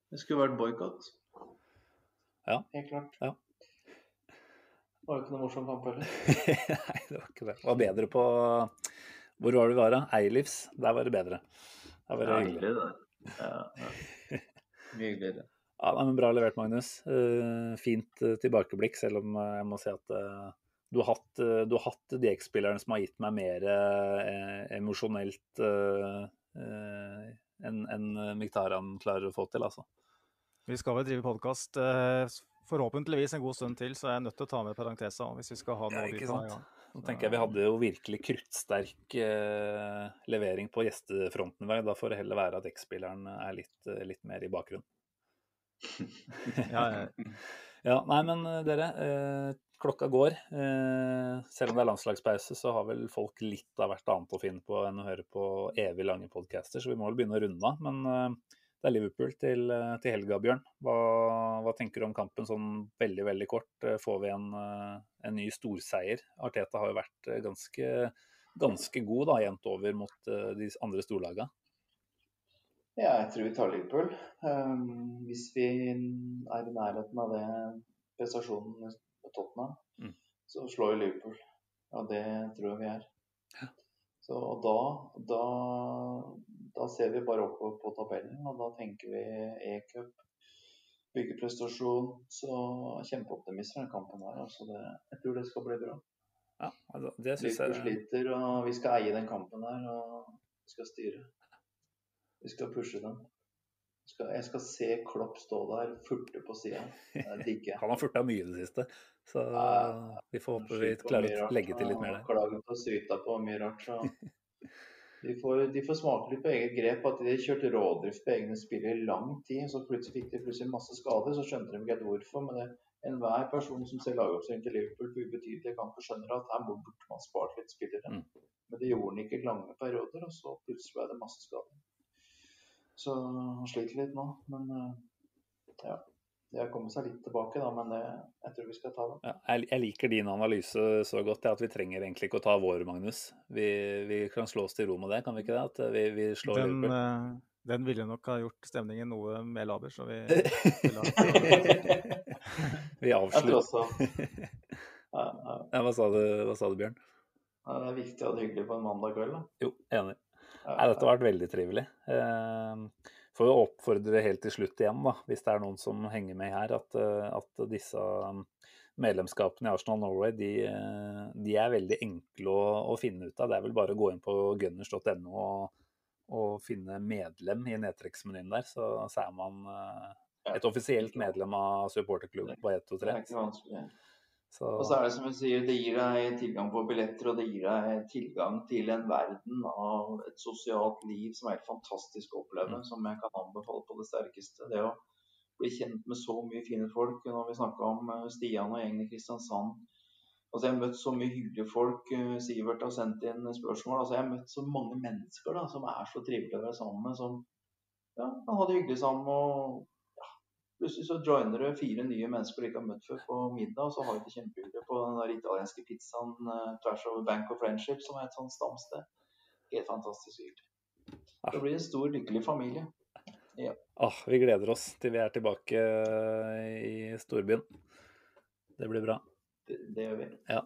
Det skulle vært boikott. Ja. Helt klart. Ja. Det var jo ikke noe morsom kamp heller. Nei, det var ikke det. Det var bedre på Hvor var det vi var, da? Eilivs. Der var det bedre. Der var det hyggelig. det. Ja, ja. Mye hyggeligere. Ja, men Bra levert, Magnus. Eh, fint eh, tilbakeblikk, selv om eh, jeg må si at du har hatt, du har hatt de X-spillerne som har gitt meg mer eh, emosjonelt enn en Miktarian klarer å få til, altså. Vi skal vel drive podkast eh, forhåpentligvis en god stund til, så jeg er nødt til å ta med Parentesa hvis vi skal ha noe Ja, i sant? gang. Tenker jeg Vi hadde jo virkelig kruttsterk eh, levering på gjestefronten i dag. Da får det heller være at X-spilleren er litt, eh, litt mer i bakgrunnen. Ja, ja. Ja, nei, men eh, dere. Eh, klokka går. Eh, selv om det er landslagspause, så har vel folk litt av hvert annet å finne på enn å høre på evig lange podcaster, så vi må vel begynne å runde av. Men eh, det er Liverpool til, eh, til helga, Bjørn. Hva, hva tenker du om kampen sånn veldig, veldig kort? Eh, Får vi en, eh, en ny storseier? Arteta har jo vært ganske, ganske god da, jevnt over mot de andre storlagene. Ja, jeg tror vi tar Liverpool. Um, hvis vi er i nærheten av det prestasjonen med Tottenham, Mm. så slår vi Liverpool. Og det tror jeg vi er. Så, og da, da, da ser vi bare oppover på tabellen, og da tenker vi e-cup, byggeprestasjon. Så kjempeoptimist for den kampen her. Altså det, jeg tror det skal bli bra. Ja, altså, det synes jeg sliter, og vi skal eie den kampen her. Og vi skal styre. Vi skal pushe den. Jeg skal, jeg skal se Klopp stå der, furte på sida. Det digger jeg. Han har furta mye i det siste, så uh, vi får håpe vi klarer å legge til litt mer der. Klager på syta på mye rart. Så de får, de får smake litt på eget grep. At de kjørte rådrift på egne spillere i lang tid. Så plutselig fikk de plutselig masse skader. Så skjønte de ikke helt hvorfor. Men enhver person som ser lagoppstillingen til Liverpool på ubetydelige kamper, skjønner at her burde man spart litt spillere. Mm. Men det gjorde han ikke i lange perioder, og så plutselig ble det masse skader. Så han sliter litt nå. Men eh, ja. Det har kommet seg litt tilbake, da, men det, jeg tror vi skal ta det. Ja, jeg, jeg liker din analyse så godt at vi trenger egentlig ikke å ta vår, Magnus. Vi, vi kan slå oss til ro med det, kan vi ikke det? At vi, vi slår Den, Liverpool. eh, den ville nok ha gjort stemningen noe mer laber, så vi vi Jeg tror avslutter. også ja, hva, sa du, hva sa du, Bjørn? Ja, det er viktig å ha det hyggelig på en mandag kveld. Da. Jo, enig. Ja, Nei, dette har vært veldig trivelig. Eh, får jo oppfordre helt til slutt igjen, da, hvis det er noen som henger med her, at, eh, at disse um, medlemskapene i Arsenal Norway de, eh, de er veldig enkle å, å finne ut av. Det er vel bare å gå inn på gunners.no og, og finne medlem i nedtrekksmenyen der, så, så er man eh, et offisielt medlem av supporterklubben på 1, 2, det er 3. Så, Og så er det som du sier, det gir deg tilgang på billetter, og det gir deg tilgang til en verden av et sosialt liv som er helt fantastisk å oppleve, Mm. som jeg kan anbefale på det sterkeste. Det å bli kjent med så mye fine folk. Når vi snakka om eh, Stian og gjengen i Kristiansand. Altså, jeg har møtt så mye hyggelige folk. eh, Sivert har sendt inn spørsmål. Altså, jeg har møtt så mange mennesker da, som er så trivelige å være sammen med. Som ja, kan ha det hyggelig sammen. og Plutselig så joiner du fire nye mennesker du ikke har møtt før på middag, og så har du det kjempehyggelig på den der italienske pizzaen eh, tvers over Bank of Friendship, som er et sånt stamsted. Helt fantastisk hyggelig. Det blir en stor, lykkelig familie. ah, vi gleder oss til vi er tilbake eh, i storbyen. Det blir bra. Det, det gjør vi. Ja.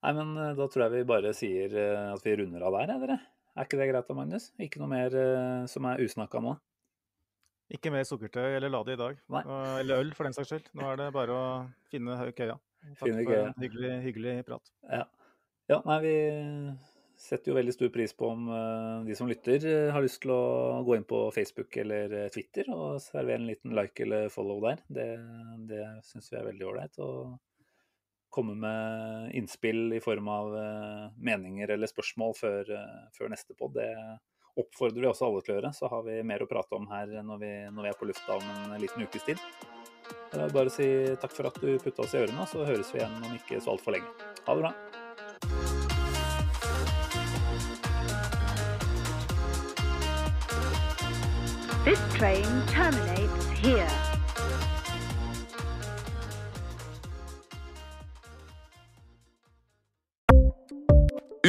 Nei, men eh, da tror jeg vi bare sier at vi runder av der, er dere. Er ikke det greit da, Magnus? Ikke noe mer som er usnakka nå? Ikke mer sukkertøy eller lade i dag. Nei. Eller øl, for den saks skyld. Nå er det bare å finne køya. Takk Finne for en hyggelig, hyggelig prat. Ja. ja, nei, vi setter jo veldig stor pris på om eh, de som lytter eh, har lyst til å gå inn på Facebook eller eh, Twitter og servere en liten like eller follow der. Det, det syns vi er veldig ålreit. Og komme med innspill i form av meninger eller spørsmål før, før neste pod. Det oppfordrer vi også alle til å gjøre. Så har vi mer å prate om her når vi, når vi er på lufta om en liten ukes tid. Bare si takk for at du putta oss i ørene, så høres vi igjen om ikke så altfor lenge. Ha det bra. This train terminates here.